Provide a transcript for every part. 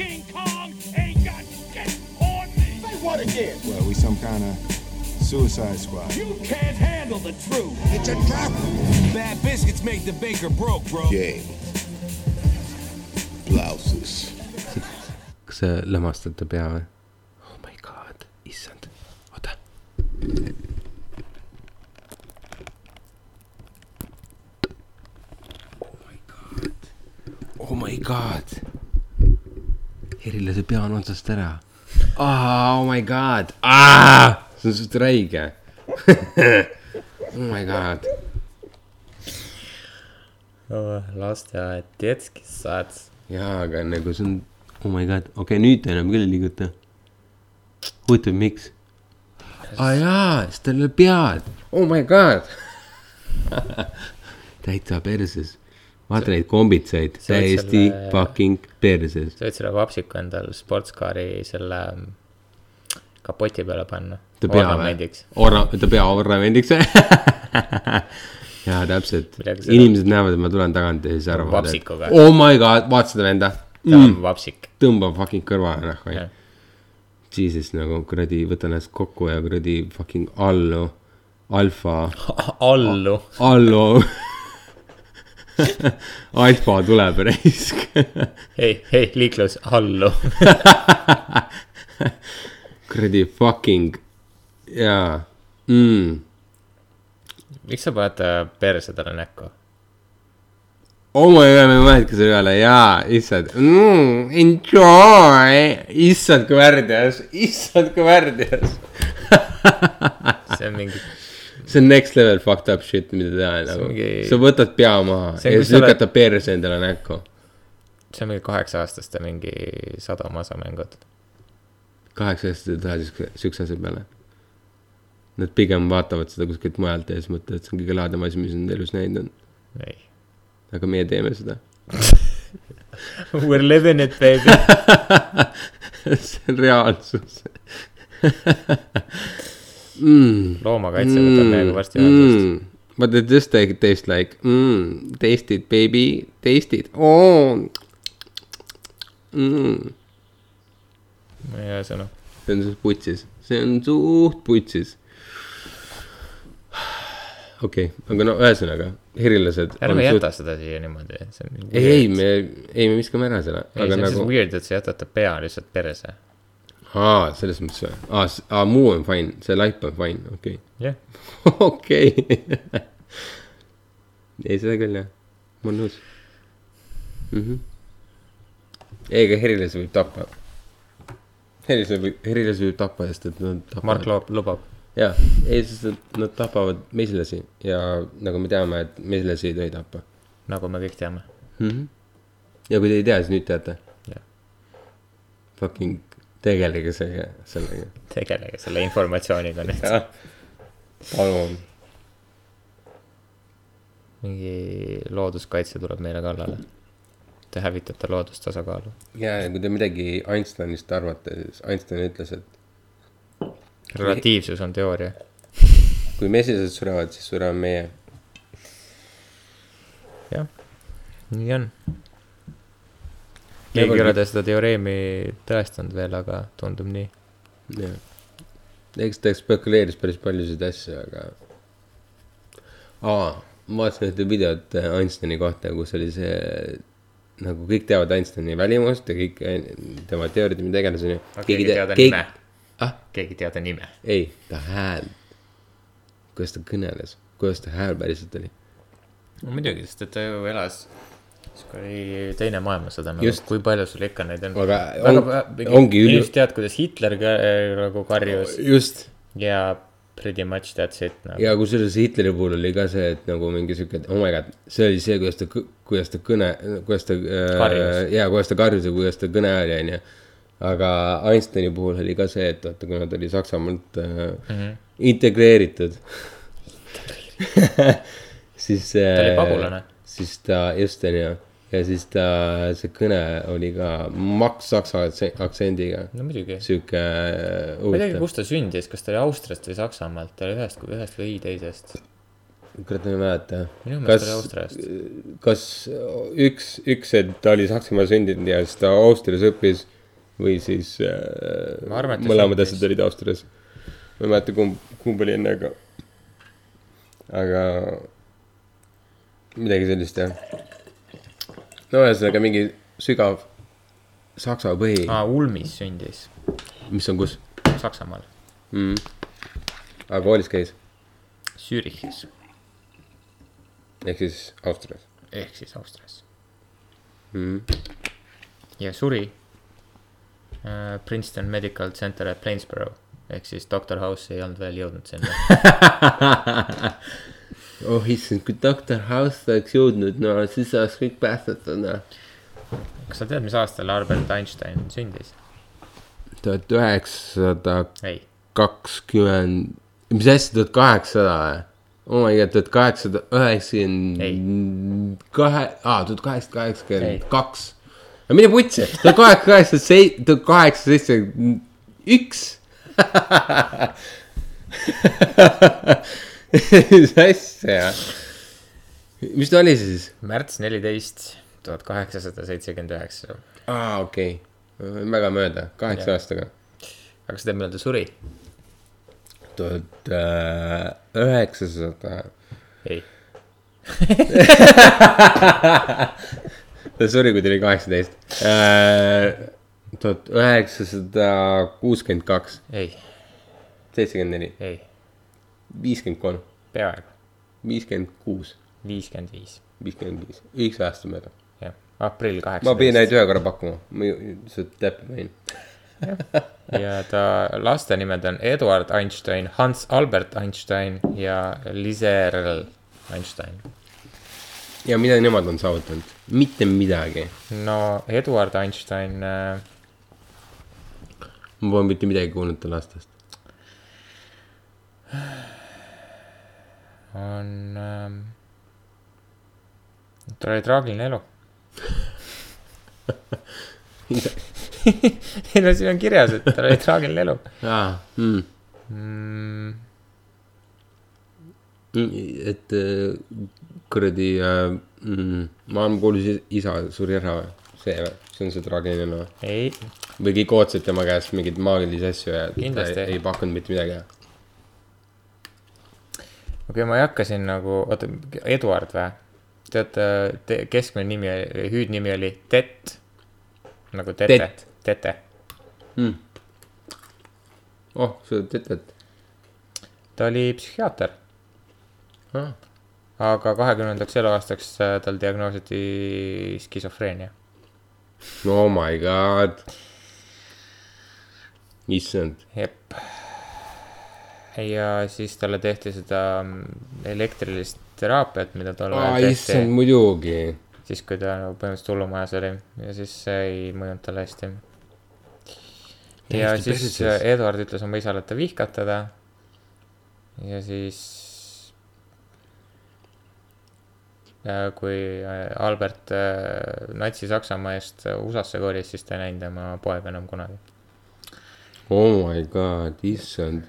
King Kong ain't got shit on me. Say what again? Well, we some kind of suicide squad. You can't handle the truth. It's a trap. Bad biscuits make the baker broke, bro. Game. Blouses. kas sa lämmastad ta pea või? oh my god, issand, oota. oh my god, oh my god. Herile see pea on otsast ära ah,. Oh my god ah!, see on suht räige oh my god, lasteaed, detskis saad. jaa, aga nagu see on, oh my god, okei okay,, nüüd ta enam küll ei liiguta. huvitav, miks? aa ah, jaa, sest tal ei ole pead, oh my god. täitsa perses, vaata neid oled täiesti selle- fucking perses. sa võid selle vapsiku endal sportskaari selle mm, kapoti peale panna. ta pea või ornamendiks?? Orna-, ta pea ornamendiks jaa, täpselt inimesed näevad, et ma tulen tagant ja siis arvavad, et oh my god, vaata seda venda ta on vapsik. tõmbab fucking kõrva nahku Jah.. Jesus nagu kuradi, võta ennast kokku ja kuradi fucking allu, alfa, allu. allu. alfa tuleb raisk. hei, hei, liiklus, allu. kuradi fucking jaa mm.. miks sa paned ta perse talle näkku? oh my god, ma ei mõelnud selle peale, jaa, issand mm,, enjoy, issand kui värdjas, issand kui värdjas. see on mingi, see on next level fucked up shit, mida teha nagu mingi-, sa võtad pea maha See on, ja siis sa oled- perse endale näkku. see on mingi kaheksa-aastaste mingi sadamasa mängud. kaheksa aastased ei taha siukse, siukse asja peale. Nad pigem vaatavad seda kuskilt mujalt ja siis mõtlevad, et see on kõige lahedam asi, mis nad elus näinud on. ei. aga meie teeme seda. We are living it, baby. see on reaalsus mm.. loomakaitse võtab meiega varsti ühendust. Mm. But it just like taste like mm, taste it baby, taste it oh.. Mm. ma ei tea sõnu. see on suht putsis, see on suht putsis. okei okay,, aga no ühesõnaga, herilased. ärme jäta seda siia niimoodi, see on. ei, ei, me, ei me viskame ära selle, ei, see on nagu nagu..., weird, et sa jätad ta pea lihtsalt perse. aa, selles mõttes või, aa, aa, muu on fine, see laip on fine, okei jah, okay., okei. ei, seda küll jah, ma olen nõus mm. -hmm. ei, aga herilasi võib tappa. herilasi võib, herilasi võib tappa, sest et nad tapavad Mark Loop lubab. jah, ei, sest et nad tapavad mesilasi ja nagu me teame, et mesilasi ei tohi tappa nagu me kõik teame. mm. -hmm. ja kui te ei tea, siis nüüd teate Jah.. Fucking tegelege selle, sellega. tegelege selle informatsiooniga nüüd. palun. mingi looduskaitse tuleb meile kallale. Te hävitate loodustasakaalu. ja, ja kui te midagi Einsteinist arvate, siis Einstein ütles, et relatiivsus on teooria. kui mesilased surevad, siis sureme meie. jah, nii on. Keegi ei ole ta seda teoreemi tõestanud veel, aga tundub nii. jah, eks ta spekuleeris päris paljusid asju, aga. aa, ma vaatasin ühte videot äh, Einsteini kohta, kus oli see nagu kõik teavad Einsteini välimust ja kõik äh, tema teooriad mida iganes onju. keegi ei teada nime. ah, keegi ei teada nime. ei, ta hääl. kuidas ta kõneles, kuidas ta hääl päriselt oli. no muidugi, sest et ta ju elas, kui oli teine maailmasõda nagu Just., kui palju sul ikka neid on. Aga on- ongi üli- inimesed teavad, kuidas Hitler ka, äh, nagu karjus just ja pretty much that's it nagu.. ja kusjuures Hitleri puhul oli ka see, et nagu mingi sihuke, oh my god, see oli see, kuidas ta, kuidas ta kõne, kuidas ta äh,. ja kuidas ta karjus ja kuidas ta kõne oli, onju. aga Einsteini puhul oli ka see, et vaata, kuna ta oli Saksamaalt äh, mm Mhm. -hmm. integreeritud siis. Ta oli pagulane. siis ta, just onju, ja siis ta, see kõne oli ka maks saksa aktse- aktsendiga, no muidugi. sihuke ma ei teagi, kust ta sündis, kas ta oli Austriast või Saksamaalt, ta oli ühest, ühest või teisest. kurat, ma ei mäleta. Minu meelest oli Austriast.. kas üks, üks, et ta oli Saksamaal sündinud ja siis ta Austrias õppis või siis äh, arvan, mõlemad asjad olid Austrias. ma ei mäleta, kumb, kumb oli enne, aga, aga midagi sellist jah. no ühesõnaga mingi sügav saksa põhi ah., Ulmis sündis, mis on kus Saksamaal, mm.. aga koolis käis, Zürichis ehk siis Austrias ehk siis Austrias mm.. ja suri äh, Princeton Medical Center at Plainsboro ehk siis Doctor House ei olnud veel jõudnud sinna. oh issand, kui doktor House oleks jõudnud, no siis oleks kõik päästetud, noh. kas sa tead, mis aastal Albert Einstein sündis? tuhat üheksasada kakskümmend, mis asja, tuhat kaheksasada või? oh my god, tuhat kaheksasada üheksakümmend kahe, aa, tuhat kaheksasada kaheksakümmend kaks. no mine putsi, tuhat kaheksasada sei-, tuhat kaheksasada seitsekümmend üks. mis asja? mis ta oli siis? märts neliteist, tuhat kaheksasada seitsekümmend üheksa. aa, okei okay., väga mööda, kaheksa aastaga. aga sa tead, millal ta suri? tuhat äh, üheksasada, ei, ta suri, kui ta oli kaheksateist. tuhat üheksasada kuuskümmend kaks, ei, seitsekümmend neli, ei, viiskümmend kolm, peaaegu, viiskümmend kuus, viiskümmend viis, viiskümmend viis, üks aasta mööda. jah, aprill ma pidin kaheksateist ainult ühe korra pakkuma, ma ju- lihtsalt täppi panin. ja ta laste nimed on Eduard Einstein, Hans Albert Einstein ja Liserl Einstein. ja mida nemad on saavutanud? mitte midagi. no Eduard Einstein äh, ma pole mitte midagi kuulnud ta lastest. on ähm,, tal oli traagiline elu. ei no siin on kirjas, et tal oli traagiline elu aa, mm. mm,. et äh, kuradi äh, mm, maailmakuulus isa suri ära või? see või? see on see traagiline või? ei, või kõik ootasid tema käest mingeid maagilisi asju ja ta ei, ei pakkunud mitte midagi. Okei okay,, ma ei hakka siin nagu, oota, Eduard või? teate te,, keskmine nimi, hüüdnimi oli Tett. nagu Tete Tete. Mm. oh, sa tead, et ta oli psühhiaater, ah. aga kahekümnendaks eluaastaks äh, tal diagnoositi skisofreenia. oh my god. issand, jep. Ja siis talle tehti seda mm, elektrilist teraapiat, mida tol ajal tehti issand, muidugi. siis, kui ta nagu põhimõtteliselt hullumajas oli ja siis see ei mõjunud talle hästi. ja Täiesti siis pesitses. Eduard ütles oma isale, et ta vihkab teda. ja siis. kui äh, Albert äh, Natsi-Saksamaa eest USA-sse kolis, siis ta ei näinud tema poega enam kunagi. oh my god, issand.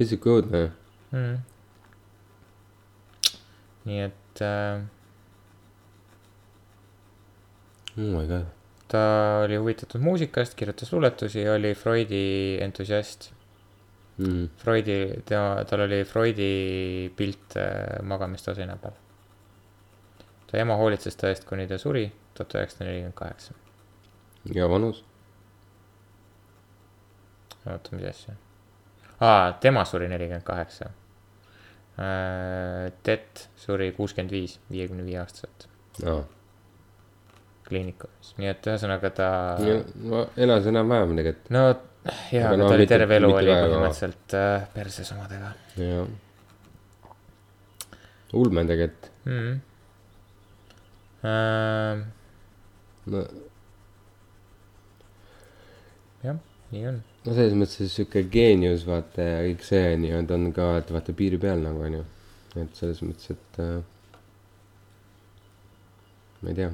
See on siuke õudne. mm.. nii et äh, oh my god. ta oli huvitatud muusikast, kirjutas luuletusi, oli Freudi entusiast. Mm. Freudi, tema, tal oli Freudi pilt äh, magamistoa seina peal. ta ema hoolitses ta eest, kuni ta suri, tuhat üheksasada nelikümmend kaheksa. ja vanus? oota, mis asja? aa, tema suri nelikümmend kaheksa. Tett suri kuuskümmend viis, viiekümne viie aastaselt aa, kliinikumis, nii et ühesõnaga ta. no elas enam-vähem tegelikult. no jaa, Aga no ta oli terve elu oli põhimõtteliselt äh, perses omadega jah. ulme tegelikult. mm. -hmm. Äh, no, jah, nii on. No selles mõttes sihuke geenius, vaata ja kõik see nii-öelda on ka, et vaata piiri peal nagu onju. et selles mõttes, et äh, ma ei tea.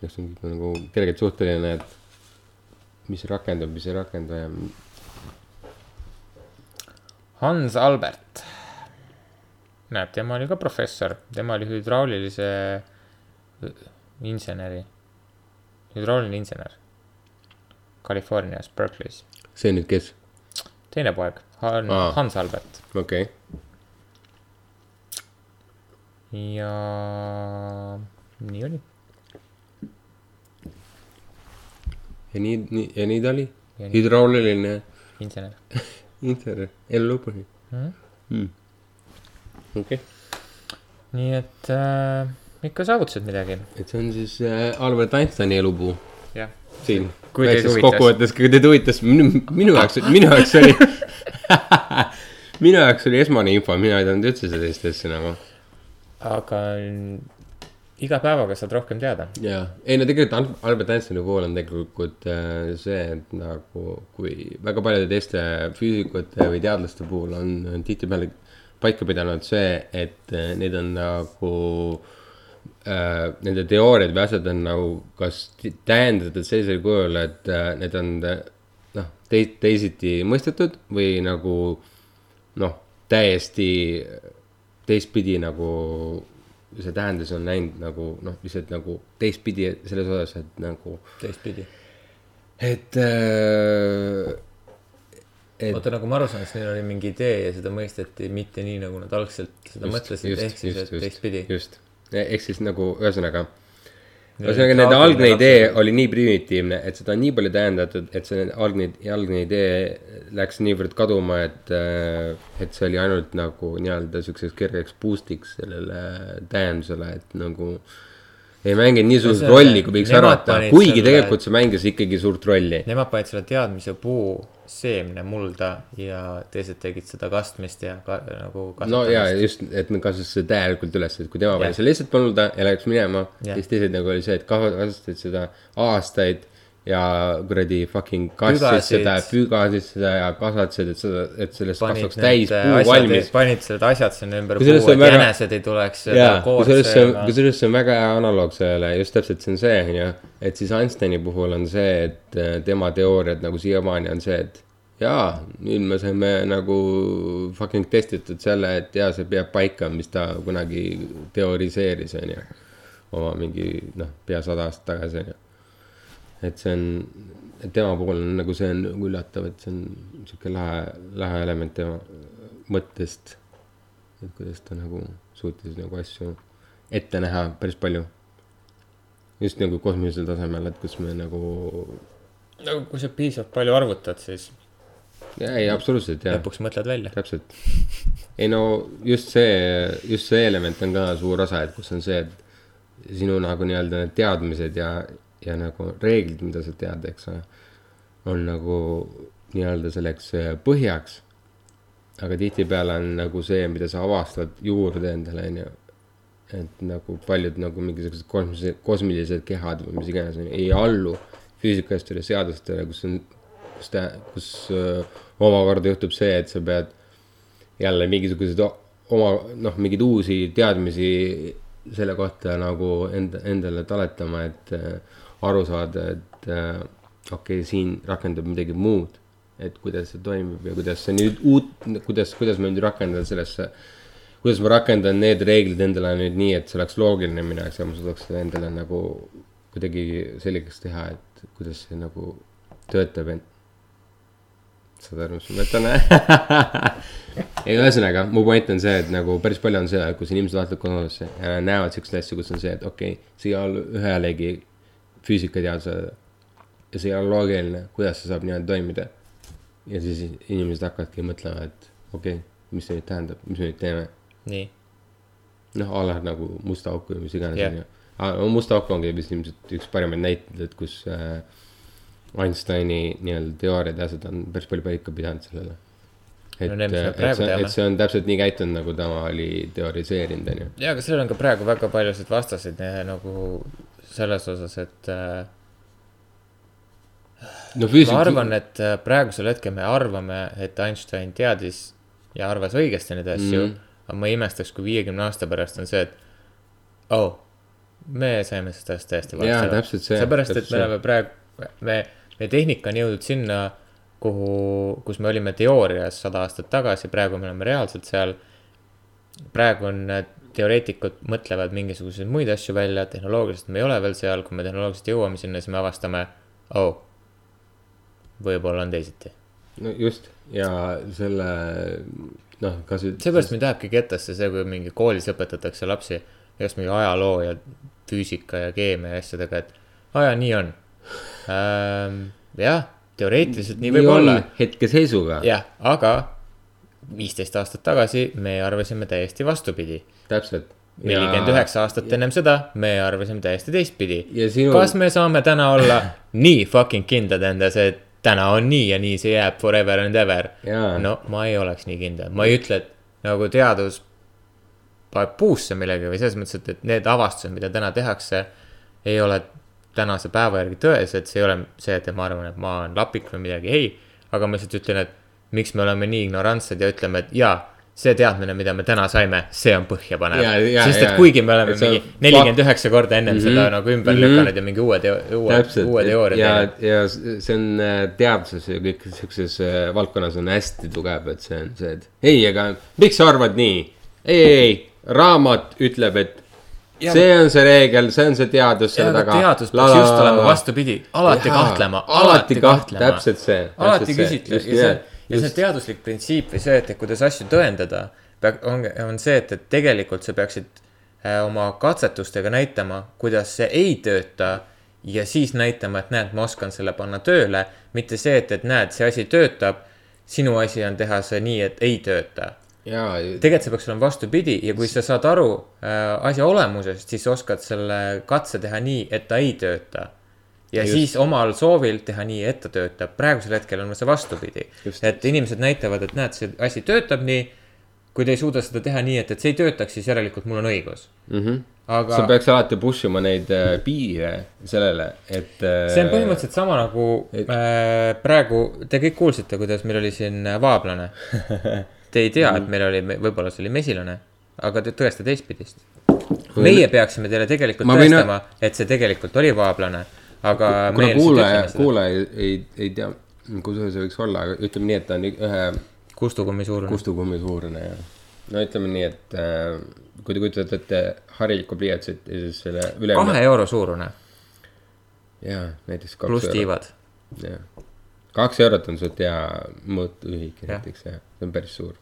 kas on kõik nagu kergelt suhteline, et mis rakendub, mis ei rakendu ja Hans Albert näed, tema oli ka professor, tema oli hüdraulilise inseneri, hüdrauliline insener. Californias, Berkeley's, see nüüd kes? teine poeg, Han- Aa., Hans Albert okei okay., ja nii oli. ja nii, nii ja nii ta oli hüdrauliline insener insener, elu lõpuni mm.. mm.. okei okay., nii et äh, ikka saavutasid midagi. et see on siis äh, Albert Einsteini elupuu jah, siin. Huvitas. kokkuvõttes, kui teid huvitas, minu, minu jaoks, minu jaoks oli minu jaoks oli esmane info, mina ei teadnud üldse sellist asja nagu. aga iga päevaga saad rohkem teada. jaa, ei no tegelikult Al- Albert Einsteini puhul on tegelikult äh, see, et nagu kui väga paljude teiste füüsikute või teadlaste puhul on, on tihtipeale paika pidanud see, et äh, need on nagu äh,, nende teooriad või asjad on nagu kas täiendatud sellisel kujul, et äh, need on äh, noh, tei-, teisiti mõistetud või nagu noh, täiesti teistpidi nagu see tähendus on läinud nagu noh, lihtsalt nagu teistpidi selles osas, et nagu, teistpidi. et äh,. et oota, nagu ma aru saan, siis neil oli mingi idee ja seda mõisteti mitte nii, nagu nad algselt seda mõtlesid, ehk siis, et teistpidi. just, ehk siis nagu ühesõnaga, ühesõnaga nende algne idee lapsepõlv. oli nii primitiivne, et seda on nii palju tähendatud, et see algne, algne idee läks niivõrd kaduma, et, et see oli ainult nagu nii-öelda siukseks kergeks boost'iks sellele tähendusele, et nagu ei mänginud nii suurt rolli, kui võiks arvata, kuigi selle- tegelikult see mängis ikkagi suurt rolli. Nemad panid selle teadmise puu seemne mulda ja teised tegid seda kastmist ja ka, nagu no ja just, et me kasutasime seda täielikult üles, et kui tema pani selle lihtsalt polnud ja läks minema, siis teised nagu oli see, et kas- kasutasid seda aastaid ja kuradi fucking Pügasid. seda, pügasid seda ja kasvatasid, et seda, et sellest panid kasvaks täis puu asjad, valmis. panid need asjad sinna ümber puu, et on väga- jänesed ei tuleks jaa, kood kusjuures see on, kusjuures see on väga hea analoog sellele, just täpselt see on see, on ju. et siis Einsteini puhul on see, et äh, tema teooriad nagu siiamaani on see, et jaa, nüüd me saime nagu fucking testitud selle, et jaa, see peab paika, mis ta kunagi teoriseeris, on ju. oma mingi noh, pea sada aastat tagasi, on ju. Et see on, tema puhul on nagu see on nagu üllatav, et see on sihuke lahe, lahe element tema mõttest et kuidas ta nagu suutis nagu asju ette näha päris palju. just nagu kosmilisel tasemel, et kus me nagu, nagu kui sa piisavalt palju arvutad, siis jaa ei absoluutselt jaa, lõpuks mõtled välja. täpselt. ei no just see, just see element on ka suur osa, et kus on see, et sinu nagu nii-öelda need teadmised ja, ja nagu reeglid, mida sa tead, eks ole, on nagu nii-öelda selleks äh, põhjaks. aga tihtipeale on nagu see, mida sa avastad juurde endale, on ju. et nagu paljud nagu mingisugused kosmilised, kosmilised kehad või mis iganes ei allu füüsikastele seadustele, kus on, kus ta, kus öö, omakorda juhtub see, et sa pead jälle mingisuguseid oma noh, mingeid uusi teadmisi selle kohta nagu enda, endale taletama, et äh, aru saada, et äh, okei okay,, siin rakendub midagi muud. et kuidas see toimib ja kuidas see nüüd uut, kuidas, kuidas ma nüüd rakendan sellesse, kuidas ma rakendan need reeglid endale nüüd nii, et see oleks loogiline minu jaoks ja ma suudaks endale nagu kuidagi selgeks teha, et kuidas see nagu töötab, et saad aru, mis ma mõtlen? ei, ühesõnaga, mu point on see, et nagu päris palju on seda, kus inimesed vaatavad kosmosesse ja nad näevad siukseid asju, kus on see, et okei okay,, ole ühelegi füüsikateadusele. ja see ei ole loogiline, kuidas see saab niimoodi toimida. ja siis inimesed hakkavadki mõtlema, et okei okay,, mis see nüüd tähendab, mis me nüüd teeme. nii, noh, a la nagu musta auku või mis iganes Jah. on ju. aga musta auk ongi vist ilmselt üks parimaid näiteid, et kus äh, Einsteini nii-öelda teooriad ja asjad on päris palju paika pidanud sellele. et No me et see, et see on täpselt nii käitunud, nagu tema oli teoriseerinud, on ju. ja aga sellel on ka praegu väga paljusid vastaseid nagu selles osas, et äh, no füüsik-. ma arvan, et äh, praegusel hetkel me arvame, et Einstein teadis ja arvas õigesti neid asju mm.. aga ma imestaks, kui viiekümne aasta pärast on see, et oh, me saime sellest asjast täiesti valesti see, seepärast, et me oleme praegu, me, meie tehnika on jõudnud sinna, kuhu, kus me olime teoorias sada aastat tagasi, praegu me oleme reaalselt seal. praegu on äh, teoreetikud mõtlevad mingisuguseid muid asju välja, tehnoloogiliselt me ei ole veel seal, kui me tehnoloogiliselt jõuame sinna, siis me avastame, oh, võib-olla on teisiti. no just ja selle noh, kas. seepärast mind ajabki kettasse see, kui mingi koolis õpetatakse lapsi igast mingi ajaloo ja füüsika ja keemia ja asjadega, et aa jaa, nii on ähm,. jah, teoreetiliselt nii, nii võib olla. hetkeseisuga. jah, aga viisteist aastat tagasi me arvasime täiesti vastupidi. täpselt. nelikümmend üheksa aastat ja... ennem seda me arvasime täiesti teistpidi. Sinu... kas me saame täna olla nii fucking kindlad endas, et täna on nii ja nii see jääb forever and ever. no ma ei oleks nii kindel, ma ei ütle, et nagu teadus paneb puusse millegagi või selles mõttes, et, et need avastused, mida täna tehakse, ei ole tänase päeva järgi tõesed, see ei ole see, et ma arvan, et ma olen lapik või midagi, ei. aga ma lihtsalt ütlen, et miks me oleme nii ignorantsed ja ütleme, et jaa, see teadmine, mida me täna saime, see on põhjapanev. sest et kuigi me oleme mingi nelikümmend üheksa korda ennem mm -hmm. seda nagu ümber mm -hmm. lükanud ja mingi uue teo-, uue, teooria ja, ja see on äh, teaduses ja kõik sihukeses äh, valdkonnas on hästi tugev, et see on see, et ei, aga miks sa arvad nii? ei, ei, ei, raamat ütleb, et Ja, see on see reegel, see on see teadus selle taga. teadus peaks just olema vastupidi, alati ja, kahtlema, alati kahtlema. täpselt see. alati küsitle ja see ja see teaduslik printsiip või see, et, kuidas asju tõendada, on, on see, et, et tegelikult sa peaksid äh, oma katsetustega näitama, kuidas see ei tööta. ja siis näitama, et näed, ma oskan selle panna tööle, mitte see, et, et näed, see asi töötab. sinu asi on teha see nii, et ei tööta. tegelikult see peaks olema vastupidi ja kui sa saad aru äh, asja olemusest, siis oskad selle katse teha nii, et ta ei tööta ja Just. siis omal soovil teha nii, et ta töötab, praegusel hetkel on see vastupidi. et inimesed näitavad, et näed, see asi töötab nii. kui te ei suuda seda teha nii, et, et see ei töötaks, siis järelikult mul on õigus mm. -hmm. aga. sa peaks alati push ima neid äh, piire sellele, et äh,. see on põhimõtteliselt sama nagu et... äh, praegu, te kõik kuulsite, kuidas meil oli siin äh, vaablane Te ei tea, et mhm. meil oli, võib-olla see oli mesilane, aga te tõesta teistpidist. meie peaksime teile tegelikult Ma tõestama et see tegelikult oli vaablane aga. kuna kuulaja, kuulaja ei, ei, ei tea, kui suur see võiks olla, aga ütleme nii, et ta on ühe. kustukummi suurune. kustukummi suurune jah. no ütleme nii, et äh, kui te kujutate ette harilikku pliiatsit ja siis selle üle. kahe euro suurune. jaa, näiteks. pluss tiivad. jah, kaks eurot on suht hea mõõtühik näiteks jah, see on päris suur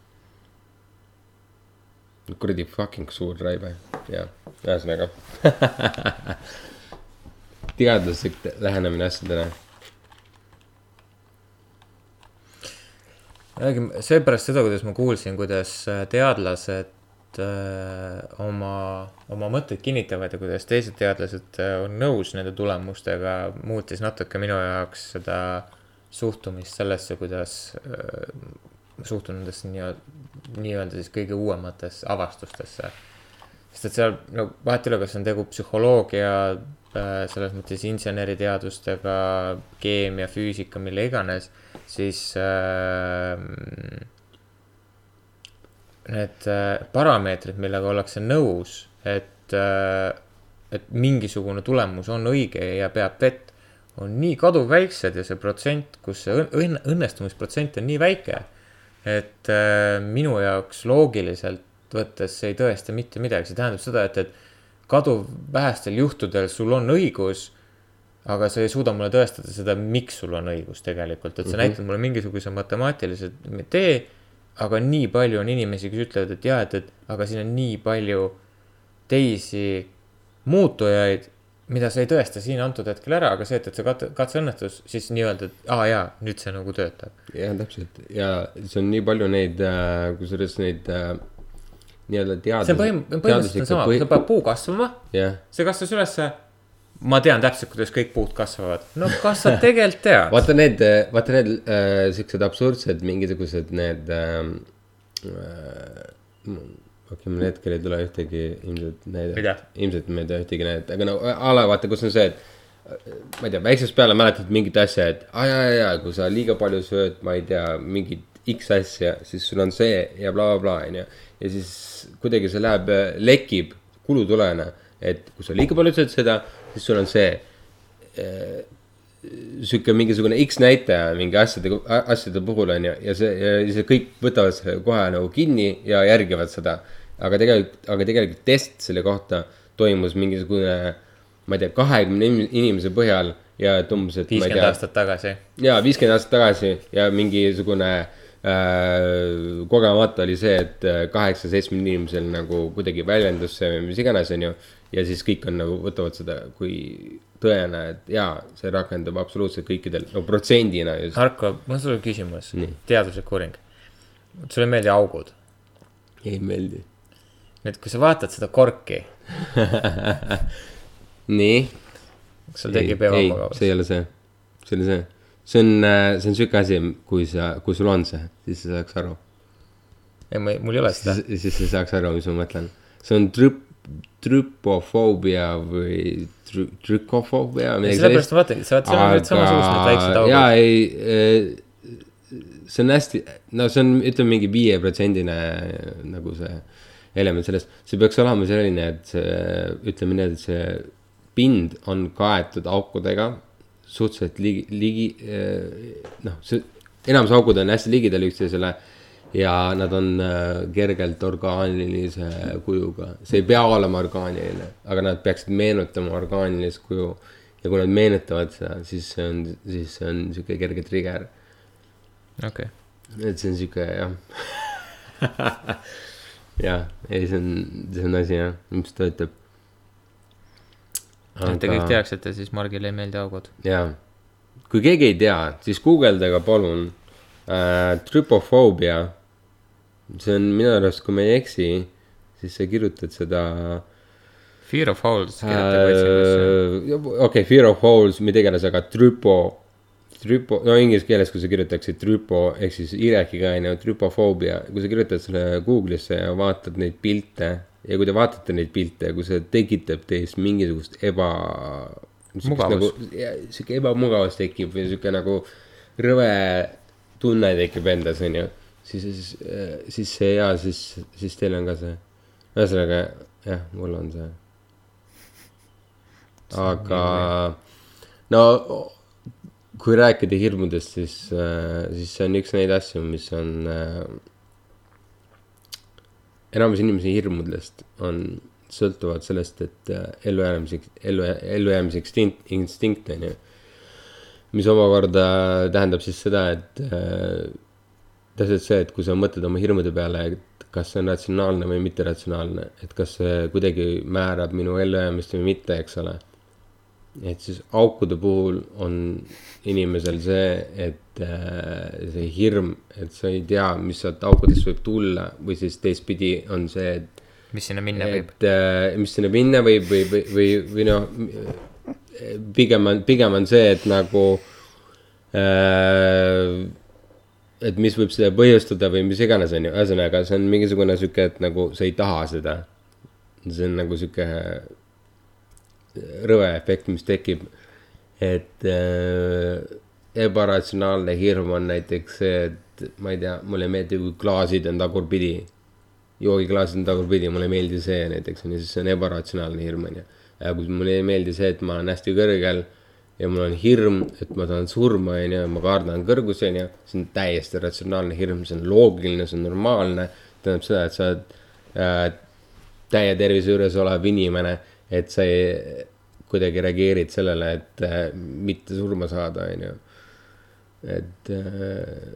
kuradi fucking suur raive, jah, ühesõnaga teadlaslik lähenemine asjadele. räägime seepärast seda, kuidas ma kuulsin, kuidas äh, teadlased äh, oma, oma mõtteid kinnitavad ja kuidas teised teadlased äh, on nõus nende tulemustega, muutis natuke minu jaoks seda suhtumist sellesse, kuidas äh, suhtun nendesse nii-öelda, nii-öelda siis kõige uuematesse avastustesse. sest et seal no vahet ei ole, kas on tegu psühholoogia selles mõttes inseneriteadustega, keemia, füüsika, mille iganes, siis äh, need äh, parameetrid, millega ollakse nõus, et äh,, et mingisugune tulemus on õige ja peab vett, on nii kaduvväiksed ja see protsent, kus see õnn-, õnnestumisprotsent on nii väike, et äh, minu jaoks loogiliselt võttes see ei tõesta mitte midagi, see tähendab seda, et, et kaduv vähestel juhtudel sul on õigus. aga sa ei suuda mulle tõestada seda, miks sul on õigus tegelikult, et sa mm -hmm. näitad mulle mingisuguse matemaatilise tee. aga nii palju on inimesi, kes ütlevad, et jaa, et, et aga siin on nii palju teisi muutujaid mida sa ei tõesta siin antud hetkel ära, aga see, et, et see katse, katseõnnetus, siis nii-öelda, et aa jaa, nüüd see nagu töötab. jah, täpselt ja see on nii palju neid äh,, kusjuures neid äh, nii-öelda teadus. see on põhim-, põhimõtteliselt sama põhi..., sa paned puu kasvama yeah., see kasvas ülesse. ma tean täpselt, kuidas kõik puud kasvavad, no kas sa tegelikult tead vaata need, vaata need äh, siuksed absurdsed mingisugused need ähm, äh,. okei mul hetkel ei tule ühtegi ilmselt näidet, ilmselt ma ei tea ühtegi näidet, aga no a la vaata, kus on see, et ma ei tea, väiksest peale mäletad mingit asja, et aa jaa, jaa, kui sa liiga palju sööd, ma ei tea, mingit X asja, siis sul on see ja blablabla, onju. ja siis kuidagi see läheb, lekib kulutulena, et kui sa liiga palju ütled seda, siis sul on see äh, sihuke mingisugune X näitaja mingi asjade, asjade puhul on ju, ja see, ja see kõik võtavad selle kohe nagu kinni ja järgivad seda. aga tegelikult, aga tegelikult test selle kohta toimus mingisugune, ma ei tea, kahekümne inimese põhjal ja umbes, et viiskümmend aastat tagasi. jaa, viiskümmend aastat tagasi ja mingisugune äh, kogemata oli see, et kaheksa-seitsmel inimesel nagu kuidagi väljendus see või mis iganes, onju. ja siis kõik on nagu, võtavad seda kui tõena, et jaa, see rakendub absoluutselt kõikidel, no protsendina just. Harko, mul on sulle küsimus teaduslik uuring. sulle ei meeldi augud? ei meeldi. et kui sa vaatad seda korki, nii. kas sul tekib ebamugavus see? ei ole see, see ole see. See on, see on sihuke asi, kui sa, kui sul on see, siis sa saaks aru. ei, ma, mul ei ole seda siis, sa saaks aru, mis ma mõtlen. see on trüp-, trüpofoobia või trü-, trükofoobia. sellepärast ma vaatan, sa oled, seal on need samasugused väiksed augud. jaa, ei, see on hästi, no see on, ütleme mingi viieprotsendine nagu see element sellest, see peaks olema selline, et see, ütleme nii, et see pind on kaetud aukudega suhteliselt ligi, ligi, noh, see enamus augud on hästi ligidal üksteisele ja nad on äh, kergelt orgaanilise kujuga, see ei pea olema orgaaniline, aga nad peaksid meenutama orgaanilist kuju. ja kui nad meenutavad seda, siis see on, siis see on sihuke kerge trigger, okei, et see on sihuke jah. jah, ei, see on, see on asi jah, mis töötab. Et te kõik. teaksite, siis Margile ei meeldi augud. jaa, kui keegi ei tea, siis guugeldage palun äh, trüpofoobia. see on minu arust, kui ma ei eksi, siis sa kirjutad seda Fear of Holes kirjutab otsingesse. äh,. okei, Fear of Holes, mida iganes, aga trüpo, trüpo, no inglise keeles, kui sa kirjutaksid trüpo ehk siis Y-ga on ju, trüpofoobia, kui sa kirjutad selle Google'isse ja vaatad neid pilte ja kui te vaatate neid pilte ja kui see tekitab teis mingisugust eba. Nagu, sihuke ebamugavus tekib või sihuke nagu rõve tunne tekib endas, onju. siis, siis, siis see ja siis, siis teil on ka see. ühesõnaga jah, mul on see. aga no kui rääkida hirmudest, siis, siis see on üks neid asju, mis on äh,. Enamus inimese hirmudest on, sõltuvad sellest, et äh, ellujäämise, ellu, ellujäämise instinkt, instinkt on ju. mis omakorda tähendab siis seda, et äh, täpselt see, et kui sa mõtled oma hirmude peale, et kas see on ratsionaalne või mitteratsionaalne, et kas see kuidagi määrab minu ellujäämist või mitte, eks ole et siis aukude puhul on inimesel see, et äh, see hirm, et sa ei tea, mis sealt aukudest võib tulla või siis teistpidi on see, et, mis sinna minna võib? et äh, mis sinna minna võib või, või, või, või noh, pigem on, pigem on see, et nagu äh,. et mis võib seda põhjustada või mis iganes, on ju, ühesõnaga, see on mingisugune sihuke, et nagu sa ei taha seda. see on nagu sihuke rõve efekt, mis tekib. et äh, ebaratsionaalne hirm on näiteks see, et ma ei tea, mulle ei meeldi, kui klaasid on tagurpidi. joogiklaasid on tagurpidi, mulle ei meeldi see näiteks on ju, siis see on ebaratsionaalne hirm on ju. ja kui mulle ei meeldi see, et ma olen hästi kõrgel ja mul on hirm, et ma tahan surma, on ju, ma kardan kõrgusi, on ju, see on täiesti ratsionaalne hirm, see on loogiline, see on normaalne. tähendab seda, et sa oled äh, täie tervise juures olev inimene, et sa ei, kuidagi reageerid sellele, et äh, mitte surma saada, on ju. et äh,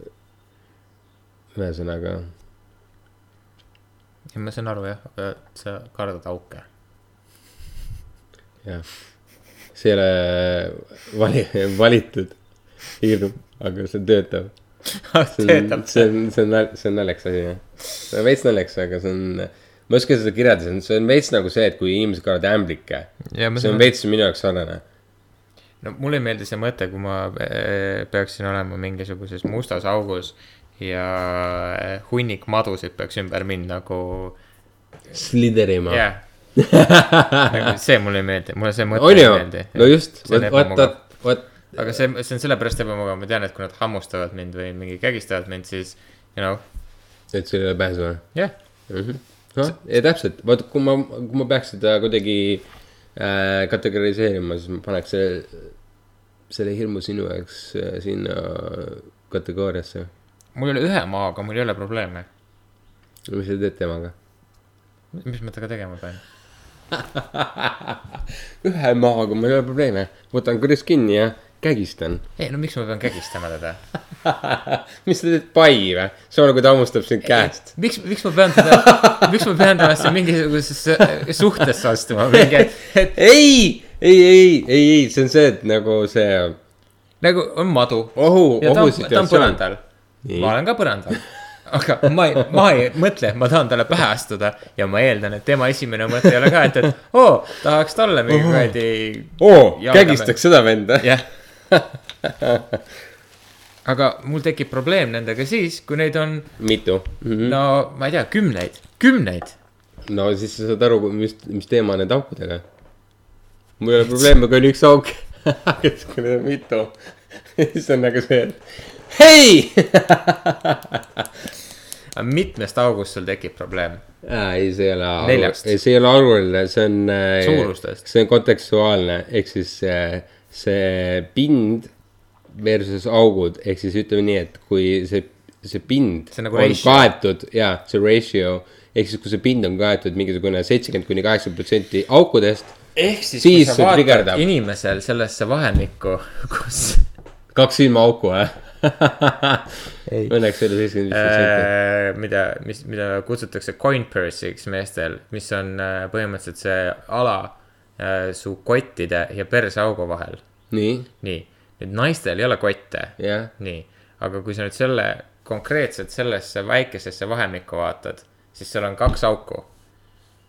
ühesõnaga ma saan aru jah, sa kardad auke. jah, see ei ole vali-, valitud hirm, aga see töötab. see on, see on, see on, naljakas asi jah. veits naljakas, aga see on, ma ei oska seda kirjeldada, see on veits nagu see, et kui inimesed karavad ämblikke. see saan on veits minu jaoks sarnane. no mulle ei meeldi see mõte, kui ma eh, peaksin olema mingisuguses mustas augus ja eh, hunnik madusid peaks ümber mind nagu, Sliderima. jah. nagu see mulle ei meeldi, mulle see mõte on ei meeldi. no just, vot, vot, vot, aga see, see on sellepärast ebamugav, ma tean, et kui nad hammustavad mind või mingi kägistavad mind, siis you know, et sul ei ole pääsu või? jah, noh, ja täpselt, vaata, kui ma, kui ma peaks seda kuidagi äh, kategoriseerima, siis ma paneks selle, selle hirmu sinu jaoks äh, sinna kategooriasse. mul ole ühe maaga, mul ei ole probleeme. mis sa teed temaga? mis ma temaga tegema pean? ühe mahaga mul ei ole probleeme, võtan kurjus kinni ja kägistan. ei no miks ma pean kägistama teda? mis sa teed, pai või? sama nagu ta hammustab sind käest. miks, miks ma pean teda, miks ma pean temasse mingisugusesse suhtesse astuma, mingi, et ei, ei, ei, ei, ei, see on see, et nagu see nagu on madu ohu, ja ta on, on ohusituatsioon. põrandal. Ma olen ka põrandal. aga ma ei, ma ei mõtle, et ma tahan talle pähe astuda ja ma eeldan, et tema esimene mõte ei ole ka, et, et oo, tahaks talle mingi kuradi. oo, kägistaks seda venda. jah. aga mul tekib probleem nendega siis, kui neid on, mitu mm? -hmm. no ma ei tea, kümneid, kümneid. no siis sa saad aru, mis, mis teema nende aukudega. mul ei ole probleemi, kui on üks auk, kes, kui neid on mitu. siis on nagu see, et hei. aga mitmest august sul tekib probleem? ei, see ei ole. See ei ole arvuline, see on. Suurustest. see on kontekstuaalne, ehk siis see, see pind versus augud, ehk siis ütleme nii, et kui see, see pind See on nagu on ratio. kaetud ja see ratio ehk siis, kui see pind on kaetud mingisugune seitsekümmend kuni kaheksakümmend protsenti aukudest, ehk siis, Siis kui sa vaatad trigerdab. inimesel sellesse vahemikku, kus kaks silmaauku, jah? Ei. Õnneks ole seitsekümmend viis protsenti. äh, mida, mis, mida kutsutakse coin purse'iks meestel, mis on äh, põhimõtteliselt see ala su kottide ja perseaugu vahel. nii, nii, nüüd naistel ei ole kotte, jah, nii, aga kui sa nüüd selle konkreetselt sellesse väikesesse vahemikku vaatad, siis seal on kaks auku.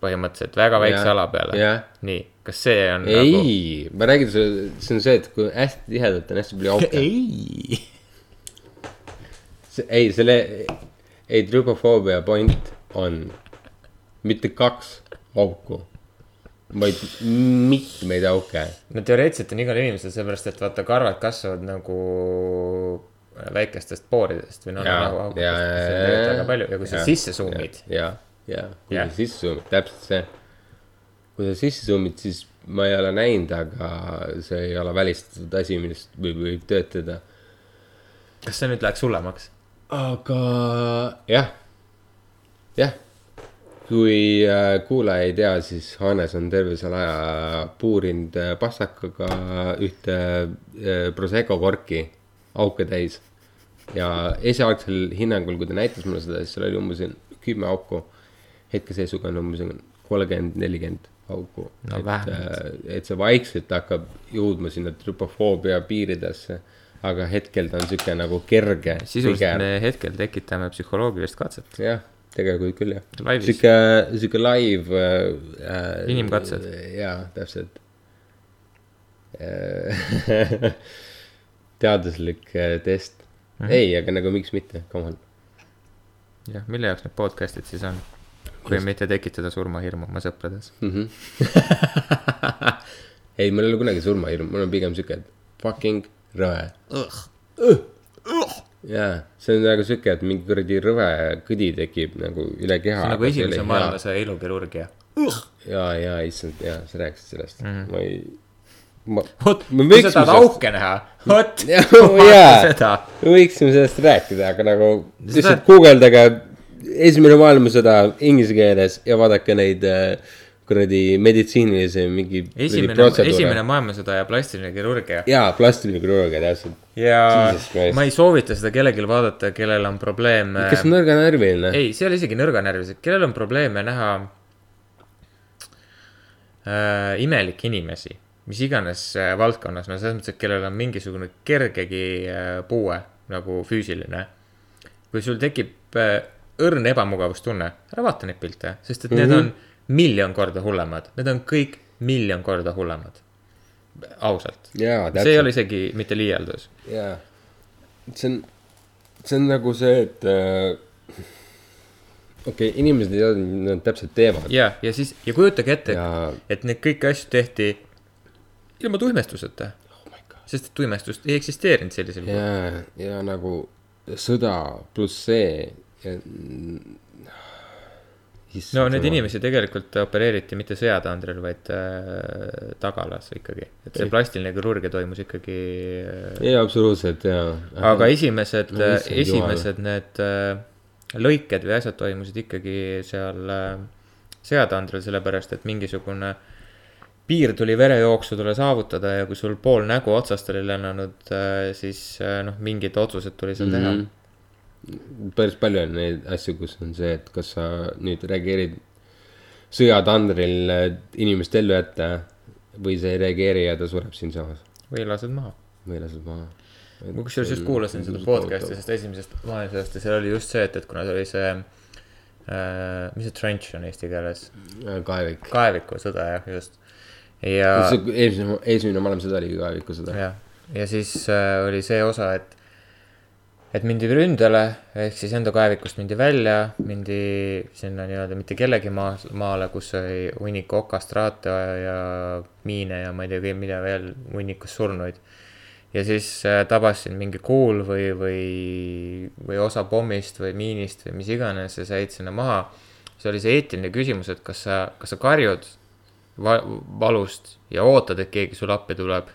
põhimõtteliselt väga väikse Jah, ala peale jah.. nii, kas see on nagu? ei, ma räägin sulle, see on see, et kui hästi tihedalt on hästi palju auke. ei. ei, selle, ei trüpofoobia point on mitte kaks auku, vaid mitmeid auke. no teoreetiliselt on igal inimesel seepärast, et vaata, karvad kasvavad nagu väikestest pooridest või noh, nagu augudest, väga palju ja kui sa sisse suumid, ja, ja kui sa sisse suumid, täpselt see. kui sa sisse suumid, siis ma ei ole näinud, aga see ei ole välistatud asi, millest võib, võib töötada. kas see nüüd läheks hullemaks? aga jah, jah. Kui äh, kuulaja ei tea, siis Hannes on terve selle aja puurinud äh, passakaga ühte äh, Prosecco korki auke täis. ja esialgsel hinnangul, kui ta näitas mulle seda, siis seal oli umbes kümme auku. hetkeseisuga on umbes kolmkümmend, nelikümmend auku No et et see vaikselt hakkab jõudma sinna trüpofoobia piiridesse. aga hetkel ta on sihuke nagu kerge. sisuliselt me hetkel tekitame psühholoogilist katset. jah, tegelikult küll jah. Sihuke, sihuke live äh,. Inimkatsed. jaa, täpselt äh. teaduslik äh, test mm. -hmm. ei, aga nagu miks mitte, come on. jah, mille jaoks need podcast'id siis on? kui mitte tekitada surmahirmu oma sõprades. ei, mul ei ole kunagi surmahirm, mul on pigem sihuke, fucking rõve. jaa, see on nagu sihuke, et mingi kuradi rõve kõdi tekib nagu üle keha. see on nagu esimese maailmasõja ilukirurgia. ja, ja issand, ja sa rääkisid sellest mm, -hmm. ma ei. ma, vot, kui sa tahad auke näha, vot, Jaa, seda. me võiksime sellest rääkida, aga nagu Seda- lihtsalt guugeldage esimene maailmasõda inglise keeles ja vaadake neid äh, kuradi meditsiinilisi mingi. esimene, esimene maailmasõda ja plastiline kirurgia. jaa, plastiline kirurgia täpselt. ja ma ei soovita seda kellelgi vaadata, kellel on probleeme. kes on nõrganärviline? ei, see ei ole isegi nõrganärvilised, kellel on probleeme näha äh, imelikke inimesi, mis iganes äh, valdkonnas, no selles mõttes, et kellel on mingisugune kergegi äh, puue nagu füüsiline. kui sul tekib äh, õrn ebamugavustunne, ära vaata neid pilte, sest et mm -hmm. need on miljon korda hullemad, need on kõik miljon korda hullemad. ausalt, jaa, see ei ole isegi mitte liialdus. jaa, see on, see on nagu see, et äh, okei okay,, inimesed ei tea, mida nad täpselt teevad. ja, ja siis ja kujutage ette, ja et need kõiki asju tehti ilma tuimestuseta, oh sest et tuimestust ei eksisteerinud sellisel kujul. ja, ja nagu sõda pluss see ja. No neid inimesi tegelikult opereeriti mitte sõjatandril, vaid äh, tagalas ikkagi, et see plastiline kirurgia toimus ikkagi äh,. ei, absoluutselt jaa. aga esimesed No esimesed need äh, lõiked või asjad toimusid ikkagi seal äh, seatandril, sellepärast et mingisugune piir tuli verejooksu saavutada ja kui sul pool nägu otsast oli lennanud, siis äh, noh, mingid otsused tuli seal teha mm. Mhm. -hmm. Päris palju on neid asju, kus on see, et kas sa nüüd reageerid sõjatandril äh, inimest ellu jätta või sa ei reageeri ja ta sureb siinsamas või lased maha. või lased maha. ma kusjuures just kuulasin seda podcast'i sellest esimesest maailmasõjast ja seal oli just see, et, et kuna see oli see äh,, mis see trench on eesti keeles, kaevik. kaevikusõda jah, just. ja, esimene, esimene maailmasõda oligi kaevikusõda. jah, ja siis äh, oli see osa, et, et mindi ründele ehk siis enda kaevikust mindi välja, mindi sinna nii-öelda mitte kellegi maa, maale, kus oli hunniku okastraate ja miine ja ma ei tea, mida veel, hunnikus surnuid ja siis äh, tabas sind mingi kuul või, või, või osa pommist või miinist või mis iganes ja said sinna maha. see oli see eetiline küsimus, et kas sa, kas sa karjud va-, valust ja ootad, et keegi sulle appi tuleb.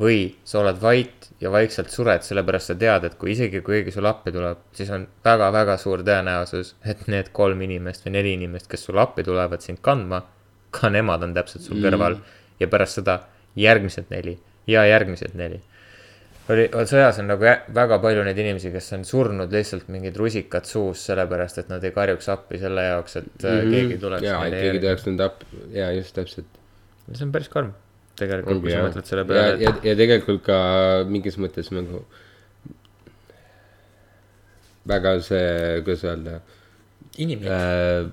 või sa oled vait ja vaikselt sured, sellepärast sa tead, et kui isegi kui keegi sulle appi tuleb, siis on väga-väga suur tõenäosus, et need kolm inimest või neli inimest, kes sulle appi tulevad sind kandma, ka nemad on täpselt sul kõrval. Ja pärast seda järgmised neli ja järgmised neli. Oli, sõjas on nagu väga palju neid inimesi, kes on surnud lihtsalt mingid rusikad suus, sellepärast et nad ei karjuks appi selle jaoks, et mm -hmm. keegi tuleks jaa, et keegi tuleks nende appi, jaa, just täpselt. see on päris karm, tegelikult, kui sa mõtled selle ja, peale, ja et, ja tegelikult ka mingis mõttes nagu väga see, kuidas öelda inimlik äh,.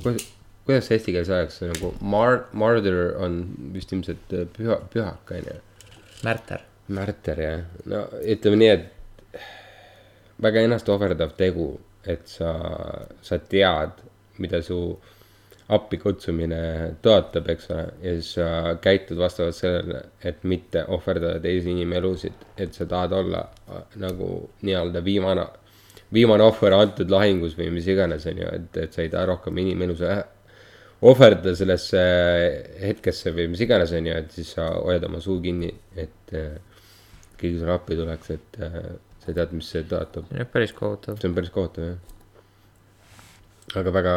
kuidas, see eesti keeles öeldakse nagu mar-, martyr on vist ilmselt äh, püha, pühak on ju. märter. märter jah, no ütleme nii, et väga ennast ohverdav tegu, et sa, sa tead, mida su appi kutsumine tõotab, eks ole, ja siis sa käitud vastavalt sellele, et mitte ohverdada teisi inimelusid, et sa tahad olla äh, nagu nii-öelda viimane, viimane ohver antud lahingus või mis iganes, on ju, et, et sa ei taha rohkem inimelu ohverdada sellesse hetkesse või mis iganes, on ju, et siis sa hoiad oma suu kinni, et äh, keegi sulle appi tuleks, et äh, sa tead, mis see on päris kohutav. see on päris kohutav jah. Aga väga,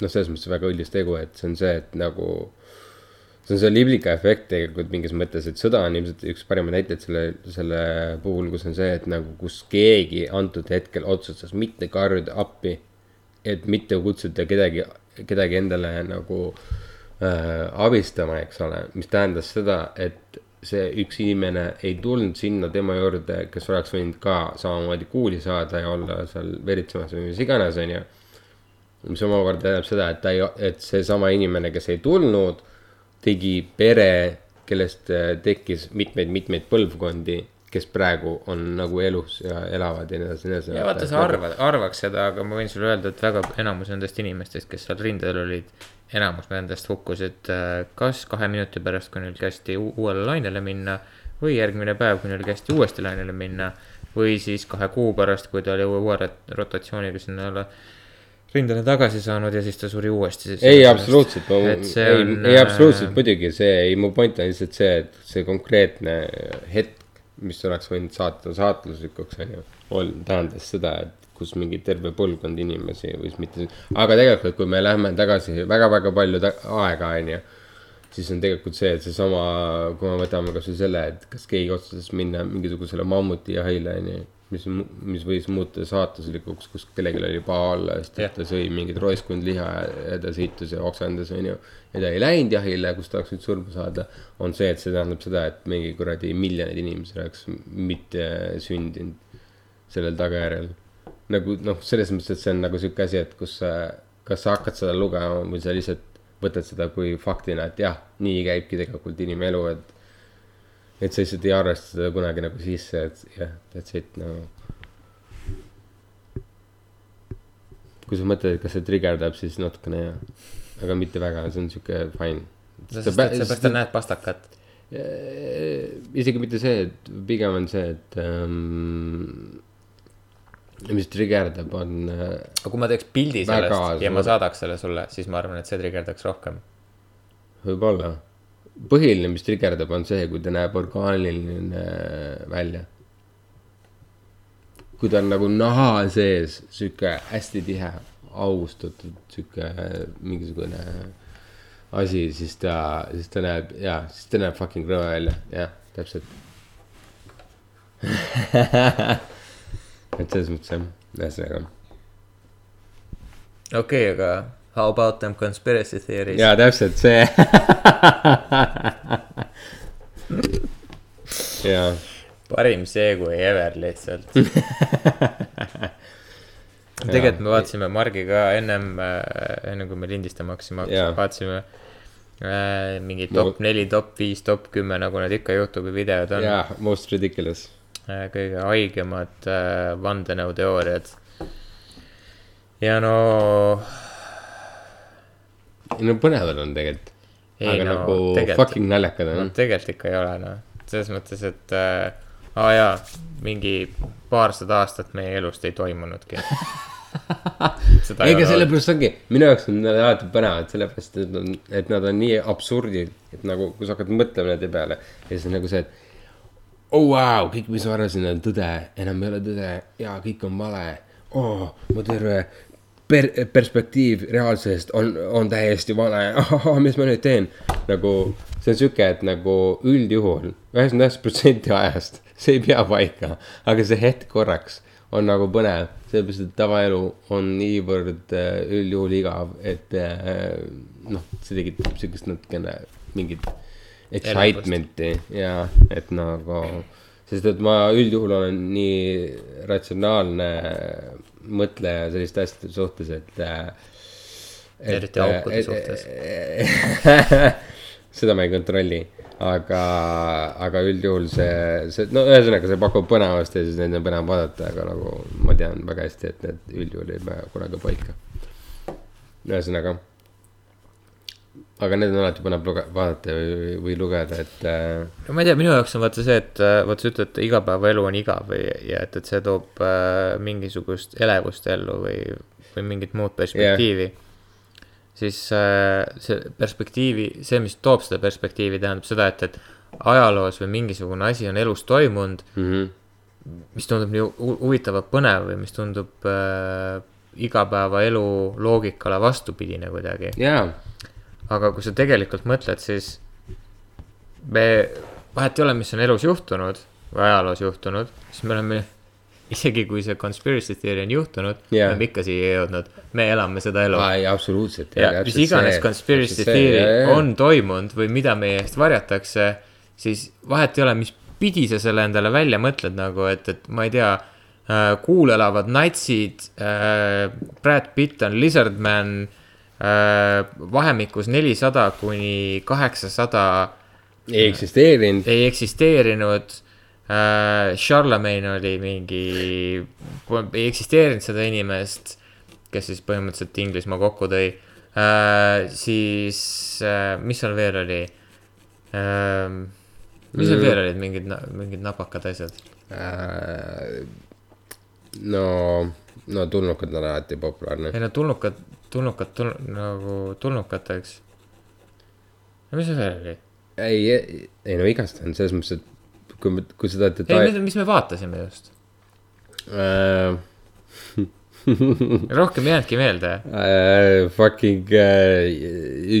noh, selles mõttes väga õilis tegu, et see on see, et nagu. see on see liblika efekt tegelikult mingis mõttes, et sõda on ilmselt üks parimaid näiteid selle, selle puhul, kus on see, et nagu, kus keegi antud hetkel otsustas mitte karjuda appi. et mitte kutsuda kedagi, kedagi endale nagu äh, abistama, eks ole, mis tähendas seda, et see üks inimene ei tulnud sinna tema juurde, kes oleks võinud ka samamoodi kuuli saada ja olla seal veritsemas või mis iganes, onju. Mis omakorda tähendab seda, et ta ei, et seesama inimene, kes ei tulnud, tegi pere, kellest äh, tekkis mitmeid-mitmeid põlvkondi, kes praegu on nagu elus ja elavad ja nii edasi, nii edasi. ja vaata, sa arvad, arvaks seda, aga ma võin sulle öelda, et väga enamus nendest inimestest, kes seal rindel olid, enamus nendest hukkusid äh, kas kahe minuti pärast, kui neil kästi uuele lainele minna või järgmine päev, kui neil kästi uuesti lainele minna või siis kahe kuu pärast, kui ta oli uue, uue rot- rotatsiooniga sinna alla rindele tagasi saanud ja siis ta suri uuesti. ei, absoluutselt, see ei on, ei absoluutselt muidugi see, ei mu point on lihtsalt see, et see konkreetne hetk, mis oleks võinud saata saatuslikuks, on ju, tähendas seda, et kus mingi terve põlvkond inimesi võis mitte, aga tegelikult, kui me läheme tagasi väga-väga palju ta- aega, on ju, siis on tegelikult see, et seesama, kui me võtame kasvõi selle, et kas keegi otsustas minna mingisugusele mammutijahile, on ju, mis, mis võis muutuda saatuslikuks, kus kellelgi oli paha olla, sest et ta sõi mingit roiskund liha ja ta sõitus ja oksendas, on ju. ja ta ei läinud jahile, kus ta oleks võinud surma saada, on see, et see tähendab seda, et mingi kuradi miljonid inimesed oleks mitte sündinud sellel tagajärjel. nagu noh, selles mõttes, et see on nagu sihuke asi, et kus sa, kas sa hakkad seda lugema või sa lihtsalt võtad seda kui faktina, et jah, nii käibki tegelikult inimelu, et et sa lihtsalt ei arvesta seda kunagi nagu sisse, et jah, that's it nagu no.. kui sa mõtled, et kas see trigerdab, siis natukene jah, aga mitte väga, see on sihuke fine. seepärast sa näed pastakat. isegi mitte see, et pigem on see, et ähm, mis trigerdab, on äh, aga kui ma teeks pildi Väga sellest ja ma saadaks selle sulle, siis ma arvan, et see trigerdaks rohkem. võib-olla. põhiline, mis trigerdab, on see, kui ta näeb orgaaniline välja. kui ta on nagu naha sees, sihuke hästi tihe, austatud sihuke mingisugune asi, siis ta, siis ta näeb ja, siis ta näeb fucking rõve välja, jah, täpselt. et selles mõttes jah, ühesõnaga okei okay,, aga how about them conspiracy theories? ja täpselt see. ja, parim see kui ever lihtsalt. tegelikult me vaatasime Margiga ennem, enne kui me lindistama hakkasime Jaa., vaatasime äh, mingi No- top neli, top viis, top kümme, nagu need ikka Youtube'i videod on. ja most ridiculous. äh, kõige haigemad äh, vandenõuteooriad. ja no no põnevad on tegelikult, ei aga no nagu tegelikult, fucking naljakad no on. tegelikult ikka ei ole noh, selles mõttes, et äh, aa jaa, mingi paarsada aastat meie elust ei toimunudki. ega sellepärast ongi, minu jaoks on nad alati põnevad, sellepärast et nad on, et nad on nii absurdid, et nagu, kui sa hakkad mõtlema nende peale ja siis on nagu see, et oh wow, kõik, mis ma arvasin, on tõde, enam ei ole tõde ja kõik on vale oh,. mu terve per-, perspektiiv reaalsusest on, on täiesti vale, mis ma nüüd teen. nagu see on sihuke, et nagu üldjuhul üheksakümmend üheksa protsenti ajast see ei pea paika, aga see hetk korraks on nagu põnev, sellepärast et tavaelu on niivõrd äh, üldjuhul igav, et äh, noh, see tekitab siukest natukene mingit excitement'i ja et nagu, sest et ma üldjuhul olen nii ratsionaalne mõtleja selliste asjade suhtes, et, äh, et. Eriti aukude suhtes. seda ma ei kontrolli, aga, aga üldjuhul see, see, no ühesõnaga, see pakub põnevust ja siis neid on põnev vaadata, aga nagu ma tean väga hästi, et need üldjuhul ei pea kunagi paika. ühesõnaga, aga need on alati põnev luge-, vaadata või, või lugeda, et äh, no ma ei tea, minu jaoks on vaata see, et äh, vaata sa ütled, et igapäevaelu on igav või, ja et, et see toob äh, mingisugust elevust ellu või, või mingit muud perspektiivi yeah.. siis äh, see perspektiivi, see, mis toob seda perspektiivi, tähendab seda, et, et ajaloos või mingisugune asi on elus toimunud, mm -hmm. mis tundub nii hu- huvitav, põnev või mis tundub äh, igapäevaelu loogikale vastupidine kuidagi. jaa, aga kui sa tegelikult mõtled, siis me, vahet ei ole, mis on elus juhtunud või ajaloos juhtunud, siis me oleme, isegi kui see conspiracy theory on juhtunud yeah., me oleme ikka siia jõudnud, me elame seda elu. ei absoluutselt. ja mis iganes conspiracy theory on toimunud või mida meie eest varjatakse, siis vahet ei ole, mis pidi sa selle endale välja mõtled nagu, et, et ma ei tea äh,, kuul elavad natsid äh,, Brad Pitt on Lizardman äh,, vahemikus nelisada kuni kaheksasada ei eksisteerinud. ei eksisteerinud äh,. Charlemagne oli mingi, ei eksisteerinud seda inimest, kes siis põhimõtteliselt Inglismaa kokku tõi äh,. siis äh,, mis seal veel oli äh,? mis seal Mm. veel olid mingid, mingid napakad asjad? Äh, no, no tulnukad on alati populaarne ei. no tulnukad, tulnukad tul,, nagu tulnukateks. no mis seal veel oli? ei, ei no igast on selles mõttes, et kui, kui seda ei, detaili. mis me vaatasime just, Äh, rohkem ei jäänudki meelde. äh, fucking äh,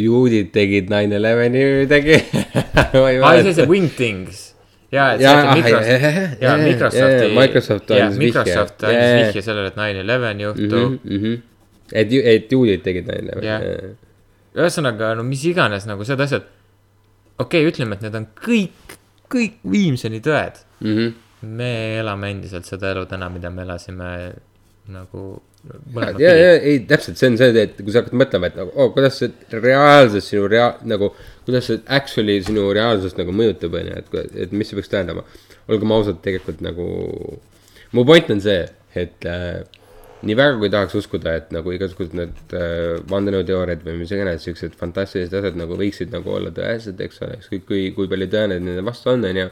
juudid tegid nine eleven'i midagi. aa, see, see Wingthings. jaa, et Jaa, see, ah, et Microsoft, jah, Microsofti Microsoft andis vihje. Microsoft andis vihje sellele, et nine eleven juhtub. Mhm, et, et juudid tegid nine Jah. eleven'i. ühesõnaga, no mis iganes nagu need asjad. okei okay,, ütleme, et need on kõik, kõik viimseni tõed. Mhm. me elame endiselt seda elu täna, mida me elasime nagu. ja, ja, ja ei täpselt, see on see, et kui sa hakkad mõtlema, et nagu oh, kuidas see reaalselt sinu rea-, nagu. kuidas see actually sinu reaalsust nagu mõjutab, on ju, et, et mis see peaks tähendama. olgem ausad, tegelikult nagu. mu point on see, et äh, nii väga kui tahaks uskuda, et nagu igasugused need äh, vandenõuteooriad või mis iganes siuksed fantastilised asjad nagu võiksid nagu olla tõesed, eks ole, ükskõik kui, kui palju tõendeid nende vastu on, on ju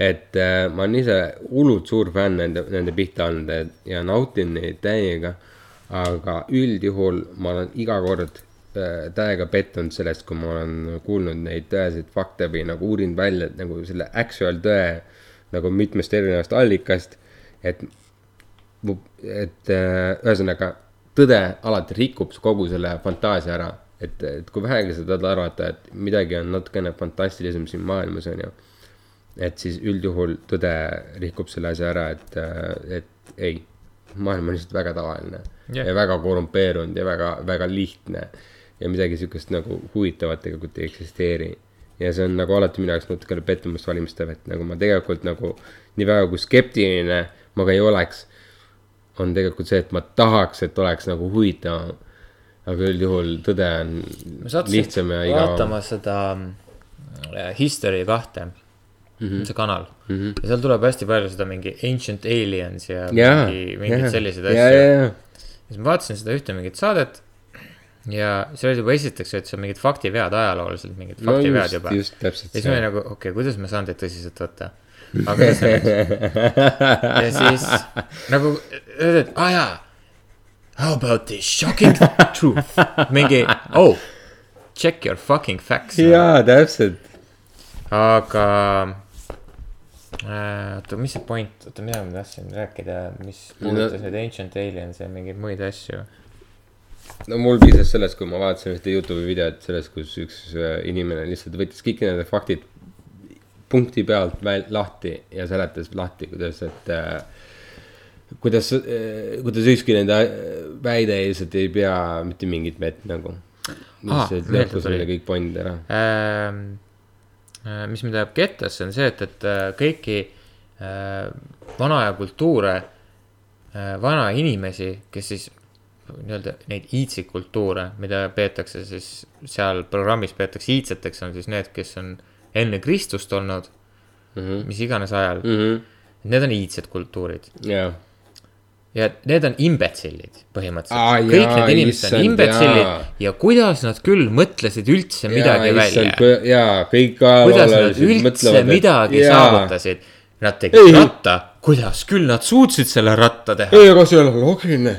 et äh, ma olen ise hullult suur fänn nende, nende pihta olnud ja nautin neid täiega. aga üldjuhul ma olen iga kord äh, täiega pettunud sellest, kui ma olen kuulnud neid tõeseid fakte või nagu uurinud välja nagu selle actual tõe nagu mitmest erinevast allikast. et, et äh, ühesõnaga tõde alati rikub kogu selle fantaasia ära. et, et kui vähegi sa tahad arvata, et midagi on natukene fantastilisem siin maailmas, on ju. et siis üldjuhul tõde rikub selle asja ära, et, et ei, maailm on lihtsalt väga tavaline yeah. ja väga korrumpeerunud ja väga, väga lihtne. ja midagi sihukest nagu huvitavat tegelikult ei eksisteeri. ja see on nagu alati minu jaoks natukene pettumust valmistav, et nagu ma tegelikult nagu nii väga kui skeptiline ma ka ei oleks, on tegelikult see, et ma tahaks, et oleks nagu huvitavam. aga üldjuhul tõde on lihtsam ja igavam. vaatama seda äh, History kahte mm. -hmm. see kanal mm. -hmm. ja seal tuleb hästi palju seda mingi Ancient Aliens ja jaa, mingi, mingeid selliseid ja, ja, asju. ja, siis ma vaatasin seda ühte mingit saadet ja seal olid juba esiteks, et see on mingid faktivead ajalooliselt, mingid no faktivead just, juba. just täpselt ja siis ma olin nagu, okei okay,, kuidas ma saan teid tõsiselt võtta. Aga nüüd? ja siis nagu öeldi, et aa jaa. How about this shocking truth? mingi, oh, check your fucking facts. jaa, täpselt. aga äh, oota, mis see point, oota, mida ma tahtsin rääkida, mis puudutas nüüd Ancient Aliens ja mingeid muid asju. no mul piisas sellest, kui ma vaatasin ühte Youtube'i videot sellest, kus üks äh, inimene lihtsalt võttis kõik need faktid punkti pealt väl- lahti ja seletas lahti, kuidas, et äh, kuidas, kuidas ükski nende äh, väide lihtsalt ei pea mitte mingit vett nagu. Tuli. neile kõik point ära. ähm,. mis mind ajab kettasse, on see, et, et äh, kõiki äh, vana aja kultuure äh,, vana inimesi, kes siis nii-öelda neid iitsikultuure, mida peetakse siis seal programmis peetakse iidseteks, on siis need, kes on enne Kristust olnud mm, -hmm. mis iganes ajal mm. -hmm. need on iidsed kultuurid jaa, ja need on imbetsillid põhimõtteliselt ah,. kõik jaa, need inimesed on imbetsillid jaa. ja kuidas nad küll mõtlesid üldse midagi välja. jaa, kõik kuidas nad üldse mõtlevad, midagi jaa. saavutasid. Nad tegid Ei. ratta, kuidas küll nad suutsid selle ratta teha, ei, aga see ei ole loogiline.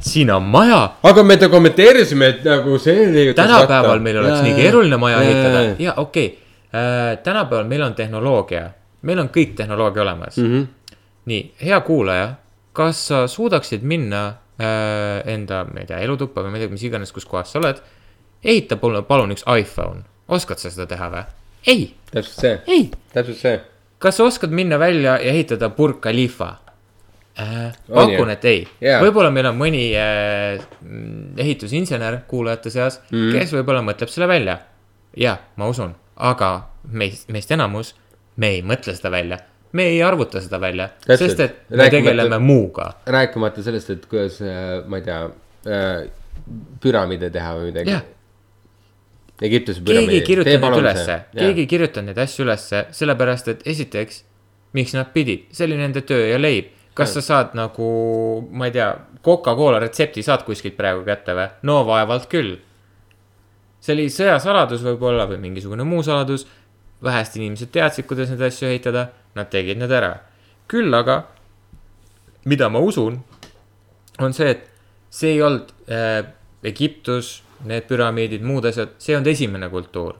Siin on maja, aga me kommenteerisime, et nagu see leiutas tänapäeval meil oleks nii keeruline maja ehitada jaa. ja okei okay., tänapäeval meil on tehnoloogia, meil on kõik tehnoloogia olemas mm. -hmm. nii, hea kuulaja, kas sa suudaksid minna äh, enda, ma ei tea, elutuppa või ma ei tea, mis iganes, kus kohas sa oled. ehita palun, palun üks iPhone, oskad sa seda teha või? ei, täpselt see, ei täpselt see. Kas sa oskad minna välja ja ehitada Burj Khalifa äh,? Pakun, et ei Jaa. võib-olla meil on mõni äh, ehitusinsener kuulajate seas mm., kes võib-olla mõtleb selle välja. jah, ma usun, aga meist, meist enamus, me ei mõtle seda välja, me ei arvuta seda välja, sest et me tegeleme muuga. rääkimata sellest, et kuidas, ma ei tea, püramiide teha või midagi jah, Egiptuse keegi ei kirjutanud neid ülesse, keegi ei kirjutanud neid asju ülesse, sellepärast et esiteks, miks nad pidid, see oli nende töö ja leib. kas sa saad nagu, ma ei tea, Coca-Cola retsepti saad kuskilt praegu kätte või? no vaevalt küll. see oli sõjasaladus võib-olla või mingisugune muu saladus. vähesed inimesed teadsid, kuidas neid asju ehitada, nad tegid need ära. küll aga, mida ma usun, on see, et see ei olnud äh, Egiptus, need püramiidid, muud asjad, see ei olnud esimene kultuur.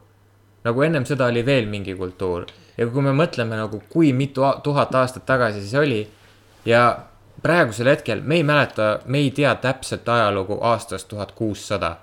nagu ennem seda oli veel mingi kultuur ja kui me mõtleme nagu, kui mitu tuhat aastat tagasi see oli ja praegusel hetkel me ei mäleta, me ei tea täpset ajalugu aastast tuhat kuussada.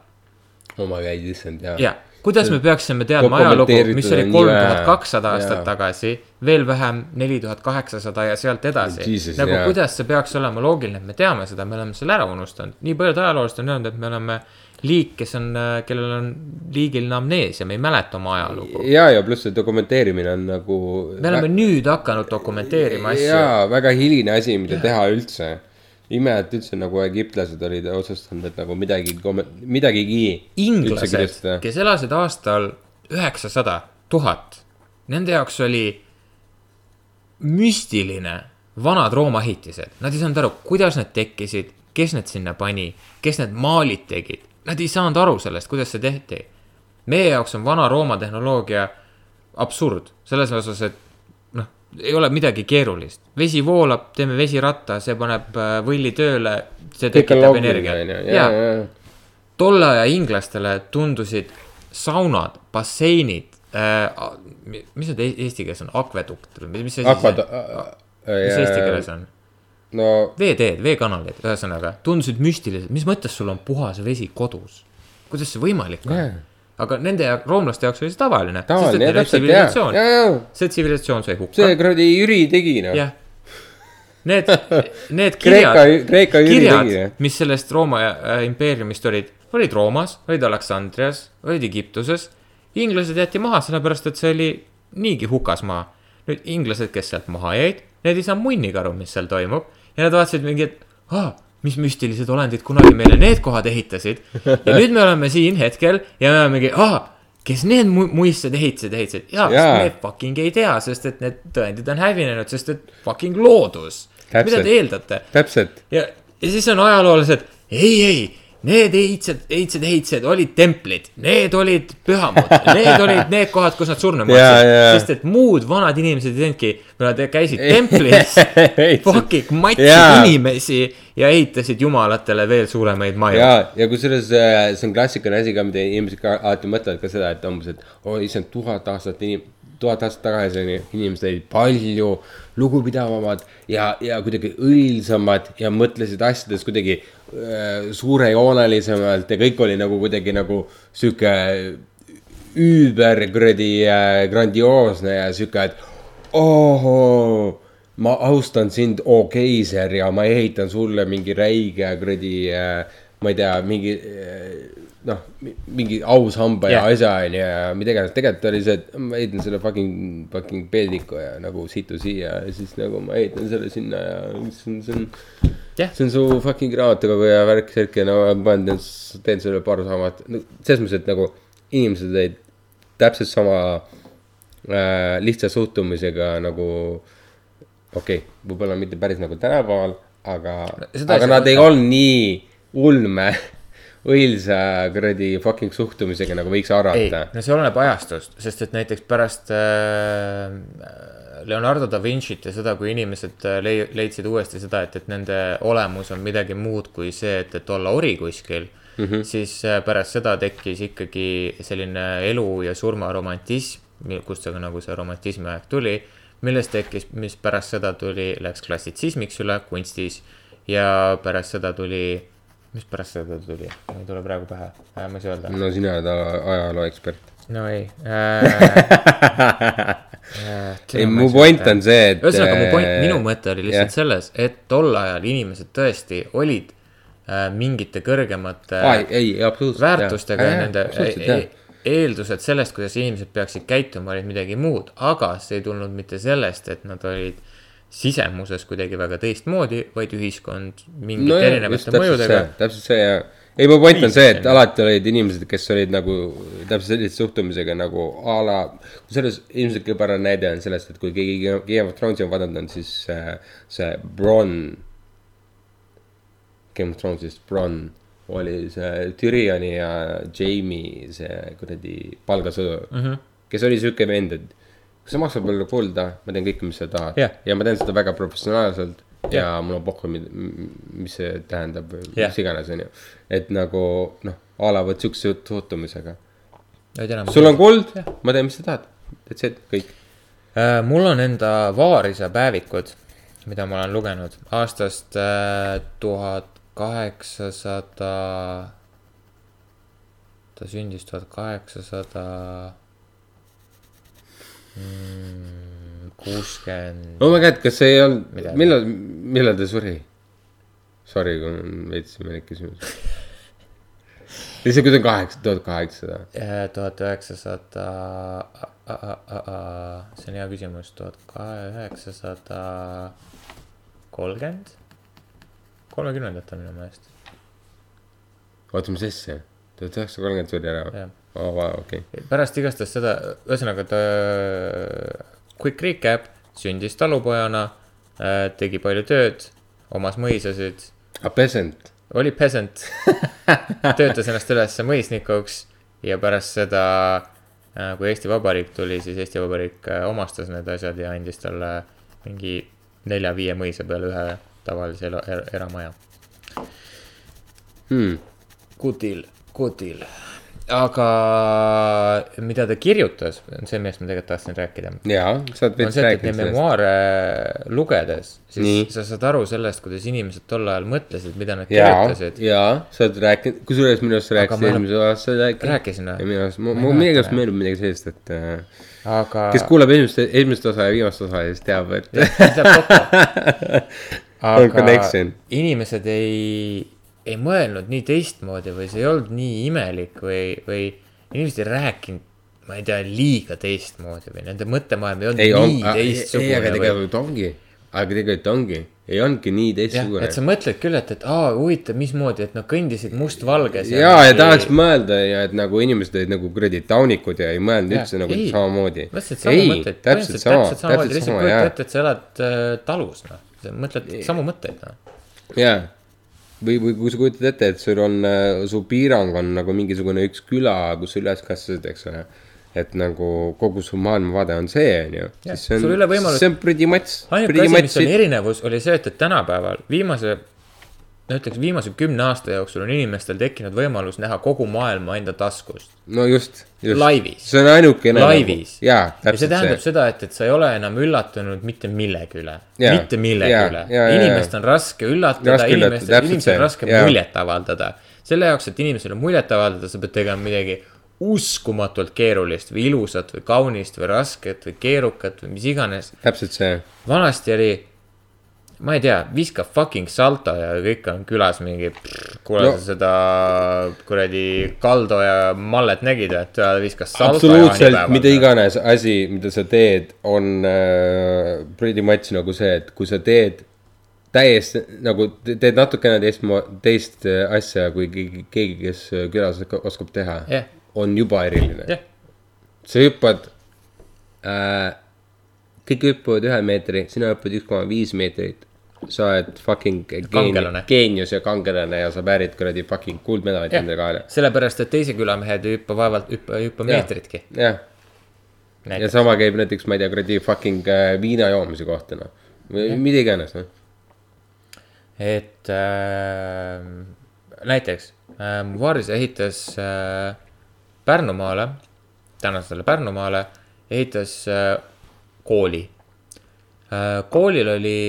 oma käid, issand jaa. ja kuidas me peaksime teadma ajalugu, mis oli kolm tuhat kakssada aastat tagasi, veel vähem neli tuhat kaheksasada ja sealt edasi nagu jaa. kuidas see peaks olema loogiline, et me teame seda, me oleme selle ära unustanud, nii paljud ajaloolased on öelnud, et me oleme liik, kes on, kellel on liigiline amneesia, me ei mäleta oma ajalugu. ja, ja pluss see dokumenteerimine on nagu. me oleme nüüd hakanud dokumenteerima asju. jaa, väga hiline asi, mida teha üldse. ime, et üldse nagu egiptlased olid otsustanud, et nagu midagi, midagigi. inglased, kes elasid aastal üheksasada, tuhat, nende jaoks oli müstiline vanad Rooma ehitised, nad ei saanud aru, kuidas need tekkisid, kes need sinna pani, kes need maalid tegid, nad ei saanud aru sellest, kuidas see tehti. meie jaoks on Vana-Rooma tehnoloogia absurd, selles osas, et noh, ei ole midagi keerulist, vesi voolab, teeme vesiratta, see paneb äh, võlli tööle, see tekitab energiat. ja, ja. tolle aja inglastele tundusid saunad, basseinid äh,, mis need e- eesti keeles on, akvedukt või mis see siis on, mis eesti keeles on? No veeteed, veekanalid, ühesõnaga tundusid müstilised, mis mõttes sul on puhas vesi kodus? kuidas see võimalik on Jaa. aga nende ja roomlaste jaoks oli see tavaline. tavaline, jah, täpselt, jaa, see tsivilisatsioon sai hukka see. kuradi Jüri tegi noh. jah. Need, need kirjad,, kirjad jah. mis sellest Rooma äh, impeeriumist olid, olid Roomas, olid Aleksandrias, olid Egiptuses. inglased jäeti maha, sellepärast et see oli niigi hukas maa. nüüd inglased, kes sealt maha jäid, need ei saa munnigi aru, mis seal toimub ja nad vaatasid mingi, et ah, mis müstilised olendid kunagi meile need kohad ehitasid. ja nüüd me oleme siin hetkel ja me oleme mingi, ah, kes need mu- muistsed ehitasid, ehitasid ja Jaa. me fucking ei tea, sest et need tõendid on hävinenud, sest et fucking loodus. mida te eeldate? täpselt, ja, ja siis on ajaloolased, ei, ei, need ehitsed, ehitsed, ehitised olid templid, need olid pühamud, need olid need kohad, kus nad surma Jaa, matsid jaa.. sest et muud vanad inimesed ei teinudki, nad käisid templis, fucking matsid Jaa. inimesi ja ehitasid jumalatele veel suuremaid maju. ja, ja kusjuures äh, see on klassikaline asi ka, mida inimesed ka alati mõtlevad ka seda, et umbes, et oi issand, tuhat aastat inim-, tuhat aastat tagasi on inimesed olid palju lugupidavamad ja, ja kuidagi õilsamad ja mõtlesid asjadest kuidagi äh, suurejoonelisemalt ja kõik oli nagu kuidagi nagu sihuke üüber kuradi äh, grandioosne ja sihuke, et ohoo ma austan sind, oo keiser ja ma ehitan sulle mingi räige kuradi äh,, ma ei tea, mingi äh, noh, mingi aushamba ja Jah. asja onju ja mida iganes, tegelikult oli see, et ma ehitan selle fucking, fucking peldiku ja nagu situ siia ja siis nagu ma ehitan selle sinna ja see on, see on Jah. see on su fucking raamatukogu ja värk, särk ja no ma teen, teen sulle paar raamat, no selles mõttes, et nagu inimesed olid täpselt sama äh, lihtsa suhtumisega nagu okei okay,, võib-olla mitte päris nagu tänapäeval, aga aga nad ei olnud nii ulme, õilsa kuradi fucking suhtumisega, nagu võiks arvata., no see oleneb ajastust, sest et näiteks pärast äh, Leonardo da Vinci't ja seda, kui inimesed äh, lei- leidsid uuesti seda, et, et nende olemus on midagi muud kui see, et, et olla ori kuskil mm, -hmm. siis äh, pärast seda tekkis ikkagi selline elu ja surma romantism, kust see nagu see romantismi aeg tuli, millest tekkis, mis pärast seda tuli, läks klassitsismiks üle kunstis ja pärast seda tuli, mis pärast seda tuli, mul ei tule praegu pähe, ma ei saa öelda no sina oled ajaloo ekspert. no ei äh. ei, mu point on see, et. ühesõnaga, mu point, minu mõte oli lihtsalt jah. selles, et tol ajal inimesed tõesti olid äh, mingite kõrgemate aa, ei, absoluutselt. väärtustega ja nende absoluutselt, e- jah. e- eeldused sellest, kuidas inimesed peaksid käituma, olid midagi muud, aga see ei tulnud mitte sellest, et nad olid sisemuses kuidagi väga teistmoodi, vaid ühiskond mingite no erinevate mõjudega täpselt see ja, ei mu point on see, et alati olid inimesed, kes olid nagu täpselt sellise suhtumisega nagu a la. selles ilmselt kõige parem näide on sellest, et kui keegi Game of Thronesi on vaadanud, siis äh, see Bron. Game of Thronesist Bron oli see Tyrioni ja Jamie see kuradi palgasõdur mm. -hmm. kes oli sihuke vend, et kui sa maksad mulle kulda, ma teen kõike, mis sa tahad Jah. ja ma teen seda väga professionaalselt ja Jah. mul on pohhu, mis see tähendab, Jah. mis iganes, onju. et nagu noh, a la vot siukse suhtumisega. Sul on kuld, ma teen, mis sa tahad, that's it, kõik. Äh, mul on enda vaarisa päevikud, mida ma olen lugenud aastast äh, tuhat kaheksasada. ta sündis tuhat kaheksasada mm, kuuskümmend. oh my god, kas see ei olnud millal, millal ta suri? Sorry, kui on veits imelik küsimus. lihtsalt, kui ta on kaheksa, tuhat kaheksasada. tuhat üheksasada, see on hea küsimus, tuhat üheksasada kolmkümmend, kolmekümnendat on minu meelest, oota, mis asja? tuhat üheksasada kolmkümmend suri ära või? aa, vau, okei. pärast igastahes seda, ühesõnaga ta, quick recap, sündis talupojana, tegi palju tööd, omas mõisasid, A peasant. oli peasant, töötas ennast üles mõisnikuks ja pärast seda, kui Eesti Vabariik tuli, siis Eesti Vabariik äh, omastas need asjad ja andis talle mingi nelja-viie mõisa peale ühe tavalise elu- er, eramaja. Hmm. Good deal. aga mida ta kirjutas, on see, millest ma tegelikult tahtsin rääkida. jaa, sa oled veits rääkinud sellest. memuaare lugedes, siis Nii. sa saad aru sellest, kuidas inimesed tol ajal mõtlesid, mida nad jaa, kirjutasid. jaa, sa oled rääkinud, kusjuures minu arust rääkisid ma- eelmisel aastal äkki. Rääkisin või? minu arust, mul millegipärast meenub midagi sellist, et äh, aga. kes kuulab esimest, esimest osa ja viimast osa ja siis teab, et on aga inimesed ei, ei mõelnud nii teistmoodi või see ei olnud nii imelik või, või inimesed ei rääkinud, ma ei tea, liiga teistmoodi või nende mõttemaailm ei olnud ei, ei, on, nii ei, aga teistsugune tegelikult ongi, aga tegelikult ongi, ei olnudki nii jah, teistsugune et sa mõtled küll, et, et aa, huvitav, mismoodi, et nad kõndisid mustvalges. ja, ja tahaks mõelda ja et nagu inimesed olid nagu kuradi taunikud ja ei mõelnud Jah, üldse nagu ei. samamoodi. ei, täpselt sama, täpselt sama, ette, et sa elad äh, talus, noh. Sa mõtled samu mõtteid, noh. jaa. või, või kui sa kujutad ette, et sul on, su piirang on nagu mingisugune üks küla, kus sa üles kasvasid, eks ole. et nagu kogu su maailmavaade on see, on ju. Jah, siis see on see on pretty much, ainuke asi, mis it. erinevus, oli see, et, et tänapäeval viimase, no ütleks viimase kümne aasta jooksul on inimestel tekkinud võimalus näha kogu maailma enda taskust. no just, just. Laivis. see on ainukene. Laivis. jaa, ja see täpselt tähendab see. seda, et, et sa ei ole enam üllatunud mitte millegi üle. Mitte millegi Jaa, üle inimest on raske üllatada, inimestel, inimesel see, on raske jaa. muljet avaldada. selle jaoks, et inimesele muljet avaldada, sa pead tegema midagi uskumatult keerulist või ilusat või kaunist või rasket või keerukat või mis iganes. täpselt see. vanasti oli, ma ei tea, viska fucking salto ja kõik on külas mingi. kuule No. sa seda kuradi Kaldo ja Mallet nägid, et ta viskas salto absoluutselt, mida. iganes asi, mida sa teed, on äh, pretty much nagu see, et kui sa teed täiesti nagu te- teed natukene teist, teist äh, asja kui keegi, keegi, kes äh, külas oska- oskab teha Jah. on juba eriline jah, sa hüppad äh,, kõik hüppavad ühe meetri, sina hüppad üks koma viis meetrit. Sa oled fucking Kangelane. geenius ja kangelane ja sa väärid kuradi fucking kuldmedalit endale kaela. sellepärast, et teise küla mehed ei hüppa vaevalt, hüppa, hüppa meetritki. jah, ja sama käib näiteks, ma ei tea, kuradi fucking äh, viina joomise kohta noh. või mida iganes noh. et äh, näiteks äh, Varis ehitas äh, Pärnumaale, tänasele Pärnumaale, ehitas äh, kooli äh,. koolil oli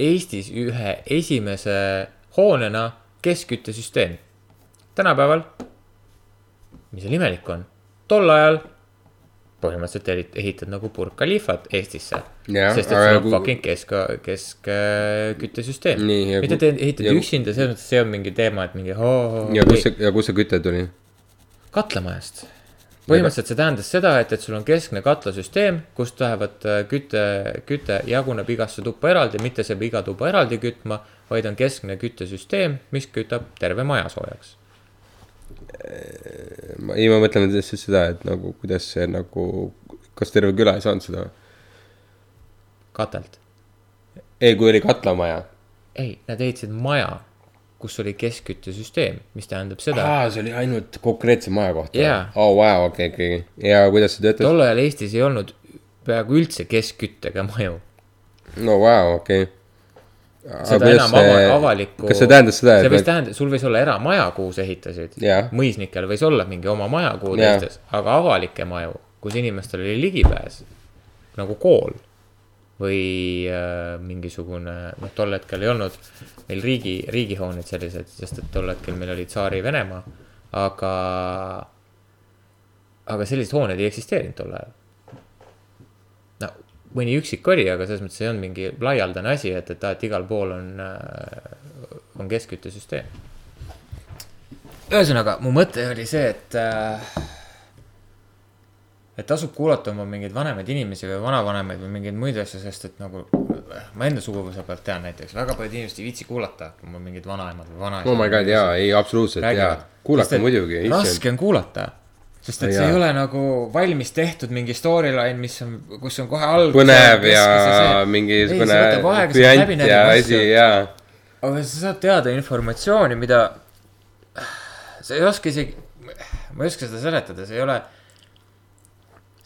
Eestis ühe esimese hoonena keskküttesüsteem. tänapäeval, mis seal imelik on, tol ajal põhimõtteliselt ehit- ehitad nagu Burj Khalifat Eestisse. Jah, sest et sul on fucking kesk, keskküttesüsteem. Kui- te kui- üksinda, selles mõttes see on mingi teema, et mingi ja kust see, ja kust see küte tuli? katlamajast. Põhimõtteliselt see tähendas seda, et, et sul on keskne katlasüsteem, kust lähevad äh, küte, küte jaguneb igasse tuppa eraldi, mitte see peab iga tuba eraldi kütma, vaid on keskne küttesüsteem, mis kütab terve maja soojaks. ei, ma mõtlen lihtsalt seda, et nagu kuidas see nagu, kas terve küla ei saanud seda? katelt. ei, kui oli katlamaja. ei, nad ehitasid maja, kus oli keskküttesüsteem, mis tähendab seda, aa, see oli ainult konkreetse maja kohta Jaa. oo, vau, okei, okei. ja kuidas see töötas? tol ajal Eestis ei olnud peaaegu üldse keskküttega maju. no vau, okei. seda enam ava-, avalikku. kas see tähendas seda, see võis et tähendada, sul võis olla eramaja, kuhu sa ehitasid Jah.. mõisnikel võis olla mingi oma maja, kuhu ta Jah. ehitas, aga avalikke maju, kus inimestel oli ligipääs, nagu kool või äh, mingisugune, noh, tol hetkel ei olnud meil riigi, riigihooned sellised, sest et tol hetkel meil oli Tsaari-Venemaa, aga, aga sellised hooned ei eksisteerinud tol ajal. no mõni üksik oli, aga selles mõttes ei olnud mingi laialdane asi, et, et et igal pool on, on keskküttesüsteem. ühesõnaga, mu mõte oli see, et äh, et tasub kuulata oma mingeid vanemaid inimesi või vanavanemaid või mingeid muid asju, sest et nagu ma enda suguvõsa pealt tean näiteks, väga paljud inimesed ei viitsi kuulata oma mingeid vanaemad või vanaisad. oh my god, jaa, ei absoluutselt jaa. kuulake muidugi, raske on kuulata, sest et No see ei ole nagu valmis tehtud mingi storyline, mis on, kus on kohe alguses. põnev ja mingisugune püant ja asi ja. aga sa saad teada informatsiooni, mida sa ei oska isegi, ma ei oska seda seletada, see ei ole.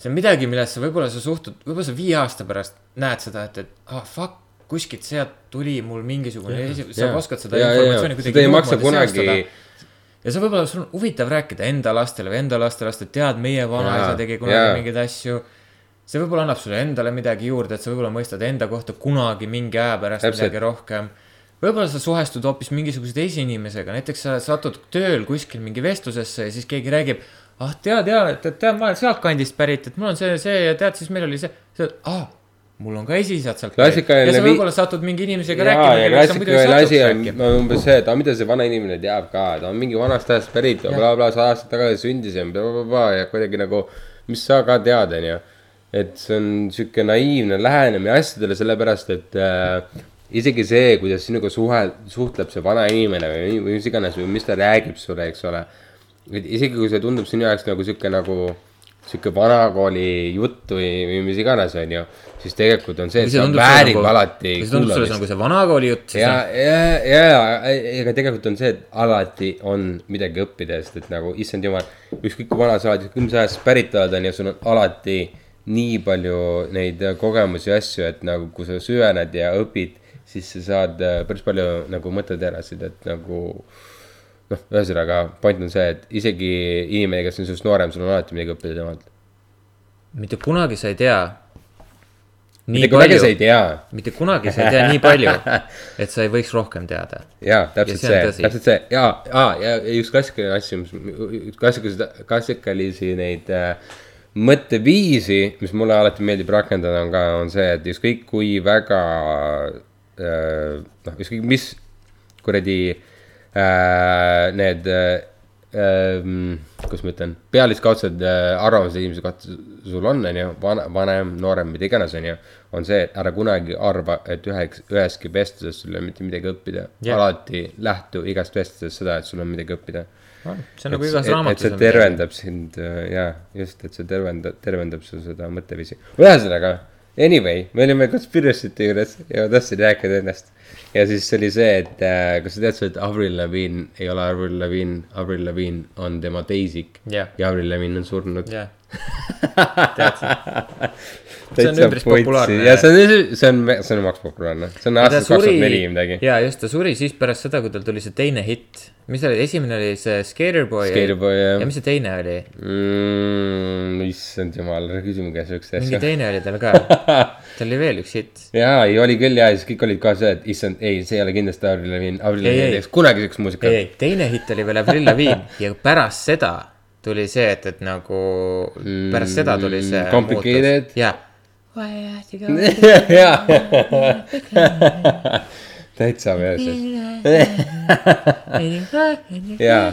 See on midagi, millesse võib-olla sa suhtud, võib-olla sa viie aasta pärast näed seda, et, et ah fuck, kuskilt sealt tuli mul mingisugune, sa jaa. oskad seda jaa, informatsiooni jaa. kuidagi Seda ei maksa kunagi- ja see võib-olla sul on huvitav rääkida enda lastele või enda lastelastele, tead, meie vanaisa tegi kunagi jaa. mingeid asju. see võib-olla annab sulle endale midagi juurde, et sa võib-olla mõistad enda kohta kunagi mingi aja pärast Täpselt. midagi rohkem. võib-olla sa suhestud hoopis mingisuguse teise inimesega, näiteks sa satud tööl kuskil mingi vestlusesse ja siis keegi räägib. ah, tead ja, et, et tead, ma olen sealtkandist pärit, et mul on see, see ja tead, siis meil oli see, see, ah, mul on ka esiisad sealt. Klassikaline ja sa võib-olla satud mingi inimesega jaa, rääkima, klassikaline asi on umbes see, et aga mida see vana inimene teab ka, ta on mingi vanast ajast pärit ja blablabla, sada aastat tagasi sündis ja blablabla ja kuidagi nagu, mis sa ka tead, onju. et see on sihuke naiivne lähenemine asjadele, sellepärast et äh, isegi see, kuidas sinuga suhe, suhtleb see vana inimene või, või mis iganes või mis ta räägib sulle, eks ole. Et isegi kui see tundub sinu jaoks nagu sihuke nagu sihuke vanakooli jutt või, või mis iganes, onju, siis tegelikult on see, et see väärib nagu- alati see tundub sulle nagu see vanakooli jutt, siis ja noh,, ja, ja, ega tegelikult on see, et alati on midagi õppida, sest et nagu issand jumal, ükskõik kui vana sa oled, ükskõik mis ajast sa pärit oled, on ju, sul on alati nii palju neid kogemusi ja asju, et nagu kui sa süvened ja õpid, siis sa saad äh, päris palju nagu mõtteterasid, et nagu noh, ühesõnaga point on see, et isegi inimene, kes on sinust noorem, sul on alati midagi õppida temalt. mitte kunagi sa ei tea. mitte kunagi sa ei tea mitte kunagi sa ei tea nii palju, et sa ei võiks rohkem teada. jaa, täpselt Ja see see, täpselt see ja, ja, ja üks klassikaline asju, mis, üks klassikalisi, klassikalisi neid äh, mõtteviisi, mis mulle alati meeldib rakendada, on ka, on see, et ükskõik kui väga äh, noh, ükskõik mis kuradi äh, need äh, ähm, kuidas ma ütlen, pealiskaudsed äh, arvamused inimese kohta sul on, on ju, vanem, noorem, mida iganes, on ju, on see, et ära kunagi arva, et üheks, üheski vestluses sul ei ole mitte midagi õppida yeah.. alati lähtu igast vestlusest seda, et sul on midagi õppida. see on nagu igas et, et raamatus see tervendab sind äh, ja just, et see tervendab, tervendab su seda mõtteviisi. ühesõnaga, anyway, me olime conspiracy'te juures ja ma tahtsin rääkida ennast. ja siis oli see, et äh, kas sa tead, et Avril Lavigne ei ole Avril Lavigne, Avril Lavigne on tema teisik Jah. ja Avril Lavigne on surnud. jah, See on üpris populaarne. ja see on, see on, see on maks populaarne, see on aastast kaks tuhat neli midagi. ja just, ta suri siis pärast seda, kui tal tuli see teine hitt. mis oli, esimene oli see Skaterboy. Skaterboy, jah. ja mis see teine oli? mm,. issand jumal, ära küsi mu käest siukest mingi asja. teine oli tal ka. tal oli veel üks hitt. jaa, ei oli küll ja siis kõik olid ka see, et issand, ei, see ei ole kindlasti Avril Lavigne, Avril Ei, Lavigne ei. ei teeks kunagi siukest ei, muusikat. ei, teine hitt oli veel Avril Lavigne ja pärast seda tuli see, et, et nagu pärast seda tuli see. Mm, Complicated? jaa. jaa, täitsa meelses. jaa,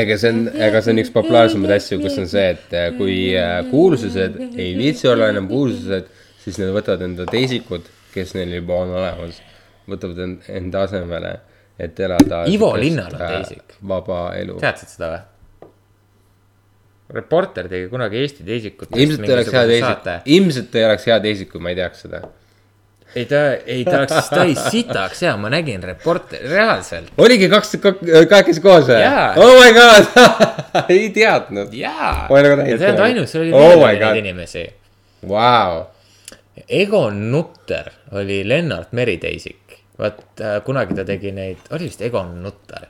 ega see on, ega see on üks populaarsemaid asju, kus on see, et äh, kui äh, kuulsused ei viitsi olla enam kuulsused, siis nad võtavad enda teisikud, kes neil juba on olemas, võtavad end- enda asemele, et elada. Ivo Linnal on teisik. vaba elu. teadsid seda või? Reporter tegi kunagi Eesti teisikut. ilmselt ei oleks hea teisik, ilmselt ei oleks hea teisik, kui ma ei teaks seda. ei ta, ei ta oleks, ta oli sitaks hea, ma nägin reporteri, reaalselt. oligi kaks, kahekesi koos või oh my god ei teadnud. jaa. Ja see ei olnud ainus, seal oli Oh neid inimesi. Vau, Egon Nutter oli Lennart Meri teisik. vaat äh, kunagi ta tegi neid, oli vist Egon Nutter.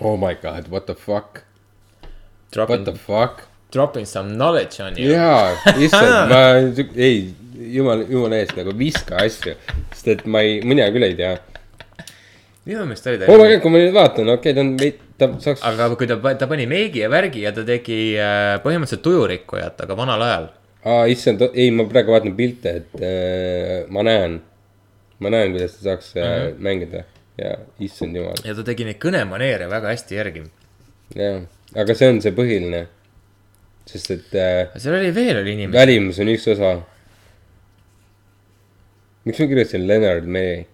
oh my god, what the fuck, what the, fuck. dropping some knowledge on you. jaa, issand, ma, ei, jumal, jumala eest nagu viska asju, sest et ma ei, mina küll ei tea. minu meelest oli ta oh my god, kui ma nüüd vaatan, okei okay,, ta on veid-, ta saaks, aga kui ta, ta pani meigi ja värgi ja ta tegi äh, põhimõtteliselt tujurikkujat, aga vanal ajal. aa, issand, ei, ma praegu vaatan pilte, et äh, ma näen, ma näen, kuidas ta saaks äh, Mhm. mängida ja issand jumal, ja ta tegi neid kõnemaneere väga hästi järgi. jah, aga see on see põhiline. sest et äh, seal oli veel oli inimesi. välimus on üks osa. miks ma kirjutasin Leonard May?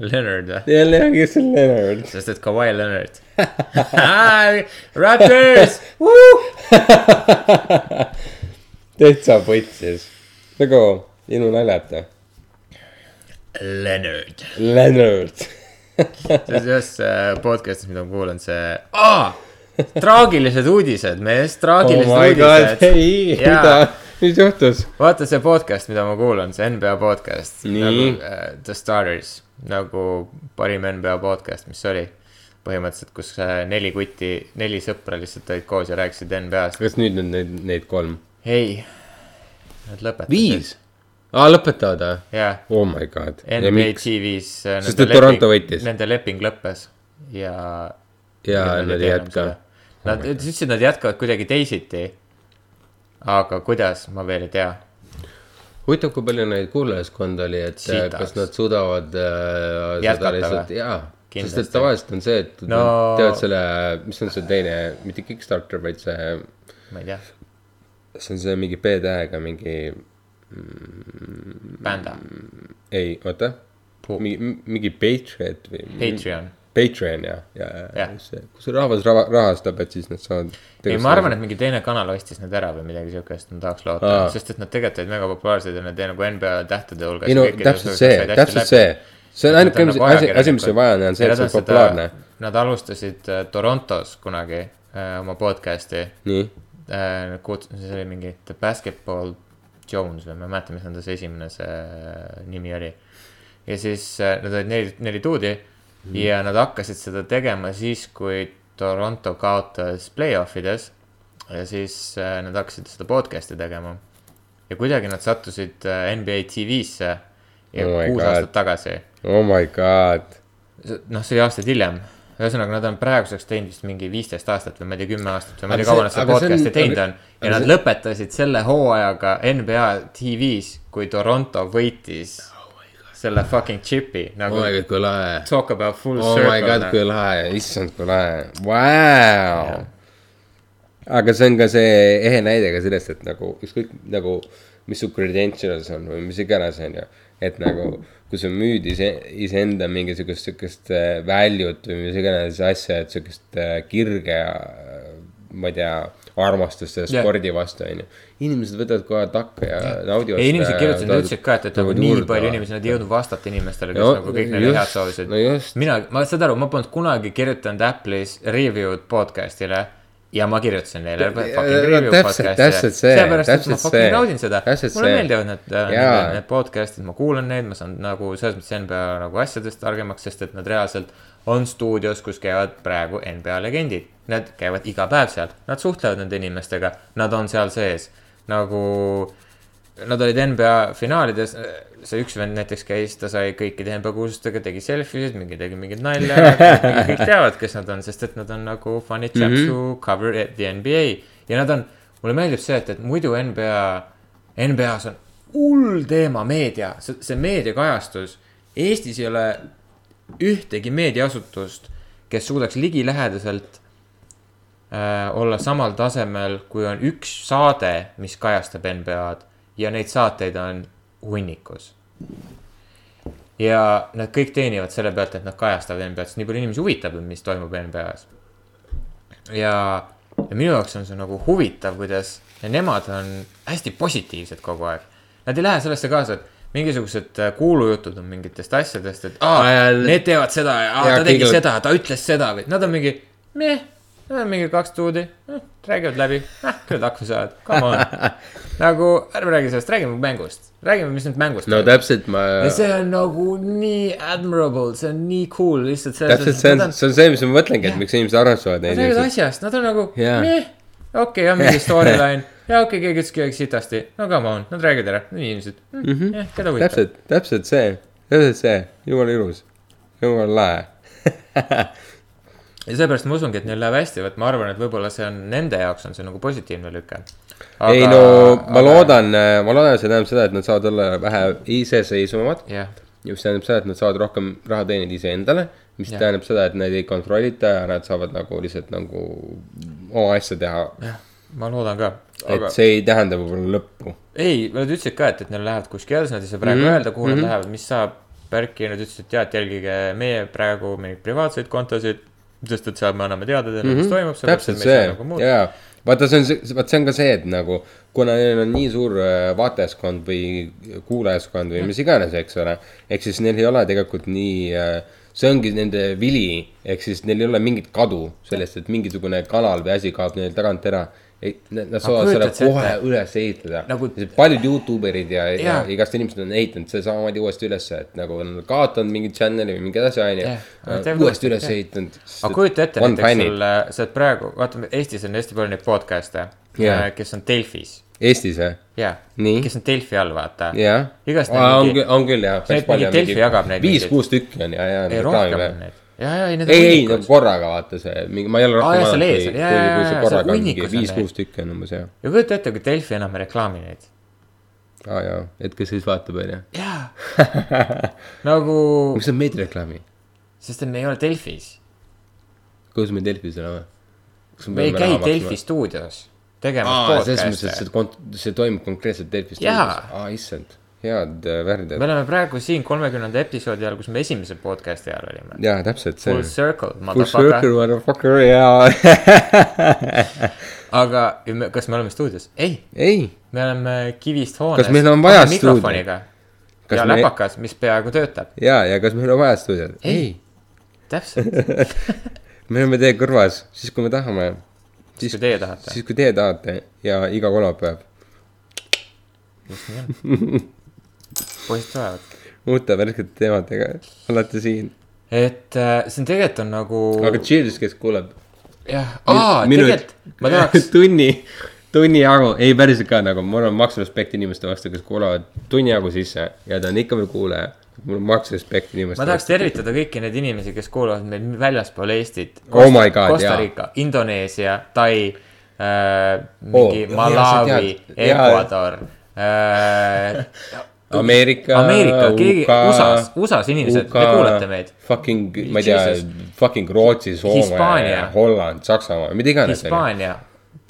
Leonard või? jälle, on Leonard? sest et Kawhi Leonard. Raptors. täitsa putsis, nagu ilma naljata. Leonard. Leonard. see on ühes äh, podcast'is, mida ma kuulan, see ah!, traagilised uudised, mees, oh traagilised god, uudised. ei, mida, mis juhtus? vaata see podcast, mida ma kuulan, see NBA podcast nagu äh, The Starters, nagu parim NBA podcast, mis oli. põhimõtteliselt, kus äh, neli kutti, neli sõpra lihtsalt olid koos ja rääkisid NBA-st. kas nüüd on neid, neid kolm? ei, nad lõpetasid. viis? aa, lõpetavad või? jah, Oh my god. NBA? TV-s. Sest et Toronto võitis. Nende leping lõppes ja. ja nad ei jätka. Nad ütlesid, nad jätkavad kuidagi teisiti. aga kuidas, ma veel ei tea. huvitav, kui palju neid kuulajaskonda oli, et äh, Sitaks. kas nad suudavad äh, seda Jätkata lihtsalt, või? jaa. sest et tavaliselt on see, et No- teevad selle, mis on see teine, mitte Kickstarter, vaid see, ma ei tea, see on see mingi B-tähega mingi, Panda, ei, oota. mingi, mingi Patriot või. Patreon. Patreon ja, ja, ja see, kus rahvas raha, rahastab, et siis nad saavad. ei, ma arvan, et mingi teine kanal ostis need ära või midagi siukest, ma tahaks loota sest et nad tegelikult olid mega populaarsed ja nad jäid nagu NBA tähtede hulgas. ei no täpselt see, täpselt see. see on ainuke nagu asi, asi, mis on vaja, on see, et see on populaarne. Nad alustasid äh, Torontos kunagi äh, oma podcast'i nii, äh,. see oli mingi The Basketball Jones või ma ei mäleta, mis nende see esimene see äh, nimi oli. ja siis äh, nad olid neli, neli tuudi mm. ja nad hakkasid seda tegema siis, kui Toronto kaotas play-off ides. ja siis äh, nad hakkasid seda podcast'i tegema. ja kuidagi nad sattusid äh, NBA TV-sse ja Oh kuus God. aastat tagasi oh my god. noh, see oli aastaid hiljem. ühesõnaga, nad on praeguseks teinud vist mingi viisteist aastat või ma ei tea, kümme aastat või ma ei tea, kaua nad seda podcast'i teinud on. ja nad see- lõpetasid selle hooajaga NBA TV-s, kui Toronto võitis selle fucking chip'i nagu oh my god, kui lahe. talk about full oh my god, circle. kui lahe, issand, kui lahe, vau. aga see on ka see ehe näide ka sellest, et nagu ükskõik nagu, mis su credentials on või mis iganes, on ju. et nagu, kui sa müüd ise, iseenda mingisugust sihukest äh, value't või mis iganes asja, et sihukest äh, kirge äh, ma ei tea, armastust selle Jah. spordi vastu, on ju. Inimesed võtavad kohe takka ja naudivad. inimesed kirjutasid, ütlesid ka, et, et nagu nii palju inimesi, nad ei jõudnud vastata inimestele, kes No, nagu kõik neile head soovisid no mina, ma saad aru, ma polnud kunagi kirjutanud Apple'is review'd podcast'ile ja ma kirjutasin neile fucking review täpselt- podcast'i. täpselt see, sellepärast, et ma täpselt fucking see. naudin seda. Täpselt mulle see. meeldivad need, need, Jaa. need podcast'id, ma kuulan neid, ma saan nagu selles mõttes NBA nagu asjadest targemaks, sest et nad reaalselt on stuudios, kus käivad praegu NBA legendid. Nad käivad iga päev seal, nad suhtlevad nende inimestega, nad on seal sees nagu Nad olid NBA finaalides, see üks vend näiteks käis, ta sai kõikide NBA kuulsustega, tegi selfie sid, mingi tegi mingit nalja, kõik teavad, kes nad on, sest et nad on nagu funny chaps mm -hmm. who cover the NBA. ja nad on, mulle meeldib see, et, et muidu NBA, NBA-s on hull teema meedia, see, meediakajastus. Eestis ei ole ühtegi meediaasutust, kes suudaks ligilähedaselt äh, olla samal tasemel, kui on üks saade, mis kajastab NBA-d ja neid saateid on hunnikus. ja nad kõik teenivad selle pealt, et nad kajastavad NBA-d, sest nii palju inimesi huvitab, mis toimub NBA-s. ja, ja minu jaoks on see nagu huvitav, kuidas ja nemad on hästi positiivsed kogu aeg. Nad ei lähe sellesse kaasa, et mingisugused äh, kuulujutud on mingitest asjadest, et aa need teevad seda ja aa, ta tegi seda, ta ütles seda või nad on mingi meh, mingi kaks tuudi. Eh,, räägivad läbi. Eh,, küll hakkama saavad, come on. nagu ärme räägi sellest, räägime mängust, räägime, mis nüüd mängust no täpselt ma, see on nagu nii admirable, see on nii cool lihtsalt täpselt see on, see on see, mis ma mõtlengi, et miks inimesed armastavad Nad neid räägivad inimesi. asjast, nad on nagu meh, okei okay,, on mingi storyline. Ja okei okay,, keegi ütles kedagi sitasti, no come on, nad räägivad ära, no inimesed. Mm, -hmm. jah, keda huvitab. täpselt, täpselt see, täpselt see, jumala ilus, jumala lahe. ja seepärast ma usungi, et neil läheb hästi, vot ma arvan, et võib-olla see on nende jaoks on see nagu positiivne lüke. ei no ma. loodan, ma loodan, et see tähendab seda, et nad saavad olla vähe iseseisvamad. jah, mis tähendab seda, et nad saavad rohkem raha teenida iseendale, mis Jah. tähendab seda, et neid ei kontrollita ja nad saavad nagu lihtsalt nagu oma asja teha. jah, ma loodan ka. et aga see ei tähenda võib-olla lõppu. ei, nad ütlesid ka, et, et neil lähevad kuskile edasi, nad ei saa praegu mm Mhm, -hmm. öelda, kuhu mm -hmm. mhm. nad lähevad, mis saab. Värki ja nad ütlesid, et jaa, et jälgige meie praegu mingeid privaatseid kontosid, sest et seal me anname teada teile mm, -hmm. mis toimub. Mhm. täpselt see, jaa, vaata, see on see, vaat see on ka see, et nagu kuna neil on nii suur äh, vaatajaskond või kuulajaskond või mis iganes, eks ole. ehk siis neil ei ole tegelikult nii, see ongi nende vili, ehk siis neil ei ole mingit kadu sellest, et mingisugune kanal või asi kaob neil tagant ära. Nad saavad selle sa ette? kohe üles ehitada Nagu- paljud Youtube erid ja, ja Jaa. igast inimesed on ehitanud selle samamoodi uuesti ülesse, et nagu on kaotanud mingi channel'i või mingi asja, onju uuesti üles ehitanud. aga kujuta ette näiteks sul, sa oled praegu, vaata Eestis on hästi palju neid podcast'e yeah., kes on Delfis, Eestis või? jaa, kes on Delfi all, vaata. jah. On küll, on küll jah. Need mingi Delfi jagab neid viis-kuus tükki on ja, ja. ei, rohkem on neid. jaa, jaa, ei need ei, ei nagu korraga vaata see, mingi, ma ei ole rohkem ees kui, kui, kui see korraga on mingi viis-kuus tükki on umbes jah. ja kujuta ette, kui Delfi enam ei reklaami neid. aa jaa, et kes siis vaatab, onju. jaa. nagu, miks sa meid reklaami? sest et me ei ole Delfis. kuidas me Delfis oleme? me ei käi Delfi stuudios tegemas aa, selles mõttes, et podcast'e see see toimub konkreetselt Delfi stuudios. aa, issand, head äh, värdjad me. oleme praegu siin kolmekümnenda episoodi all, kus me esimese podcast'i ajal olime. jaa, täpselt see Full. circle, Full circle, motherfucker. motherfucker jaa. aga me- kas me oleme stuudios? ei, ei, me oleme kivist hoones. Kas meil on vaja mikrofoniga Kas ja me- läpakas, mis peaaegu töötab. jaa, ja kas meil on vaja stuudiot? Ei. ei, täpselt, me oleme teie kõrvas, siis kui me tahame. kui teie tahate. siis kui teie tahate ja iga kolmapäev just nii on. poisid tulevad. uute värskete teemadega, olete siin. et äh, see on tegelikult on nagu. aga cheers, kes kuuleb. jah, aa, tegelikult ma tahaks, tunni, tunni jagu, ei päriselt ka nagu, mul on maks respekt inimeste vastu, kes kuulavad tunni jagu sisse ja ta on ikka veel kuulaja. mul on maks respekt inimeste ma tahaks tervitada kõiki neid inimesi, kes kuulavad meid väljaspool Eestit. Oh my God, Costa jaa. Rica, Indoneesia, Tai äh,, mingi Oh, oh, Malawi. Ecuador äh. Ameerika, Ameerika, keegi USA-s, USA-s inimesed, te kuulate meid. Fucking, ma ei tea fucking Rootsi, Soome Holland, Saksamaa, mida iganes. Hispaania.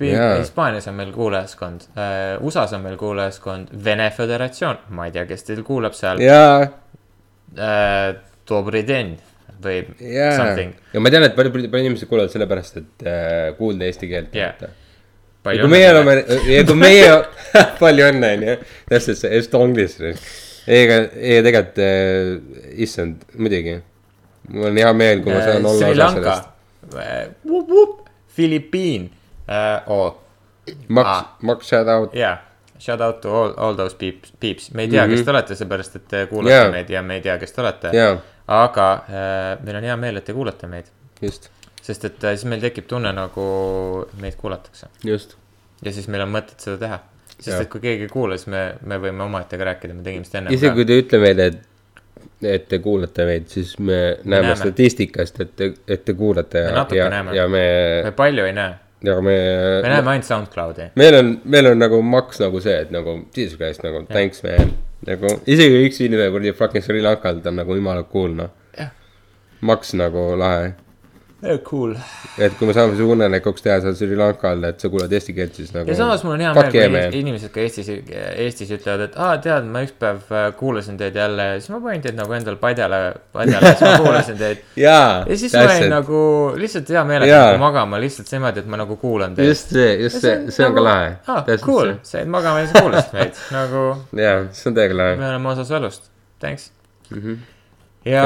Hispaanias on meil kuulajaskond uh,, USA-s on meil kuulajaskond, Vene Föderatsioon, ma ei tea, kes teil kuulab seal uh,, jaa, Dobri den või jaa something., ja ma tean, et palju, palju inimesi kuulavad sellepärast, et äh, kuulda eesti keelt yeah.. Ja kui meie oleme, ja kui meie, palju õnne, onju, täpselt see estonglis. ega, ei tegelikult äh,, issand, muidugi. mul on hea meel, kui ma saan olla Sri osa sellest., Filipiin uh,, oh Max Aa., Max shout out. yeah, shout out to all, all those peeps, peeps, me ei tea mm, -hmm. kes te olete, seepärast et te kuulate Jaa. yeah. meid ja me ei tea, kes te olete jaa, aga uh, meil on hea meel, et te kuulate meid, just, sest et uh, siis meil tekib tunne nagu meid kuulatakse just. ja siis meil on mõtet seda teha. sest Jaa. et kui keegi ei kuula, siis me, me võime omaette ka rääkida, me tegime seda enne isegi kui te ütle meile, et, et te kuulate meid, siis me näeme, näeme. statistikast, et te, et te kuulate ja natuke, ja, näeme. ja me, me palju ei näe, ja me, me näeme ainult SoundCloudi. meil on, meil on nagu maks nagu see, et nagu jesus christ nagu thanks man. nagu isegi üks inimene kuradi fucking Sri Lankalt on nagu jumala cool noh. Maks nagu lahe, Cool. et kui me saame su unenäkuks teha seal Sri Lankal, et sa kuulad eesti keelt, siis nagu. ja samas mul on hea meel, kui inimesed, ka Eestis, Eestis ütlevad, et aa, tead, ma üks päev äh, kuulasin teid jälle, siis ma panin teid nagu endal padjale, padjale, siis ma kuulasin teid. jaa, ja siis ma jäin nagu lihtsalt hea meelega nagu magama lihtsalt niimoodi, et ma nagu kuulan teid. just see, just see, see on ka lahe. aa, cool, said magama ja siis kuulasid meid, nagu jaa, see on täiega lahe. me oleme osa su elust, thanks mm. Mhm. -hmm. Ja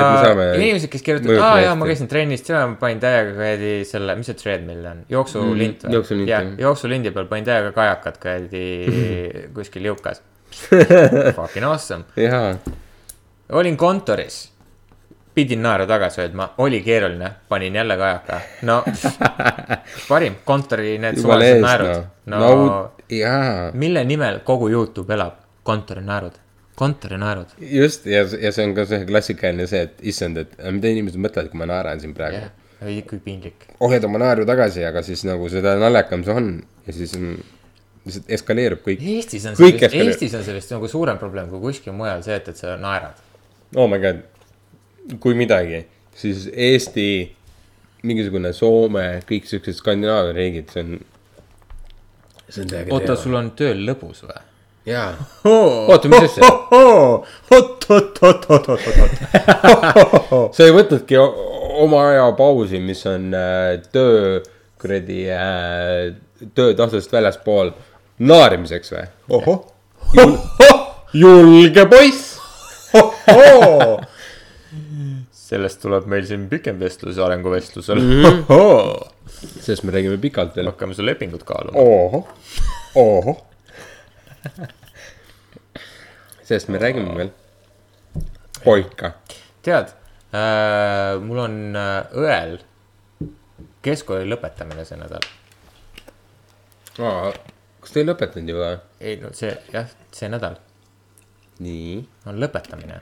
inimesed, kes kirjutavad, aa jaa, ma käisin trennis, tead, ma panin täiega kuradi selle, mis see treadmill on, jooksulint või? jooksulint, jah jooksulindi peal panin täiega kajakat kuradi kuskil jõukas. Fucking awesome. olin kontoris, pidin naeru tagasi hoidma, oli keeruline, panin jälle kajaka, no. Parim, kontori need suvalised naerud. noh. no, no jaa, mille nimel kogu Youtube elab, kontorinaerud, kontorinaerud. just ja, ja see on ka see klassikaline see, et issand, et mida inimesed mõtlevad, kui ma naeran siin praegu jah, oi kui piinlik. hoiad oma naeru tagasi, aga siis nagu seda naljakam see on ja siis on, lihtsalt eskaleerub kõik. Eestis on Kõik sellest, eskaleerub. Eestis on sellest nagu suurem probleem kui kuskil mujal see, et, et sa naerad. oh my god, kui midagi, siis Eesti, mingisugune Soome, kõik siuksed Skandinaavia riigid, see on. see on täiega oota, sul on tööl lõbus või? jaa, oota, mis asja? oot, oot, oot, oot, oot, oot. sa ei võtnudki oma aja pausi, mis on äh, töö kuradi äh,, töötasust väljaspool naerimiseks või? ohoh, julge poiss. sellest tuleb meil siin pikem vestlus arenguvestlusel mm. -hmm. sellest me räägime pikalt veel. hakkame su lepingut kaaluma. ohoh, ohoh. Sellest me räägime veel. poika. tead äh,, mul on äh, õel keskkooli lõpetamine see nädal. kas te ei lõpetanud juba? ei no see jah, see nädal nii, on lõpetamine.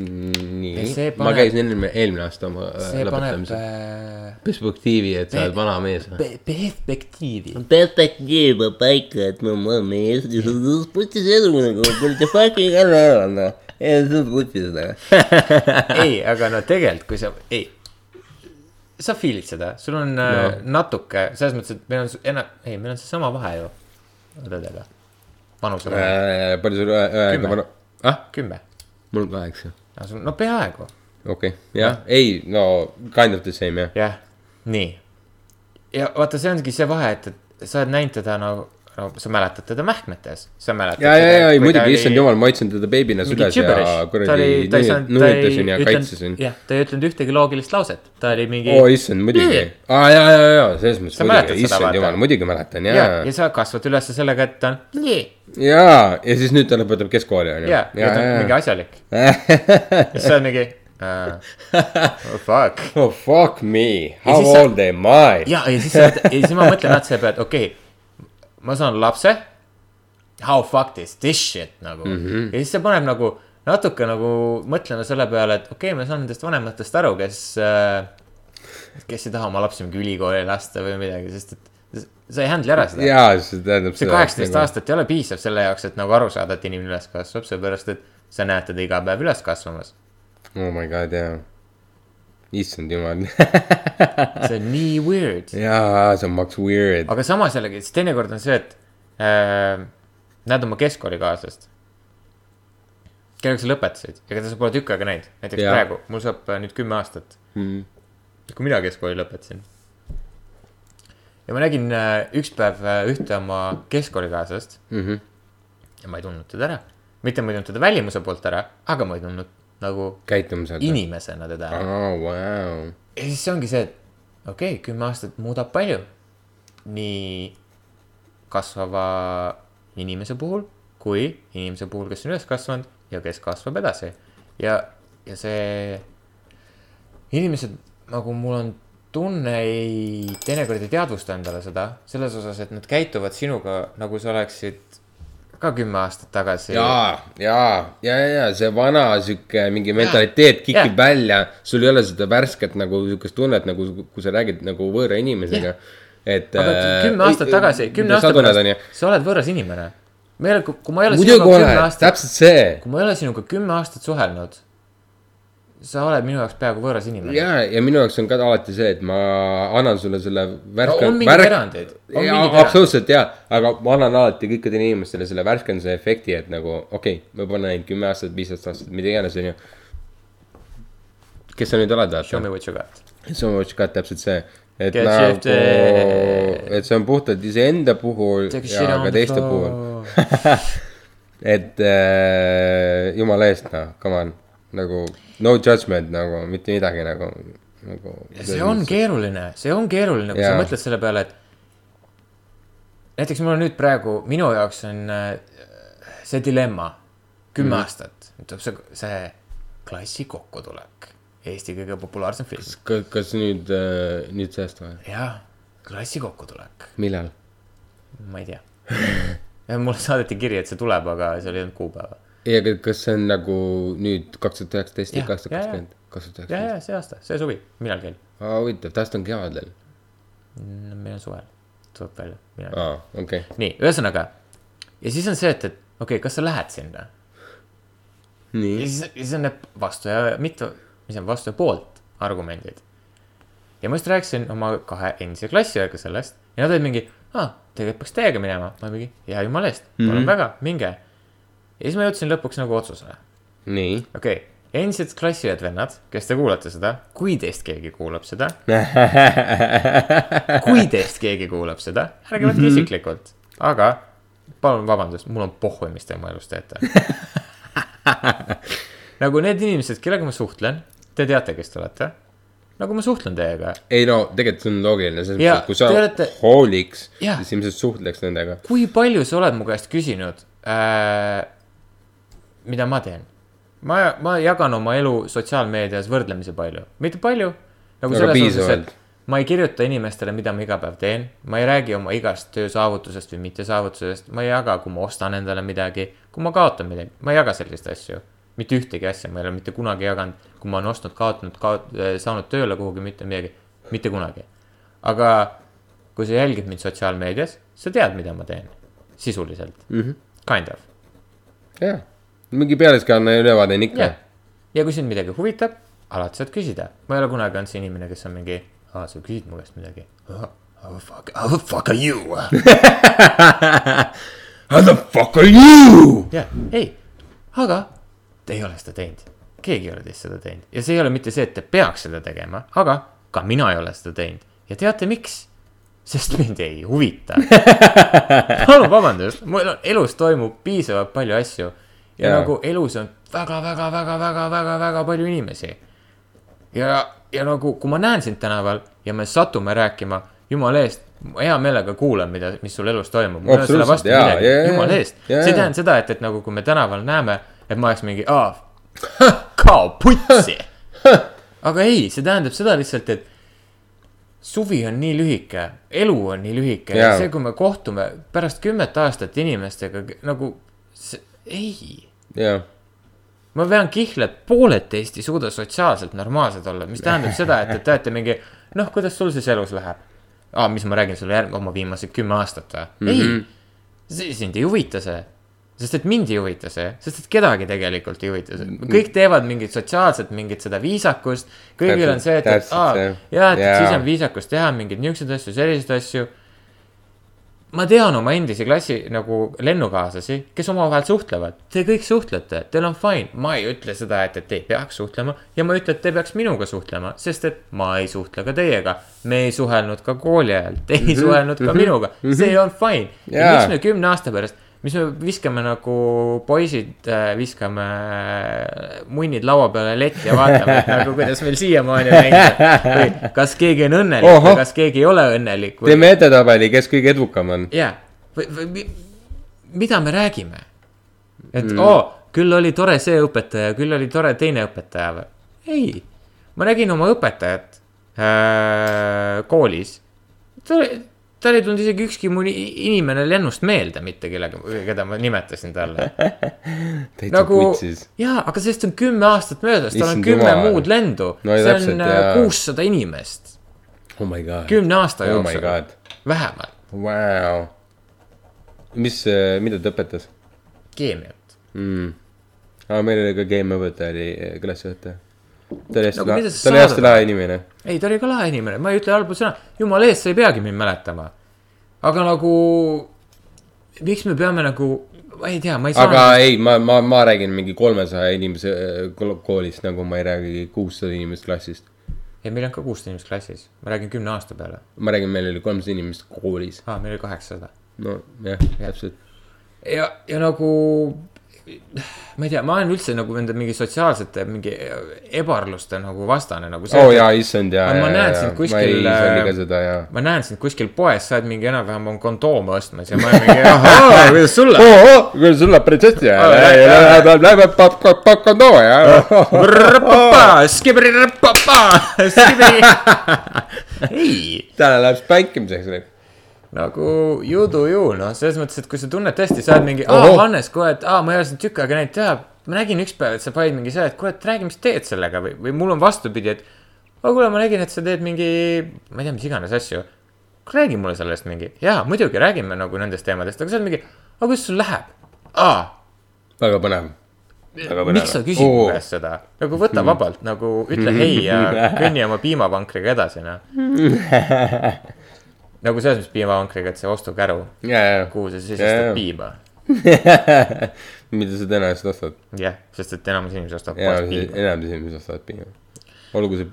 Nii ma käisin eelmine, eelmine aasta oma äh, see paneb lõpetamise. äh, perspektiivi, et sa oled vana mees. pe- perspektiivi. perspektiiv on paika, et ma olen mees ja sa putis edu nagu kuradi fucking ära ära noh. ja sa putis nagu. ei, aga no tegelikult, kui sa, ei, sa feel'id seda, sul on no. No. natuke selles mõttes, et meil on enam, ei, meil on seesama vahe ju õdedega. vanuse vahe, Äh, palju sul õega Kümme. vana? ah, kümme, mul on kaheksa. No peaaegu, okei okay., jah, ei, no kind of the same jah. jah, nii. ja vaata, see ongi see vahe, et, et sa oled näinud teda nagu, no sa mäletad teda mähkmetes, sa mäletad. ja, ja, ja, ei muidugi, issand jumal, ma hoidsin teda beebina süles ja kuradi nunnitasin ja kaitsesin. jah, ta ei ütlenud ühtegi loogilist lauset, ta oli mingi oo, issand, muidugi aa, ja, ja, ja, selles mõttes muidugi, issand jumal, muidugi mäletan ja ja, sa kasvad üles sellega, et ta on nii ja, siis nüüd ta lõpetab keskkooli on ju. ja, ta on mingi asjalik. ja siis sa oled mingi uh,. Oh fuck. oh fuck me, how old am I? ja, ja siis ja siis ma mõtlen otse peale, et okei okay,, ma saan lapse. How fuck this, this shit nagu mm. -hmm. ja siis see paneb nagu natuke nagu mõtlema selle peale, et okei okay,, ma saan nendest vanematest aru, kes äh,. kes ei taha oma lapsi mingi ülikooli lasta või midagi, sest et sa ei handle'i ära seda. jaa, see tähendab see kaheksateist. aastat ei ole piisav selle jaoks, et nagu aru saada, et inimene üles kasvab, sellepärast et sa näed teda iga päev üles kasvamas. oh my god, jaa. Issand jumal. see on nii weird. jaa, see on maks weird. aga samas jällegi, siis teinekord on see, et äh, näed oma keskkoolikaaslast. kellega sa lõpetasid ja keda sa pole tükk aega näinud, näiteks ja. praegu, mul saab äh, nüüd kümme aastat Mm. kui mina keskkooli lõpetasin. ja ma nägin äh, üks päev äh, ühte oma keskkoolikaaslast Mm -hmm. ja ma ei tundnud teda ära. mitte ma ei tundnud teda välimuse poolt ära, aga ma ei tundnud nagu käitumiselt. inimesena teda aa, vau. ja siis see ongi see, et okei okay,, kümme aastat muudab palju. nii kasvava inimese puhul kui inimese puhul, kes on üles kasvanud ja kes kasvab edasi. ja, ja see, inimesed nagu mul on tunne ei, teinekord ei teadvusta endale seda selles osas, et nad käituvad sinuga nagu sa oleksid ka kümme aastat tagasi. jaa, jaa, ja, ja, ja see vana sihuke mingi mentaliteet kikib välja, sul ei ole seda värsket nagu sihukest tunnet nagu, kui sa räägid nagu võõra inimesega. et. aga kümme aastat tagasi, kümne aasta pärast, sa oled võõras inimene. ma ei ole, kui ma ei ole muidugi aastat, täpselt see. kui ma ei ole sinuga kümme aastat suhelnud, sa oled minu jaoks peaaegu võõras inimene. ja, ja minu jaoks on ka alati see, et ma annan sulle selle värske. No on mingeid erandeid, jaa mingeid, absoluutselt jaa, aga ma annan alati kõikidele inimestele selle värskenduse efekti, et nagu okei okay,, pole näinud kümme aastat, viisteist aastat, mida iganes, onju. kes sa nüüd oled, Show me vaata? what you got. see on ka täpselt see, et Get nagu, et see on puhtalt iseenda puhul ja ka teiste puhul. et äh, jumala eest, noh, come on, nagu no judgment nagu mitte midagi nagu, nagu. see on keeruline, see on keeruline, kui sa Jaa. mõtled selle peale, et. näiteks mul on nüüd praegu, minu jaoks on äh, see dilemma, kümme mm. aastat, tuleb see, see klassi kokkutulek. Eesti kõige populaarsem film. kas, kas nüüd, nüüd sellest või? jaa, klassi kokkutulek, millal? ma ei tea. mulle saadeti kiri, et see tuleb, aga seal ei olnud kuupäeva. ei, aga kas see on nagu nüüd kaks tuhat üheksateist, Jah, kaks tuhat kakskümmend, kaks tuhat ja, üheksateist? ja see aasta, see suvi, millalgi. aa, huvitav, täpselt on kevadel. meil on suvel, tuleb välja, aa, okei. nii, ühesõnaga ja siis on see, et, et okei okay,, kas sa lähed sinna ja siis, ja siis on need vastu ja mitu, mis on vastu ja poolt argumendid. ja ma just rääkisin oma kahe endise klassiõega sellest ja nad olid mingi, aa, tegelikult peaks teiega minema, ma mingi, hea jumala eest, palun mm -hmm. väga, minge. Ja siis ma jõudsin lõpuks nagu otsusele, nii. okei okay,, endised klassiõed vennad, kes te kuulate seda, kui teist keegi kuulab seda, kui teist keegi kuulab seda, ärge võtke isiklikult, aga palun vabandust, mul on pohhui, mis te oma elus teete. nagu need inimesed, kellega ma suhtlen, te teate, kes te olete. nagu ma suhtlen teiega. ei no tegelikult see on loogiline, selles mõttes, et kui sa te olete- hooliks, siis ilmselt suhtleks nendega. kui palju sa oled mu käest küsinud äh,, mida ma teen? ma, ma jagan oma elu sotsiaalmeedias võrdlemisi palju, mitte palju. nagu Aga selles piisavalt. et ma ei kirjuta inimestele, mida ma iga päev teen, ma ei räägi oma igast töösaavutusest või mittesaavutusest, ma ei jaga, kui ma ostan endale midagi, kui ma kaotan midagi, ma ei jaga selliseid asju. mitte ühtegi asja ma ei ole mitte kunagi jaganud, kui ma olen ostnud, kaotanud, kaot-, saanud tööle kuhugi, mitte midagi, mitte kunagi. aga kui sa jälgid mind sotsiaalmeedias, sa tead, mida ma teen, sisuliselt mm, -hmm. kind of, jah, mingi pealiskaudne ülevaade on ikka ja kui sind midagi huvitab, alati saad küsida, ma ei ole kunagi olnud see inimene, kes on mingi, aa, sa küsid mu käest midagi. How the fuck, how the fuck are you? How the fuck are you? jah, ei, aga te ei ole seda teinud, keegi ei ole teist seda teinud ja see ei ole mitte see, et te peaks seda tegema, aga ka mina ei ole seda teinud ja teate, miks? sest mind ei huvita. palun vabandust, mul elus toimub piisavalt palju asju ja yeah. nagu elus on väga-väga-väga-väga-väga-väga palju inimesi. ja, ja nagu, kui ma näen sind tänaval ja me satume rääkima, jumala eest, ma hea meelega kuulan, mida, mis sul elus toimub. mul ei ole selle vastu jaa, midagi jaa, jumala eest. jaa, see ei tähenda seda, et, et nagu, kui me tänaval näeme, et ma oleks mingi, aa, kao putsi. aga ei, see tähendab seda lihtsalt, et suvi on nii lühike, elu on nii lühike ja Jaa. see, kui me kohtume pärast kümmet aastat inimestega nagu, ei jah, ma vean kihla, et pooled teist ei suuda sotsiaalselt normaalsed olla, mis tähendab seda, et, et te olete mingi, noh, kuidas sul siis elus läheb? aa, mis ma räägin sulle järg-, oma viimased kümme aastat või mm? -hmm. ei, sind ei huvita see. sest et mind ei huvita see, sest et kedagi tegelikult ei huvita see, kõik teevad mingit sotsiaalset, mingit seda viisakust. kõigil on see, et, et aa jaa, et Jaa. siis on viisakus teha mingeid niisuguseid asju, selliseid asju ma tean oma endisi klassi nagu lennukaaslasi, kes omavahel suhtlevad, te kõik suhtlete, teil on fine, ma ei ütle seda, et, et te ei peaks suhtlema ja ma ei ütle, et te peaks minuga suhtlema, sest et ma ei suhtle ka teiega. me ei suhelnud ka kooli ajal, te ei suhelnud ka minuga, see on fine. ja Jaa. miks me kümne aasta pärast, mis me viskame nagu poisid, viskame munnid laua peale letti ja vaatame, et nagu kuidas meil siiamaani või kas keegi on õnnelik Ohoh. või kas keegi ei ole õnnelik või teeme edetabeli, kes kõige edukam on. jaa, või, või mi- mida me räägime? et mm. oo, küll oli tore see õpetaja, küll oli tore teine õpetaja või? ei, ma nägin oma õpetajat äh, koolis. ta oli, tal ei tulnud isegi ükski mu ni- inimene lennust meelde mitte kellega, keda ma nimetasin talle. nagu jaa, aga sellest on kümme aastat möödas, tal on kümme jumal. muud lendu No see täpselt, on jaa. kuussada inimest, oh my god. kümne aasta oh jooksul, vähemalt, vau. mis, mida ta õpetas keemiat. mm.? aa, meil oli ka keemiaõpetaja oli eh, klassiõpetaja. ta oli hästi sa ta oli hästi lahe inimene. ei, ta oli ka lahe inimene, ma ei ütle halba sõna, jumala eest, sa ei peagi mind mäletama. aga nagu, miks me peame nagu, ma ei tea, ma ei saa. aga ei, ma, ma, ma räägin mingi kolmesaja inimese kol- koolist, nagu ma ei räägi kuussada inimest klassist. ei, meil on ka kuussada inimest klassis, ma räägin kümne aasta peale. ma räägin, meil oli kolmsada inimest koolis. aa, meil oli kaheksasada. no jah, täpselt. ja, ja nagu, ma ei tea, ma olen üldse nagu nende mingi sotsiaalsete mingi ebarluste nagu vastane nagu. oo oh, jaa, issand jaa, ma näen sind ma kuskil, ei salli ka äh, seda jaa. ma näen sind kuskil poes, sa oled mingi enam-vähem on kondoome ostmas ja ma olen mingi, ahaa, kuidas sulle? hästi Oh, jah, jah. ja. Lähme pakk on too ja. ei, täna läheb spankimiseks nüüd. Nagu you do you, noh, selles mõttes, et kui sa tunned tõesti, sa oled mingi, aa Hannes, kuule, et aa, ma ei ole sind tükk aega näinud teha. ma nägin üks päev, et sa panid mingi selle, et kuule, et räägi, mis teed sellega või, või mul on vastupidi, et. aga kuule, ma nägin, et sa teed mingi, ma ei tea, mis iganes asju. räägi mulle sellest mingi, jaa, muidugi räägime nagu nendest teemadest, aga sa oled mingi, aga kuidas sul läheb? aa, väga põnev. miks sa küsid mu käest seda, nagu võta vabalt, nagu ütle hei ja kõnni oma piimavankriga edasi, noh. nagu selles mõttes piimavankriga, et see ostukäru, ja, kuhu sa sisestad jaa. piima. mida sa tõenäoliselt ostad. jah, sest et enamus inimesi ostab poest piima. enamus inimesed ostavad piima. olgu see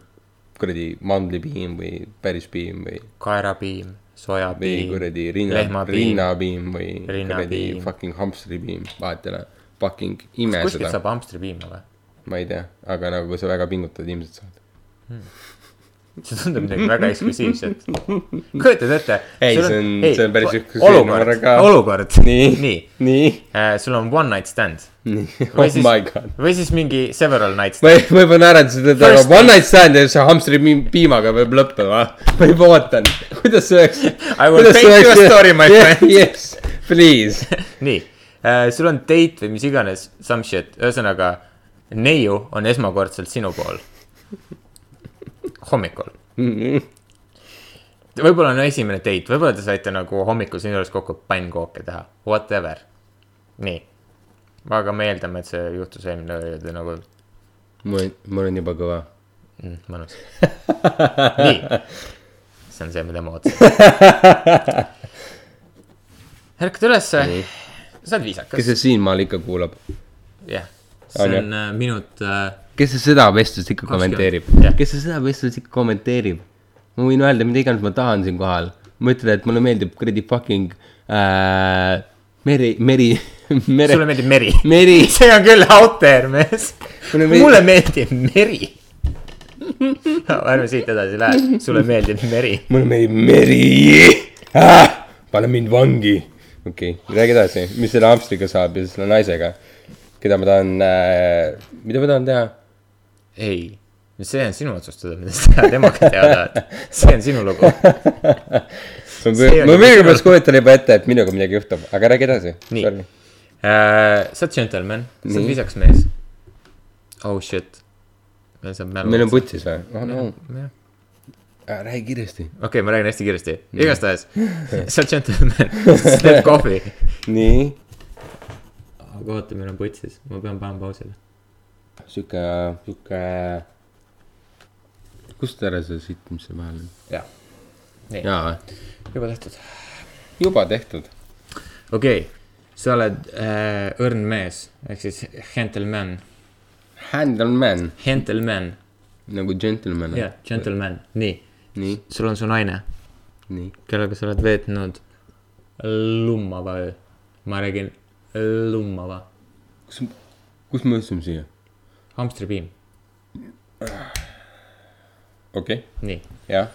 kuradi mandlipiim või päris piim või, kaerapiim, või sojapiim, kuradi rinna, rinnapiim või kuradi Rinnapiim. fucking hamstripiim, vahet ei ole. Fucking ime kuskilt seda, saab hamstripiima või? ma ei tea, aga nagu kui sa väga pingutad, ilmselt saad. See tundub midagi väga eksklusiivset. kujutad ette? Ei, see on- see on päris eksklusiivne olukord olukord. Nii. nii, nii, sul on one night stand või oh siis my god. või siis mingi several night ma stand. ma juba naeran seda taga First, one night stand ja see hamstri pi- piimaga peab lõppema. ma juba ootan, kuidas see oleks. I will paint you a story, my friend. Yes, please. nii, sul on date või mis iganes, some shit, ühesõnaga neiu on esmakordselt sinu pool. hommikul. võib-olla on esimene date, võib-olla te saite nagu hommikul sinu juures kokku pannkooke teha, whatever. nii, aga me eeldame, et see juhtus eelmine öö ja te nagu mul on, mul on juba kõva. mm,, mõnus. nii, see on see, mida ma ootasin. ärkad ülesse, sa oled viisakas kes, see siinmaal ikka kuulab? jah, see On, on äh, minut äh, kes see seda vestlust ikka kommenteerib kes see seda vestlust ikka kommenteerib? ma võin öelda mida iganes ma tahan siinkohal. ma ütlen, et mulle meeldib kuradi fucking äh, meri, meri, mere sulle, meeldib meri. meri. see on küll out there, mees. Mulle meeldib- meri. ärme siit edasi lähe, sulle meeldib meri. mulle meeldib meri ah!. pane mind vangi. okei okay., räägi edasi, mis selle hamstriga saab ja selle naisega, keda ma tahan äh,, mida ma tahan teha? ei, see on sinu otsustada, mida sa teha temaga teada, et see on sinu lugu. ma See on ma juba millegipärast kujutan juba ette, et minuga midagi juhtub, aga räägi edasi. Nii. Äh, sa oled džentelmen, sa oled viisakas mees. oh shit. meil saab mälu. meil on putsis või? oh no, jah räägi kiiresti. okei okay,, ma räägin hästi kiiresti, igastahes, sa oled džentelmen, sa teed kohvi. nii, aga oota, meil on putsis, ma pean panema pausile. sihuke, sihuke. kust ära see siit, mis see vahel on? jah, jaa, juba tehtud. juba tehtud. okei okay., sa oled äh, õrn mees ehk siis gentleman, Handleman gentleman, nagu gentleman jah, gentleman, nii, nii, sul on su naine, nii. kellega sa oled veetnud lummava öö. ma räägin lummava, kus, kus me jõudsime siia? hamstripiim, okei okay., nii jah.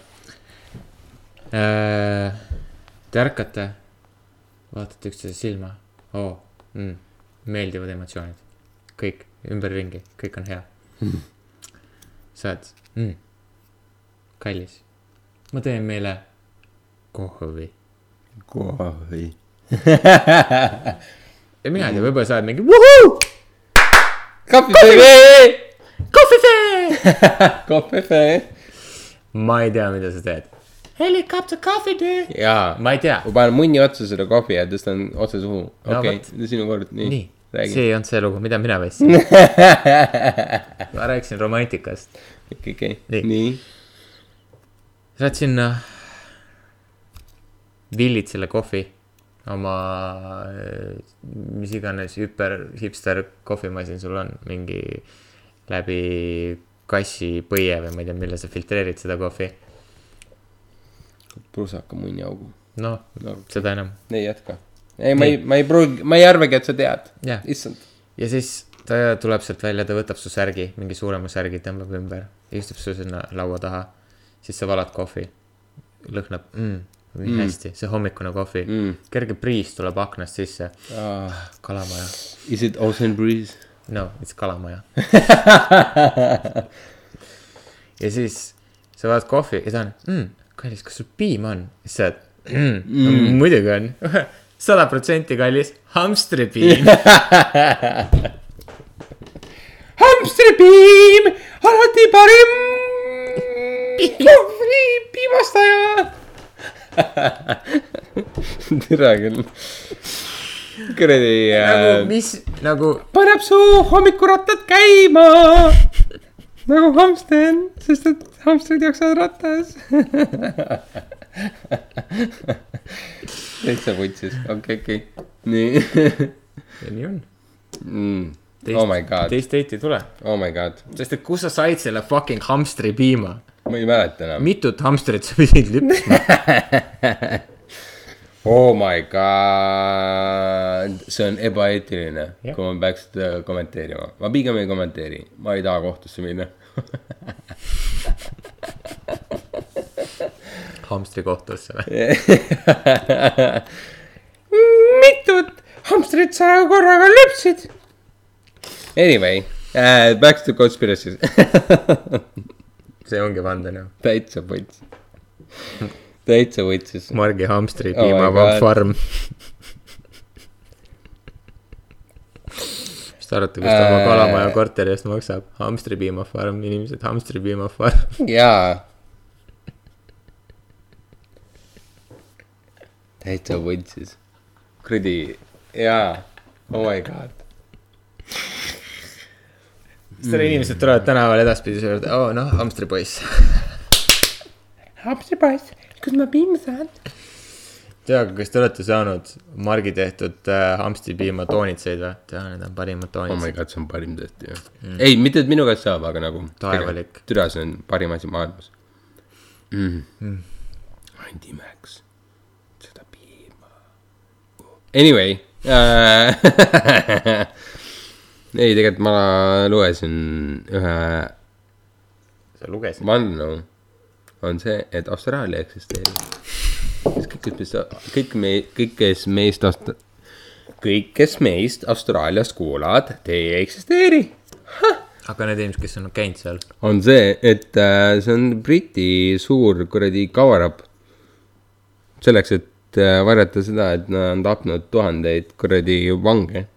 äh,. Te ärkate, vaatate üksteise silma oh,, mm, meeldivad emotsioonid, kõik ümberringi, kõik on hea. sa oled mm,, kallis, ma teen meile kohvi. kohvi. ja mina ei tea, võib-olla sa oled mingi vuhuu, kohvifee. kohvifee. kohvifee. ma ei tea, mida sa teed. helikopter kohvi tee. jaa. ma ei tea. ma panen munni otsa selle kohvi ja tõstan otse suhu. Okei sinu kord, nii, nii see. ei olnud see lugu, mida mina võtsin. ma rääkisin romantikast. okei, okei, Nii. nii. sa oled sinna, villid selle kohvi oma, mis iganes hüper hipster kohvimasin sul on, mingi läbi kassi põie või ma ei tea, mille sa filtreerid seda kohvi. prusaka munniaugu. noh No., seda enam. ei jätka. ei, ma ei, ma ei pruugi, ma ei arvagi, et sa tead. jah, issand. ja siis ta tuleb sealt välja, ta võtab su särgi, mingi suurema särgi, tõmbab ümber, istub su sinna laua taha. siis sa valad kohvi, lõhnab mm,, mm. hästi, see hommikune kohvi mm., kerge priis tuleb aknast sisse, Ah, kalamaja, is it Ocean Breeze? no it's kalamaja. ja siis sa vaatad kohvi ja ta on mm,, kallis, kas sul piima on? siis sa oled mm, mm., muidugi on, sada protsenti kallis, hamstripiim. hamstripiim, alati parim kohvi piimastaja. tere küll. kuradi nagu äh,, mis, nagu paneb su hommikurattad käima nagu hamster, sest et hamstrid jooksevad rattas. täitsa vutsis, okei, okei, nii ja nii on. mm.. oh my god, teist date'i ei tule, oh my god, sest et kus sa said selle fucking hamstripiima, ma ei mäleta enam. mitut hamstrit sa pidid lüpsma, oh my god, see on ebaeetiline, kui ma peaks kommenteerima, ma pigem ei kommenteeri, ma ei taha kohtusse minna. hamstri kohtusse või? mitut hamstrit sa korraga lüpsid? Anyway uh,, back to conspiracy see ongi vandenõu. täitsa võttis, täitsa võttis. Margi hamstri Oh piimavaba God. farm. mis te arvate, kus ta oma Äh. kalamaja korteri eest maksab? hamstri piimafarm, inimesed, hamstri piimafarm. jaa. täitsa võtsis. kuradi, jaa, oh my god. Siis tal inimesed tulevad tänaval edaspidi su juurde, oo noh, hamstripoiss. hamstripoiss, kus ma piima saan? tea, kas te olete saanud Margi tehtud äh, hamstripiima toonitseid või? tea, need on parimad oh my toonitsed. god, see on parim tõesti jah mm.. ei, mitte et minu käest saab, aga nagu. Taevalik. türa, see on parim asi maailmas mm. mm.. Antimax, seda piima. Anyway äh. ei, tegelikult ma lugesin ühe sa lugesid? vandenõu on see, et Austraalia eksisteerib. kõik, kes meist, kõik me, kõik, kes meist Aust-, kõik, kes meist Austraalias kuulavad, te ei eksisteeri. aga need inimesed, kes on käinud seal, on see, et äh, see on Briti suur kuradi cover-up. selleks, et äh, varjata seda, et nad on tapnud tuhandeid kuradi vange.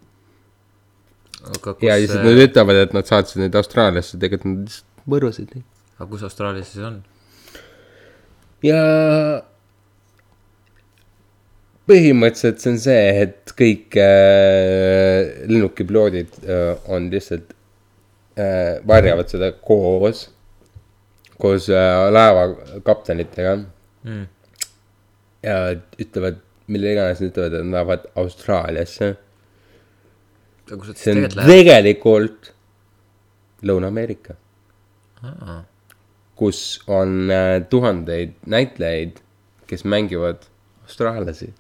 Kus ja lihtsalt nad ütlevad, et nad saatsid neid Austraaliasse, tegelikult nad lihtsalt mõrvasid neid. aga kus Austraalias siis on? ja põhimõtteliselt see on see, et kõik äh, lennukipiloodid äh, on lihtsalt äh,, varjavad seda koos, koos äh, laevakaptenitega Mm. ja ütlevad, mille iganes ütlevad, et nad lähevad Austraaliasse. aga kus nad siis see on tegelikult tegelikult Lõuna-Ameerika, aa, kus on äh, tuhandeid näitlejaid, kes mängivad austraallasi.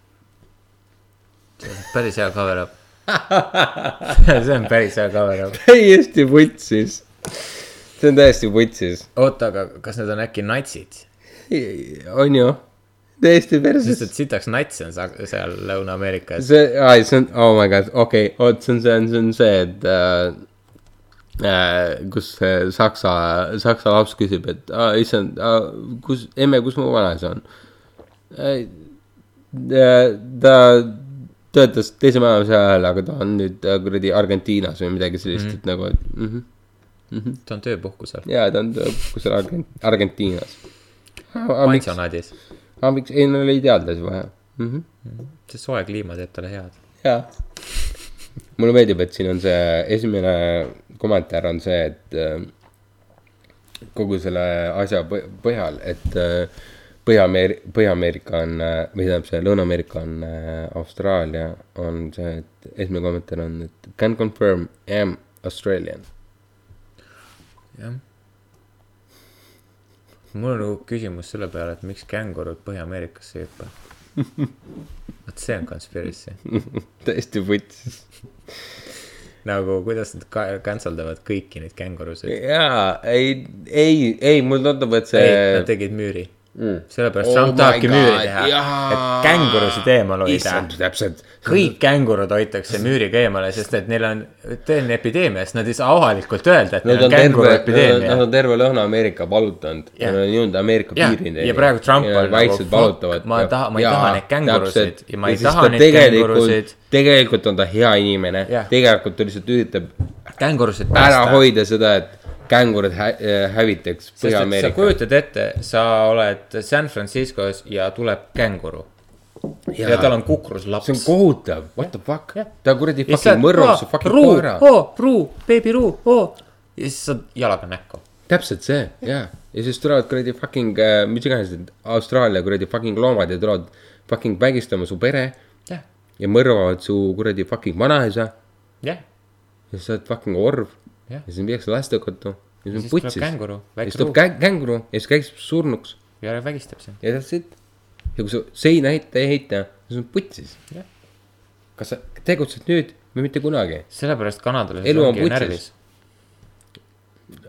päris hea cover up. see on päris hea cover up. täiesti vutsis. see on täiesti vutsis, oota, aga kas need on äkki natsid? on ju, täiesti sest perses. et sitaks natsi on seal Lõuna-Ameerikas. see, ai, see on, oh my god, okei okay,, oot, see on see, see on see, et äh, äh, kus see saksa, saksa laps küsib, et ah, issand ah,, kus, emme, kus mu vanaisa on äh,? ta töötas teise maailmasõja ajal, aga ta on nüüd äh, kuradi Argentiinas või midagi sellist mm, -hmm. et nagu, et mm -hmm. ta on tööpuhkusel. jaa, ta on kusagil Argent-, Argentiinas. aga miks, pensionaadis. Aga miks, ei no oli teadlasi vaja mm. -hmm. see soe kliima teeb talle head. jaa. mulle meeldib, et siin on see esimene kommentaar on see, et äh, kogu selle asja põ- põhjal, et äh, Põhja-Ameeri-, Põhja-Ameerika on äh, või tähendab see Lõuna-Ameerika on Austraalia, on see, et esimene kommentaar on, et can confirm am Australian. jah. Mul on nagu küsimus selle peale, et miks kängurud Põhja-Ameerikasse ei hüppa. vot see on conspiracy. täiesti võtsis. nagu kuidas nad ka- cancel davad kõiki neid kängurusid. jaa, ei, ei, ei, mulle tundub, et see nad tegid müüri mm.. sellepärast Oh Trump tahabki müüri teha, jaa. et kängurusid eemal hoida täpselt. kõik kängurud hoitakse müüriga eemale, sest et neil on tõeline epideemia, sest nad ei saa avalikult öelda, et Nad neil on on känguru nad epideemia on. terve Lõuna-Ameerika valutanud, Jah. nad on jõudnud Ameerika jah, piirini. ja praegu Trump on nagu fuck, ma ei taha, ma ei taha neid kängurusid ja ma ei taha neid tegelikult kängurusid,, tegelikult on ta hea inimene tegelikult ta lihtsalt üritab kängurusid ära päästa. hoida seda, et kängurid hä hävitaks sest et sa Põhja-Ameerika. kujutad ette, sa oled San Franciscos ja tuleb känguru ja, ja tal on kukruslaps. see on kohutav, what the fuck Jah., ta kuradi fucking mõrvab su fucking ruu, koera. oo, ruu, beebi ruu, oo. ja siis saad jalaga näkku. täpselt see, jaa. ja siis tulevad kuradi fucking äh,, mis iganes Austraalia kuradi fucking loomad ja tulevad fucking vägistama su pere jah, ja mõrvavad su kuradi fucking vanaisa jah, ja siis sa oled fucking orv. Ja siis viiakse lastekodu ja siis on tuleb känguru, ja siis tuleb känguru ja siis kägistab surnuks ja vägistab sind. ja that's it. ja kui sa seina ette ei heita, siis on putsis kas sa tegutsed nüüd või mitte kunagi? sellepärast kanadalased Elu on ongi putsis. närvis.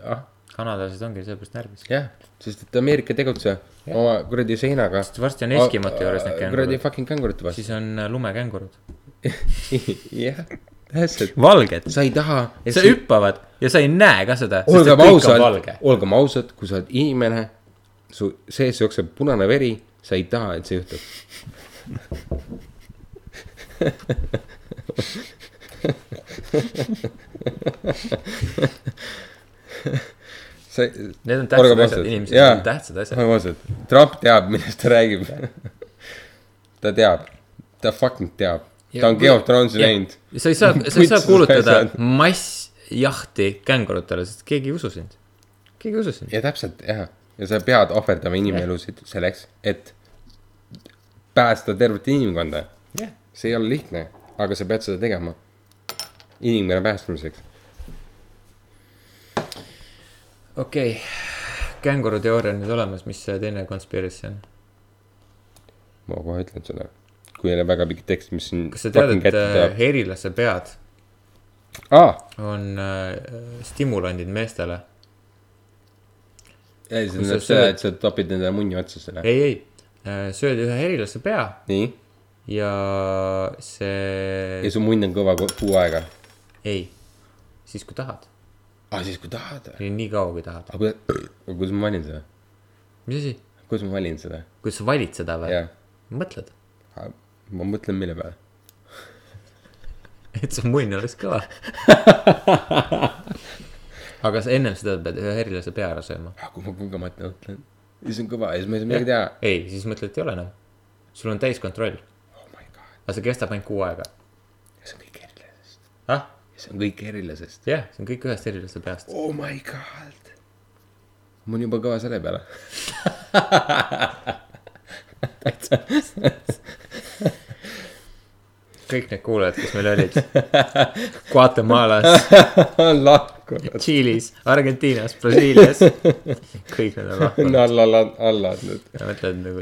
ah, kanadalased ongi sellepärast närvis. jah, sest et Ameerika tegutseb oma kuradi seinaga. varsti on Eskimote juures need kuradi kängurud, fucking kängurite vastu. siis on äh, lumekängurud. jah, täpselt. valged, sa ei taha. sa hüppavad ja sa ei näe ka seda, olgem ausad olgem ausad, kui sa oled inimene, su sees jookseb punane veri, sa ei taha, et see juhtub. sa, Need on tähtsad asjad, inimesed on tähtsad asjad. olgem ausad, Trump teab, millest ta räägib. ta teab, ta fucking teab, ta on Game of Thronesi näinud. sa ei saa, sa ei saa kuulutada massjahti kängurutele, sest keegi ei usu sind. keegi ei usu sind. ja täpselt jah, ja sa pead ohverdama inimelusid selleks, et päästa tervet inimkonda. see ei ole lihtne, aga sa pead seda tegema inimkonna päästmiseks. okei okay.. känguruteooria on nüüd olemas, mis see teine conspiracy on? ma kohe ütlen sulle, kui ei ole väga pikk tekst, mis siin. kas sa tead, et äh, herilase pead aa, on äh, stimulandid meestele? see sa tähendab seda, et sa topid endale munni otsa selle. ei, ei, sööd ühe herilase pea nii, ja see ja, su munn on kõva ku- kuu aega. ei, siis kui tahad, aa, siis kui tahad. nii kaua kui tahad. aga kuidas, kuidas ma valin seda? mis asi, kuidas ma valin seda? kuidas sa valid seda või mõtled, ma mõtlen mille peale. et su munn oleks kõva. aga sa ennem seda pead ühe herilase pea ära sööma. kui ma kogemata mõtlen, siis on kõva ja siis ma ei saa midagi teha. ei, siis mõtled, et ei ole enam. sul on täiskontroll, oh my god, aga see kestab ainult kuu aega. see on kõik erilasest. ah, see on kõik erilasest. jah, see on kõik ühest herilase peast. oh my god. mul on juba kõva selle peale. kõik need kuulajad, kes meil olid. Guatemalas. Tšiilis, Argentiinas, Brasiilias. kõik need on lahkunud. alla, alla, alla andnud. ja mõtled nagu,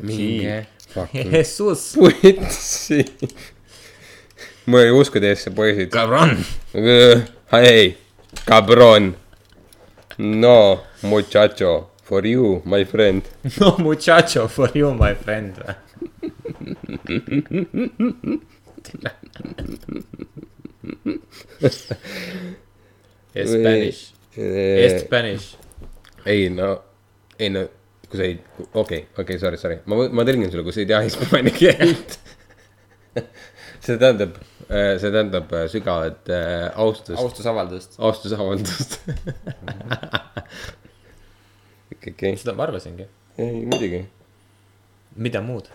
fucking Jesus, putsi. mul ei usku teisse, poisid. cabron. Hey, cabron. no, muchacho, for you, my friend. no muchacho for you my friend. Spanish, Spanish. ei no, ei no, kui sa ei, okei okay,, okei okay,, sorry, sorry, ma, ma tõlgin sulle, kui sa ei tea hispaania keelt. see tähendab, see tähendab äh, sügavat äh, austust, austusavaldust. austusavaldust. okei, okei, seda ma arvasingi. ei muidugi, mida muud?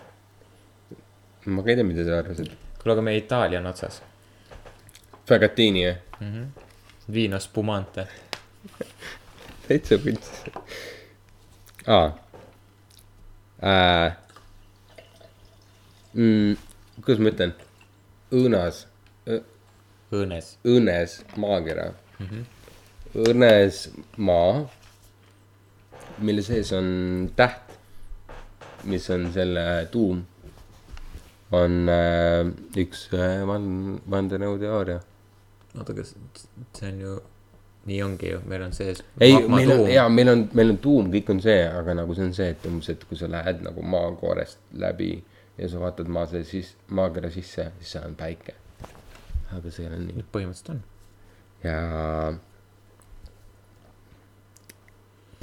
ma ka ei tea, mida sa arvasid. kuule, aga meie Itaalia on otsas. Fagatini jah, Vino spumante. täitsa võts. aa äh,. Mm, kuidas ma ütlen, õõnas õõnes. õõnes maakera mm. -hmm. õõnes maa, mille sees on täht, mis on selle tuum, on äh, üks äh, van-, vandenõuteooria. oota, kas see on ju, nii ongi ju, meil on sees. ei, meil on, jaa, meil on, meil on tuum, kõik on see, aga nagu see on see, et umbes, et kui sa lähed nagu maakoorest läbi ja sa vaatad maa sees, siis maakera sisse, siis seal on päike. aga see ei ole nii. põhimõtteliselt on. ja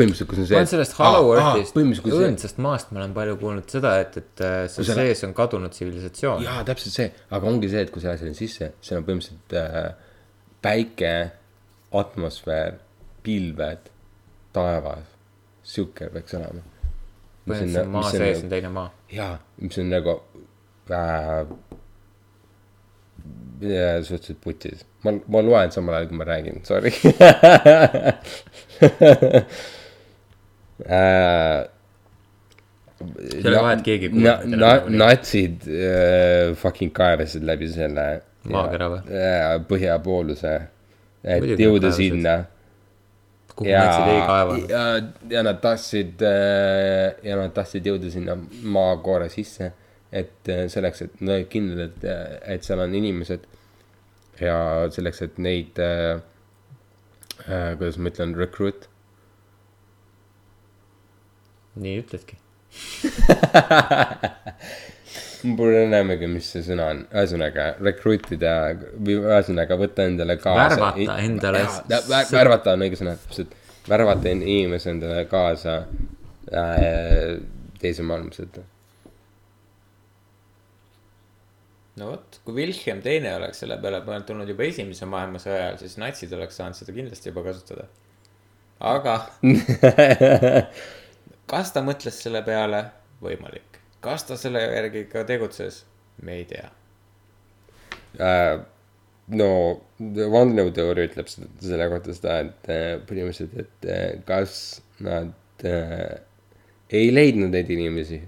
põhimõtteliselt, kui see on see. ma olen sellest Hollow Earthist, see. õõnsast maast ma olen palju kuulnud seda, et, et äh, seal sa lä- sees on kadunud tsivilisatsioon. jaa, täpselt see, aga ongi see, et kui sa lähed sinna sisse, seal on põhimõtteliselt äh, päike, atmosfäär, pilved, taevas, sihuke peaks olema. põhimõtteliselt maa sees on teine maa. jaa, mis on nagu äh, äh, suhteliselt putis. ma, ma loen samal ajal, kui ma räägin, sorry äh,. Ei ole vahet, keegi natsid äh, fucking kaevasid läbi selle. Maakera või? põhjapooluse, et jõuda sinna kuhu natsid ei kaeva. ja, ja nad tahtsid ja nad tahtsid jõuda sinna maakoore sisse, et äh, selleks, et nad olid kindlad, et, et seal on inimesed ja selleks, et neid äh,, äh, kuidas ma ütlen, recruit nii ütledki. mul pole enamgi, mis see sõna on, ühesõnaga recruit ida või ühesõnaga võtta endale kaasa. Värvata endale värvata on õige sõna, täpselt, värvata inimese endale kaasa äh, teise maailmasõtta. no vot, kui Wilhelm teine oleks selle peale tulnud juba esimese maailmasõja ajal, siis natsid oleks saanud seda kindlasti juba kasutada. aga kas ta mõtles selle peale, võimalik. kas ta selle järgi ka tegutses, me ei tea. äh, no vandenõuteooria ütleb selle kohta seda, et äh, põhimõtteliselt, et äh, kas nad äh, ei leidnud neid inimesi.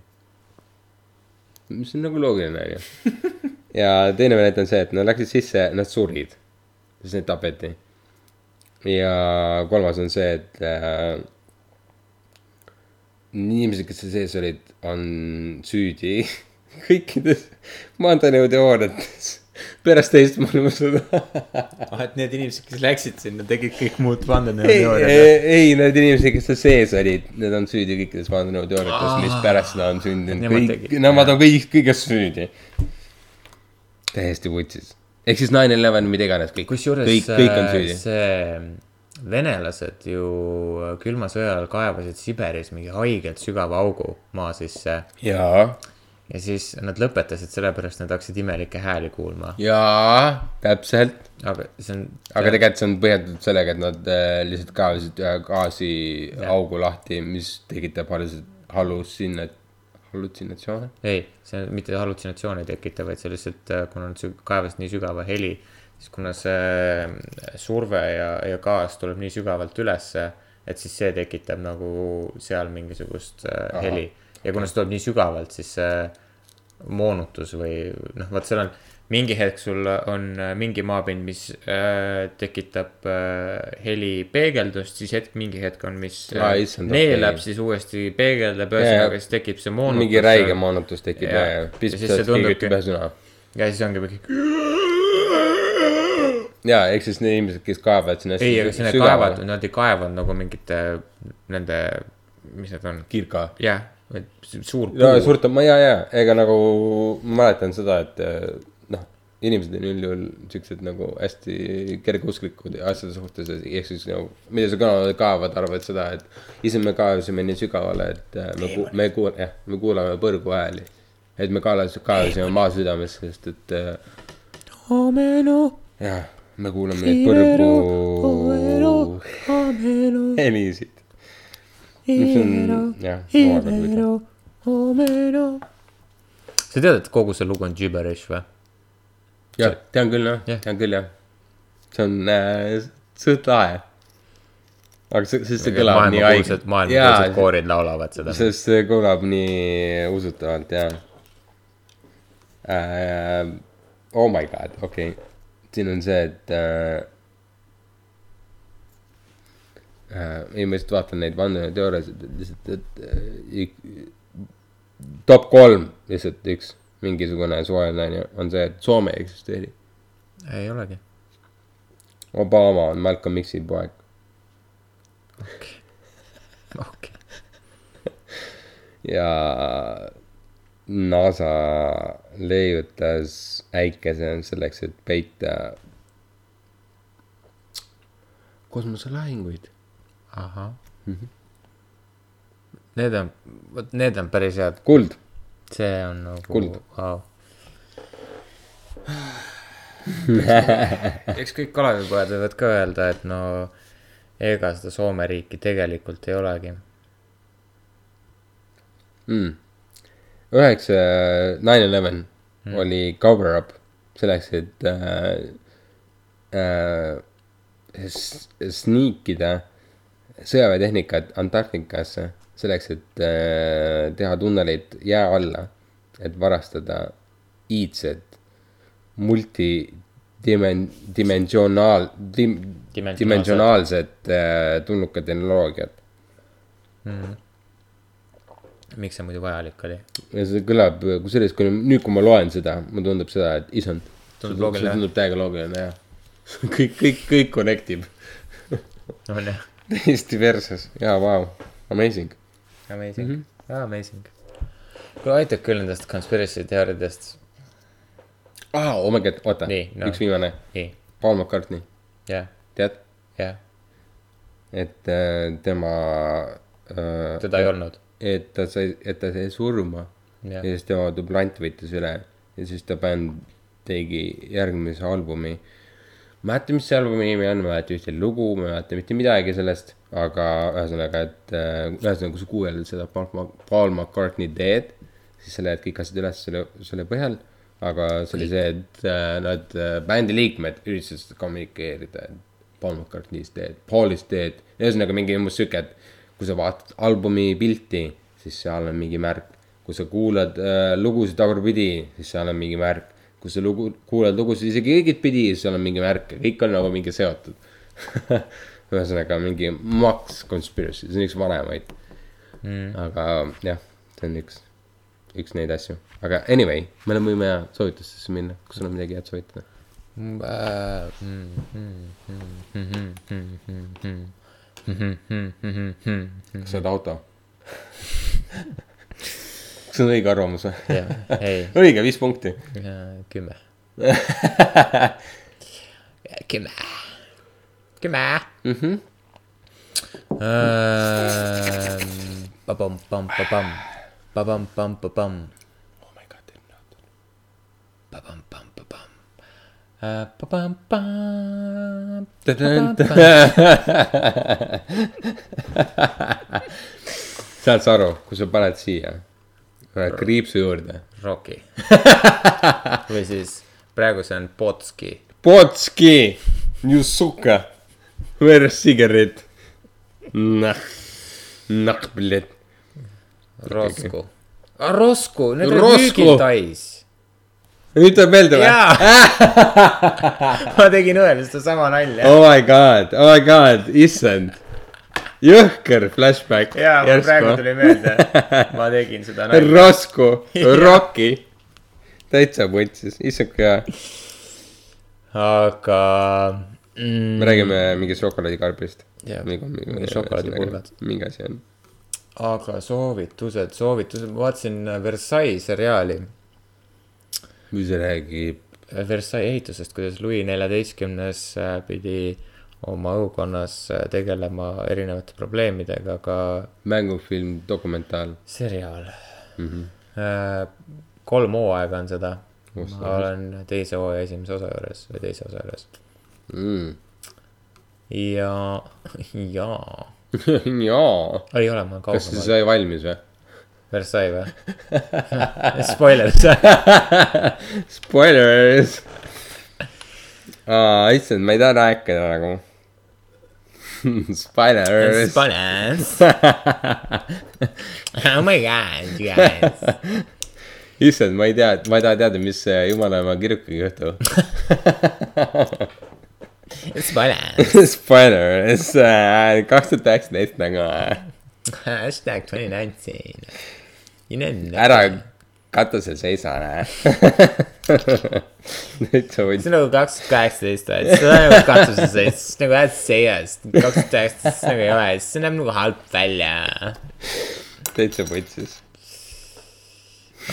mis on nagu loogiline, onju. ja teine variant on see, et nad läksid sisse, nad surid, siis neid tapeti. ja kolmas on see, et äh, inimesed, kes seal sees olid, on süüdi kõikides vandenõuteooriates pärast teist maailmasõda. ah, et need inimesed, kes läksid sinna, tegid kõik muud ei, vandenõuteooriad. ei, need inimesed, kes seal sees olid, need on süüdi kõikides vandenõuteooriates, mis pärast seda on sündinud, Nemad kõik nemad on kõik, kõiges süüdi. täiesti vutsis. ehk siis nine eleven, mida iganes, kõik, kõik, kõik on äh, süüdi. see venelased ju külma sõja ajal kaevasid Siberis mingi haigelt sügava augu maa sisse jaa, ja siis nad lõpetasid sellepärast, nad hakkasid imelikke hääli kuulma. jaa, täpselt. aga see on. aga tegelikult see on põhjendatud sellega, et nad äh, lihtsalt kaevasid ühe gaasiaugu lahti, mis tekitab hallusi- hallusinat-, hallutsinatsioone. ei, see mitte hallutsinatsioone ei tekita, vaid see lihtsalt, kuna nad kaevasid nii sügava heli, siis kuna see surve ja, ja gaas tuleb nii sügavalt ülesse, et siis see tekitab nagu seal mingisugust äh, heli. ja kuna see tuleb nii sügavalt, siis see moonutus või noh, vot seal on mingi hetk sul on äh, mingi maapind, mis äh, tekitab äh, heli peegeldust, siis hetk, mingi hetk on, mis äh, issand, neelab siis uuesti peegeldab, ühesõnaga siis tekib see moonutus. mingi räige moonutus tekib ja, ja Ja piisab siis see tundubki- ja siis ongi mingi, jaa, ehk siis need inimesed, kes kaevavad sinna ei, aga see need kaevad, nad ei kaevanud nagu mingite nende, mis need on, kirka. jah, suur ja puu. suurte, ma ja, ja, ega nagu ma mäletan seda, et eh, noh, inimesed on üldjuhul siuksed nagu hästi kergeusklikud asjade suhtes, ehk siis nagu, mida sa ka kaevad, arvad seda, et ise me kaevasime nii sügavale, et eh, me, me kuul-, jah, me kuulame põrgu hääli. et me kaevas-, kaevasime maa südamesse, sest et eh, jah, me kuulame neid põrgu helisid. mis on jah, omakorda huvitav. sa tead, et kogu see lugu on gibberish või? jah, tean küll jah Jah., tean küll jah. see on äh, suht lahe. aga see, sest see kõlab nii maailmakuulsad, maailmakuulsad koorid laulavad seda. sest see kõlab nii usutavalt ja äh,. Oh my god, okei okay., siin on see, et äh,. Äh, ei, ma lihtsalt vaatan neid vandenõuteooriasid, et lihtsalt, et äh, top kolm lihtsalt üks mingisugune suvaline on see, et Soome ei eksisteeri. ei olegi. Obama on Malcolm X-i poeg. okei. ja NASA leiutas äikese selleks, et peita kosmoselahinguid. ahah. Need on, vot need on päris head, kuld, see on nagu Kuld., vau. eks kõik Kalevipojad võivad ka öelda, et no ega seda Soome riiki tegelikult ei olegi. mm.. Üheks nine eleven Hmm. oli cover up selleks, et äh, äh, sniikida sõjaväetehnikat Antarktikasse, selleks, et äh, teha tunnelid jää alla, et varastada iidset multidimen-, dimensionaal- dim,, Dimensionaalset. äh, tulnukatehnoloogiat. Miks see muidu vajalik oli? ja see kõlab, kusjuures kui nüüd, kui ma loen seda, mulle tundub seda, et issand. Tundub loogiline, tundub täiega loogiline jah. kõik, kõik, kõik connect ib on jah. täiesti versus ja vau, amazing. Amazing mm, -hmm. amazing. kuule, aitab küll nendest conspiracy teooriadest. aa, oh my god, oota, no. üks viimane, Paul McCartney, jah, tead, jah, et äh, tema äh,. teda ei olnud. Et ta sai, et ta sai surma ja jah, siis tema dublant võttis üle ja siis ta bänd tegi järgmise albumi. ma ei mäleta, mis see albumi nimi on, ma ei mäleta ühtegi lugu, ma ei mäleta mitte midagi sellest, aga ühesõnaga, et äh, ühesõnaga, kui sa kuuled seda Paul McCartney Dead, siis sa leiad kõik asjad üles selle, selle põhjal. aga see oli see, et äh, nad äh, bändi liikmed üritasid kommunikeerida, et Paul McCartney is dead, Paul is dead, ühesõnaga mingi umbes sihuke, et kui sa vaatad albumi pilti, siis seal on mingi märk. kui sa kuulad äh, lugusid tagurpidi, siis seal on mingi märk. kui sa lugu, kuulad lugusid isegi õigetpidi, siis seal on mingi märk, kõik on nagu mingi seotud. ühesõnaga mingi Max Conspiracy, see on üks vanemaid mm.. aga jah, see on üks, üks neid asju, aga anyway, me võime soovitustesse minna, kas sul on midagi head soovitada? Kas sa oled auto? kas see on õige arvamus või? õige, viis punkti. kümme. kümme, kümme. Pabam-pam-pabam, pabam-pam-pabam, oh my god, didn't know that. pabam-pam-pabam, pabam-pam. Saad sa aru, kui sa paned siia kriipsu juurde, Rocky. või siis praegu see on Potski. Potski, you suka, where is cigarette? noh, noh, bled. Rosku. Rosku, need olid Rosku. Nüüd tuleb meelde või? ma tegin õel sedasama nalja. oh my god, oh my god, issand. jõhker flashback. jaa, mul praegu tuli meelde. ma tegin seda nalja. Rosku, Rocki. täitsa vutsis, issand kui hea. aga mm, me räägime mingist šokolaadikarbist. Mingi šokolaadipulgad. mingi asi on. aga soovitused, soovitused, ma vaatasin Versailles seriaali. Kui see räägib, Versailles ehitusest, kuidas Louis neljateistkümnes äh, pidi oma õukonnas äh, tegelema erinevate probleemidega, aga mängufilm, dokumentaal seriaal mm. mm.. kolm hooaega on seda. Ma olen teise hooaja esimese osa juures või teise osa juures. -hmm. ja, jaa, Mm. jaa, ei ole, ma olen kas see sai valmis või? Versailles või? Spoilers. Spoilers. aa, issand, ma ei taha rääkida nagu. Spoilers. Spoilers. oh my god, you guys. issand, ma ei tea, ma ei taha teada, mis see jumala ema kirjukiga juhtub. Spoilers. Spoilers, kaks tuhat üheksateist nagu. Hashtag twenty nineteen. Ära katusel seisa, näe. täitsa võid see on nagu kaks tuhat kaheksateist, et see on nagu katusel sees, nagu head seiast, kaks tuhat üheksateist nagu ei ole, see näeb nagu halb välja. täitsa võtsis.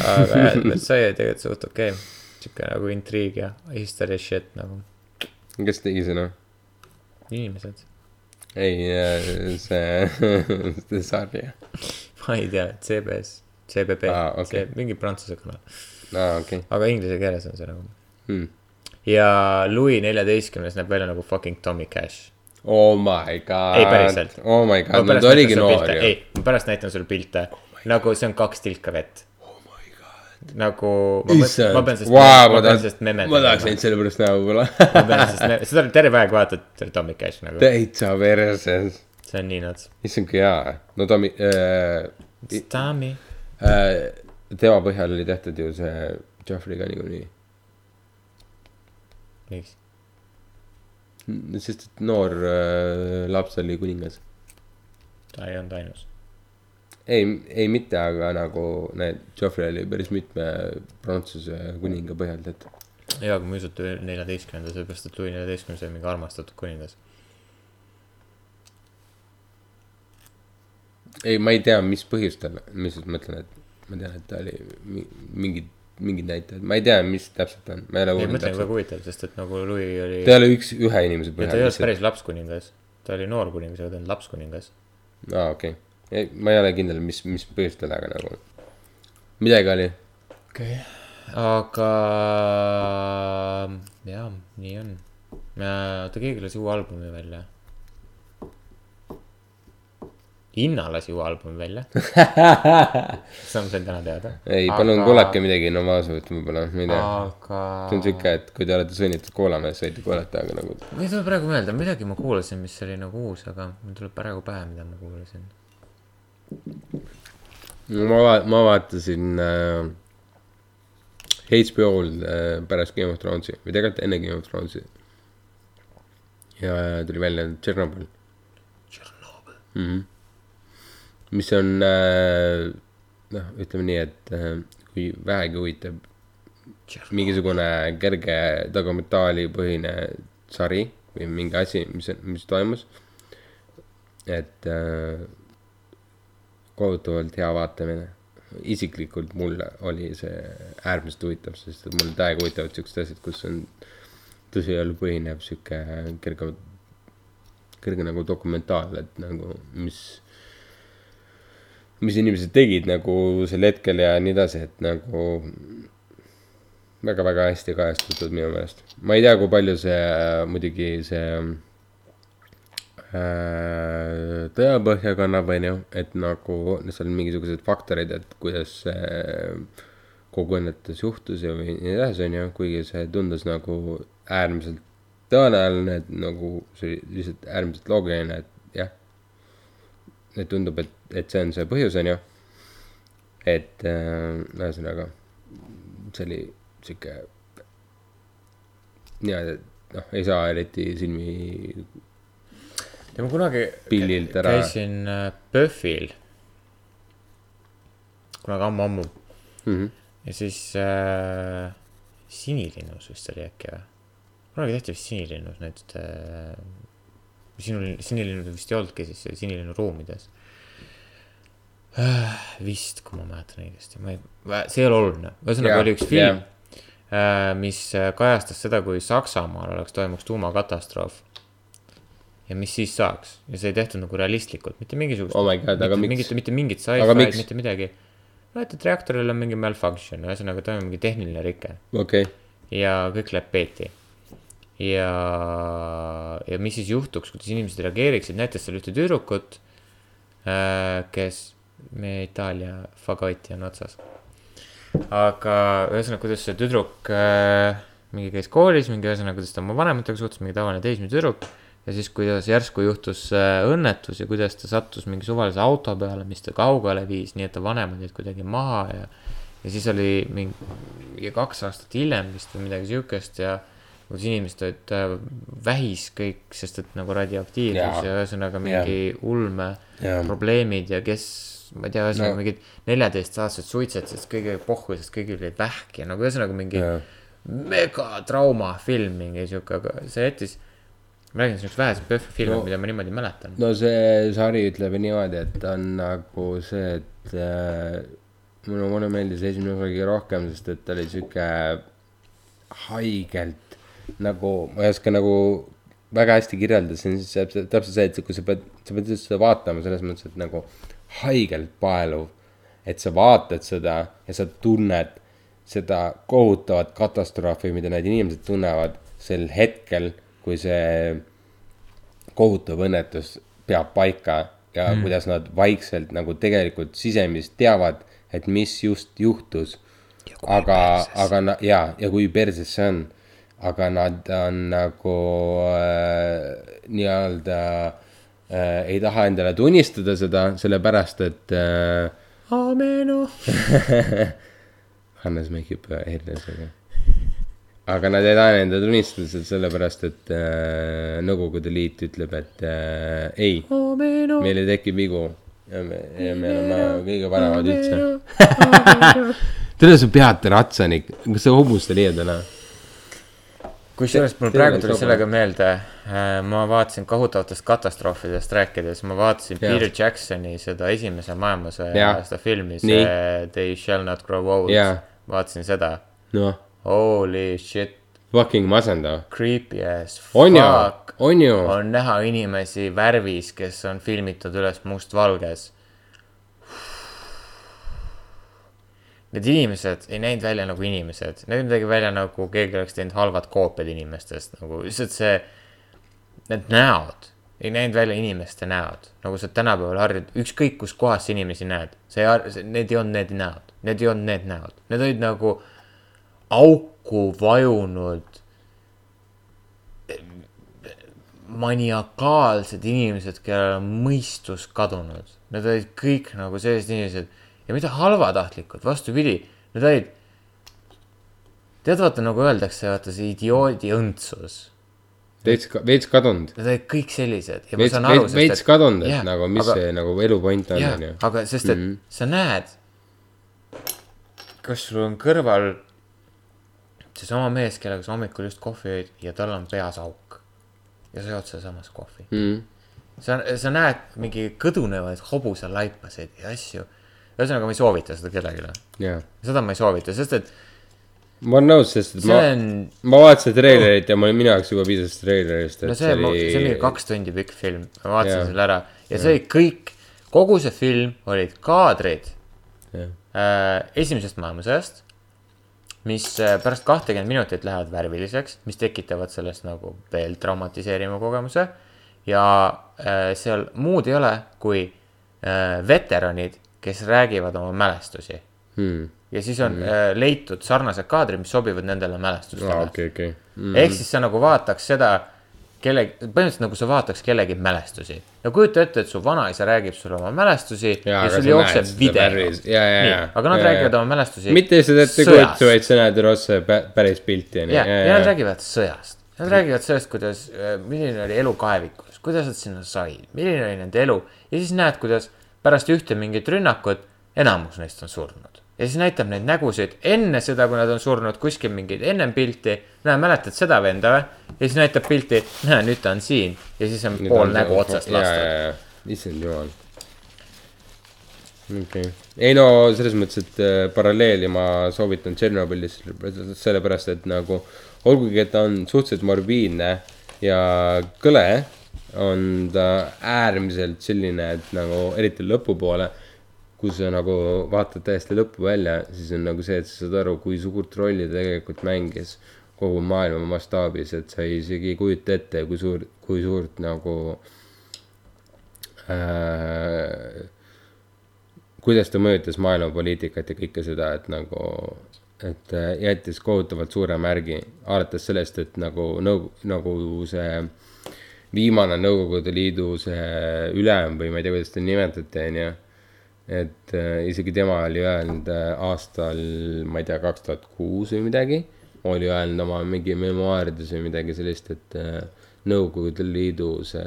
aga jah, Versailles tegelikult suht okei okay., siuke nagu intriig ja history shit nagu kes tegi seda? inimesed. ei, see, see sari. ma ei tea, CBS, CBB Aa, okei. see mingi prantsuse kanal, aa, okei. aga inglise keeles on see nagu. Hmm. ja Louis neljateistkümnes näeb välja nagu fucking Tommy Cash. Oh my god. Ei, päriselt. Oh my god, no ta oligi noor ju. ei, ma pärast näitan sulle pilte oh, nagu see on kaks tilka vett. nagu ma, mõt- issand vau, ma pean tahaks ma tahaks neid selle pärast näha võib-olla. seda terve aeg vaatad, Tommy Cash nagu, täitsa perses. see on nii nuts. issand kui hea. no ta äh,, Tommy. Tema põhjal oli tehtud ju see Joffrey ka niikuinii. miks? sest et noor äh, laps oli kuningas. ta ei olnud ainus. ei, ei mitte, aga nagu need, Joffrey oli päris mitme prantsuse kuninga põhjal tehtud. jaa, aga ma ei usu, et neljateistkümnenda, sellepärast et Louis neljateistkümnes oli mingi armastatud kuningas. ei, ma ei tea, mis põhjustel, mis ma mõtlen, et ma tean, et ta oli mi- mingid, näitajad, ma ei tea, mis täpselt on, ma ei ole uurinud mõtlengi väga huvitav, sest et nagu Louis oli. ta ei ole üks, ühe inimese ja ta ei olnud põhjal. päris lapskuningas, ta oli noor kuningas, aga ta ei olnud lapskuningas. aa, okei okay.. ma ei ole kindel, mis, mis põhjustel, aga nagu midagi oli. okei okay.. aga jah, nii on. oota, keegi lasi uue albumi välja. Inna lasi uue albumi välja. seda ma sain täna teada. ei, palun kuulake midagi Novasovit võib-olla, ma ei tea. aga. see on siuke, et kui te olete sunnitud kuulama, siis võite kuulata, aga nagu ma ei tule praegu meelde, midagi ma kuulasin, mis oli nagu uus, aga mul tuleb praegu pähe, mida ma kuulasin. ma, ma vaatasin äh, HBO-l äh, pärast Game of Thronesi või tegelikult enne Game of Thronesi. ja tuli välja Tšernobõl mm. -hmm. Mis on äh, noh, ütleme nii, et äh, kui vähegi huvitab mingisugune kerge dokumentaalipõhine sari või mingi asi, mis, mis toimus. et äh, kohutavalt hea vaatamine. isiklikult mulle oli see äärmiselt huvitav, sest et mulle täiega huvitavad siuksed asjad, kus on tõsielu põhinev sihuke kerge, kerge nagu dokumentaal, et nagu mis, mis inimesed tegid nagu sel hetkel ja nii edasi, et nagu väga-väga hästi kajastatud minu meelest. ma ei tea, kui palju see äh, muidugi see äh, tõepõhja kannab, onju, et nagu seal on mingisugused faktorid, et kuidas see kogu õnnetus juhtus ja nii edasi, onju, kuigi see tundus nagu äärmiselt tõenäoline, et nagu see oli lihtsalt äärmiselt loogiline, et jah. et tundub, et, et see on see põhjus, onju. et äh, ühesõnaga, see oli sihuke niimoodi, et noh, ei saa eriti silmi ja ma kunagi Pillilt ära- käisin äh, PÖFFil. kunagi ammu-ammu mm. -hmm. ja siis äh, Sinilinnus vist oli äkki või? kunagi tehti vist Sinilinnus need äh,, sinu, Sinilinnud vist ei olnudki siis Sinilinnu ruumides äh,. vist, kui ma mäletan õigesti, ma ei, see ei ole oluline, ühesõnaga Jaa, oli üks film jaa. äh,, mis äh, kajastas seda, kui Saksamaal oleks, toimuks tuumakatastroof. ja mis siis saaks ja see ei tehtud nagu realistlikult, mitte mingisugust Oh mitte, mingit, mitte mingit sci-fi'd mitte midagi. no et, et reaktoril on mingi malfunction, ühesõnaga toimub mingi tehniline rike okei okay., ja kõik läheb peeti. ja, ja mis siis juhtuks, kuidas inimesed reageeriksid, näitas seal ühte tüdrukut, kes, meie Itaalia fagoti on otsas. aga ühesõnaga, kuidas see tüdruk äh, mingi käis koolis, mingi ühesõnaga, kuidas ta oma vanematega suhtus, mingi tavaline teismeline tüdruk. ja siis, kuidas järsku juhtus äh, õnnetus ja kuidas ta sattus mingi suvalise auto peale, mis ta kaugele viis, nii et ta vanemad jäid kuidagi maha ja. ja siis oli mingi, mingi kaks aastat hiljem vist või midagi siukest ja kus inimesed olid äh, vähis kõik, sest et nagu radioaktiivsus Jaa. ja ühesõnaga mingi ulme Jaa. probleemid ja kes, ma ei tea, ühesõnaga No. mingid neljateistaastased suitsetasid kõige pohhu, sest kõigil oli vähk ja nagu ühesõnaga mingi Jaa. megatrauma film, mingi sihuke, aga see jättis. ma räägin siukest vähesest PÖFFi filmi No. mida ma niimoodi mäletan. no see sari ütleb niimoodi, et on nagu see, et äh, mulle, mulle meeldis esimene osa kõige rohkem, sest et ta oli sihuke haigelt nagu, ma ei oska nagu väga hästi kirjeldada, see on siis täpselt, täpselt see, et kui sa pead, sa pead seda vaatama selles mõttes, et nagu haigelt paeluv. et sa vaatad seda ja sa tunned seda kohutavat katastroofi, mida need inimesed tunnevad sel hetkel, kui see kohutav õnnetus peab paika ja mm. kuidas nad vaikselt nagu tegelikult sisemist teavad, et mis just juhtus. aga, aga na- ja, ja kui perses see on, aga nad on nagu äh, nii-öelda äh, ei taha endale tunnistada seda, sellepärast et äh, Amenu. Hannes mängib eeldusega. aga nad ei taha endale tunnistada seda sellepärast, et äh, Nõukogude Liit ütleb, et äh, ei, meil ei teki vigu ja me, ja me oleme kõige paremad üldse. tere, sa pead ratsani, kas sa hobust ei leia täna? Kusjuures mul praegu tuli sellega meelde, ma vaatasin kohutavatest katastroofidest rääkides, ma vaatasin Jah. Peter Jacksoni seda esimese maailmasõja seda filmi, Nii. see They shall not grow old vaatasin seda, noh, holy shit, fucking masendav. creepy as on ju fuck,, on ju. on näha inimesi värvis, kes on filmitud üles mustvalges. Need inimesed ei näinud välja nagu inimesed, nägid midagi välja nagu keegi oleks teinud halvad koopiad inimestest, nagu lihtsalt see, need näod ei näinud välja inimeste näod, nagu sa tänapäeval harjud, ükskõik kus kohas sa inimesi näed, see ei need ei olnud need näod, need ei olnud need näod, need olid nagu auku vajunud maniakaalsed inimesed, kellel on mõistus kadunud. Need olid kõik nagu sellised inimesed ja mitte halvatahtlikud, vastupidi, need olid. tead, vaata nagu öeldakse, vaata see idioodi õndsus. veits, veits kadunud. Need olid kõik sellised ja veits, ma saan aru, veits, veits kadunud, et nagu mis aga- see nagu elu point on, on ju., aga sest, et mm. -hmm. sa näed, kas sul on kõrval seesama mees, kellega sa hommikul just kohvi jõid ja tal on peas auk ja sa jood sealsamas kohvi Mm. sa, sa näed mingi kõdunevaid hobuselaipasid ja asju. ühesõnaga, ma ei soovita seda kellelegi. jaa, seda ma ei soovita, sest et ma olen nõus, sest et ma, on, ma vaatasin treilerit ja ma olin minu jaoks juba piisas treilerist, no see on, see oli. kaks tundi pikk film, ma vaatasin Jaa. selle ära ja see oli kõik, kogu see film olid kaadrid Jah. äh, esimesest maailmasõjast, mis äh, pärast kahtekümmet minutit lähevad värviliseks, mis tekitavad sellest nagu veel traumatiseeriva kogemuse. ja äh, seal muud ei ole, kui äh, veteranid, kes räägivad oma mälestusi Hmm. ja siis on mm. äh, leitud sarnased kaadrid, mis sobivad nendele mälestustele aa, okei, okei. mm.. ehk siis sa nagu vaataks seda kellegi, põhimõtteliselt nagu sa vaataks kellegi mälestusi. no kujuta ette, et su vanaisa räägib sulle oma mälestusi ja, ja sul jookseb seda video. aga nad Jaa, räägivad jaa. oma mälestusi. mitte lihtsalt ette kujuta, vaid sa näed otse pä- päris pilti, on ju. ja, ja nad räägivad sõjast. Nad räägivad sellest, kuidas, milline oli elu kaevikus, kuidas nad sinna said, milline oli nende elu ja siis näed, kuidas pärast ühte mingit rünnakut enamus neist on surnud. ja siis näitab neid nägusid enne seda, kui nad on surnud, kuskil mingeid ennem pilti. näe, mäletad seda venda või? ja siis näitab pilti, näe, nüüd ta on siin ja siis on pool nägu otsast lastud. issand jumal. okei okay., ei no selles mõttes, et äh, paralleeli ma soovitan Tšernobõlis sellepärast, et nagu olgugi, et ta on suhteliselt morbiidne ja kõle, on ta äärmiselt selline, et nagu eriti lõpupoole, kui sa nagu vaatad täiesti lõppu välja, siis on nagu see, et sa saad aru, kui suurt rolli tegelikult mängis kogu maailma mastaabis, et sa isegi ei kujuta ette, kui suur, kui suurt nagu äh, kuidas ta mõjutas maailmapoliitikat ja kõike seda, et nagu, et äh, jättis kohutavalt suure märgi, alates sellest, et nagu nõu-, nagu see viimane Nõukogude Liidu see ülem või ma ei tea, kuidas teda nimetati, on ju. et äh, isegi tema oli öelnud äh, aastal, ma ei tea, kaks tuhat kuus või midagi, oli öelnud oma mingi memuaarides või midagi sellist, et äh, Nõukogude Liidu see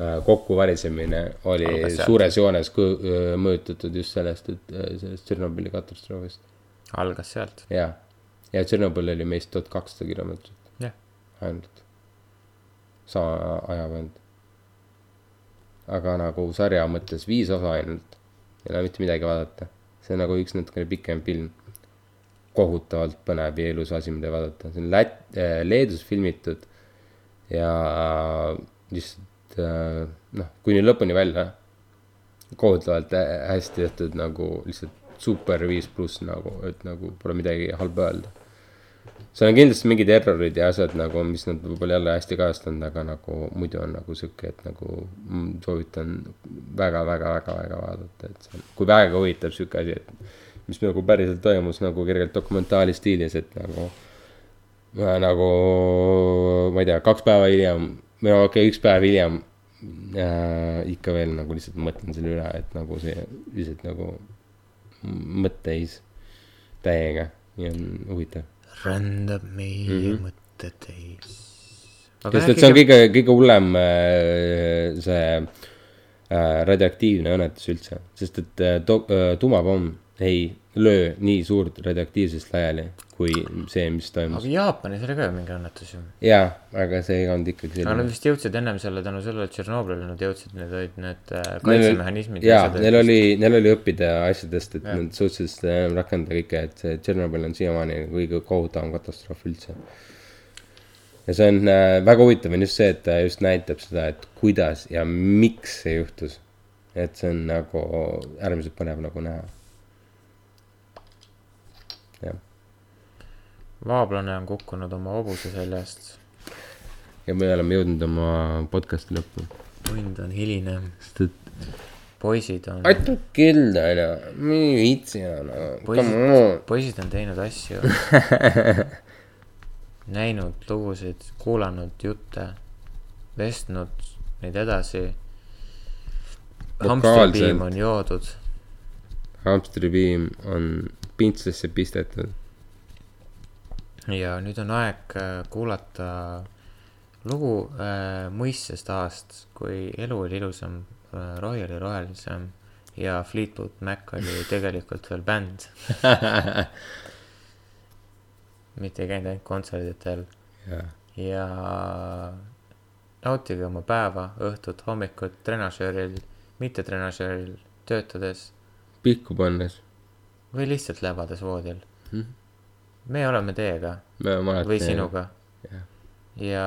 äh, kokkuvarisemine oli suures joones öö, mõjutatud just sellest, et sellest Tšernobõli katastroofist. algas sealt, ja, ja Tšernobõl oli meist tuhat kakssada kilomeetrit jah. ainult. Sama ajavahend. aga nagu sarja mõttes viis osa ainult, ei ole mitte midagi vaadata. see on nagu üks natukene pikem film. kohutavalt põnev ja ilus asi, mida vaadata, see on Lät-, Leedus filmitud ja lihtsalt äh, noh, kuni lõpuni välja. kohutavalt hä- hästi tehtud nagu lihtsalt super viis pluss nagu, et nagu pole midagi halba öelda seal on kindlasti mingid errorid ja asjad nagu, mis nad võib-olla jälle hästi kajastanud, aga nagu muidu on nagu sihuke, et nagu soovitan väga-väga-väga-väga vaadata, et see on, kui väga huvitab sihuke asi, et mis nagu päriselt toimus nagu kergelt dokumentaali stiilis, et nagu nagu ma ei tea, kaks päeva hiljem või no okei okay,, üks päev hiljem äh, ikka veel nagu lihtsalt mõtlen selle üle, et nagu see lihtsalt nagu mõtteis täiega ja on huvitav rändab meie mm. -hmm. mõtteteis. sest et see on kõige, kõige hullem äh, see äh, radioaktiivne õnnetus üldse, sest et äh, to-, tuumapomm ei löö nii suurt radioaktiivsust laiali kui see, mis toimus aga. Jaapanis oli ka ju mingi õnnetus ju. jaa, aga see ei olnud ikkagi aga nad selline. vist jõudsid ennem selle tänu sellele Tšernobõlile nad jõudsid, need olid need äh, kaitsemehhanismid. jaa, neil oli, neil oli õppida asjadest, et Jah. nad suutsid rakendada kõike, et see Tšernobõl on siiamaani kõige kohutavam katastroof üldse. ja see on äh, väga huvitav on just see, et ta just näitab seda, et kuidas ja miks see juhtus. et see on nagu äärmiselt põnev nagu näha. jah, vaablane on kukkunud oma hobuse seljast. ja me oleme jõudnud oma podcast'i lõppu. tund on hiline, sest et poisid on, aitab kell on ju, ma ei viitsi enam, poisid, poisid on teinud asju. näinud lugusid, kuulanud jutte, vestnud neid edasi. hamstripiim on joodud, hamstripiim on pintslisse pistetud. Ja nüüd on aeg äh, kuulata lugu äh, mõistest aastast, kui elu oli ilusam äh,, rohi oli rohelisem ja Fleetwood Mac oli tegelikult veel bänd. mitte ei käinud ainult kontserditel jah, ja nautige oma päeva, õhtut, hommikut trenažööril, mitte trenažööril töötades pihku pannes. või lihtsalt läbades voodil Mhm.. Me oleme teiega me oleme alati. või sinuga. ja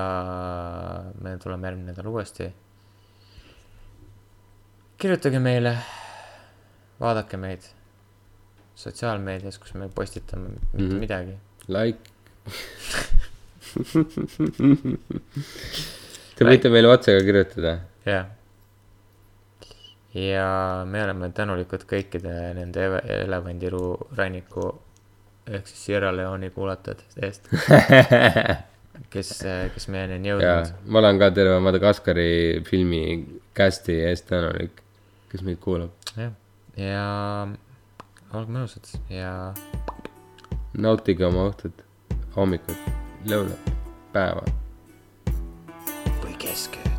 me tuleme järgmine nädal uuesti. kirjutage meile, vaadake meid sotsiaalmeedias, kus me postitame mitte mm. -hmm. midagi. Like. Te võite meile otse ka kirjutada. jah. ja me oleme tänulikud kõikide nende elevandiruu ranniku ehk siis Sierra Leone'i kuulatajate eest, kes, kes meieni on jõudnud. ma olen ka terve Madagaskari filmi cast'i eest tänulik, kes meid kuulab. jah, ja olge mõnusad ja nautige oma õhtut, hommikut, lõunat, päeva. või keskööd.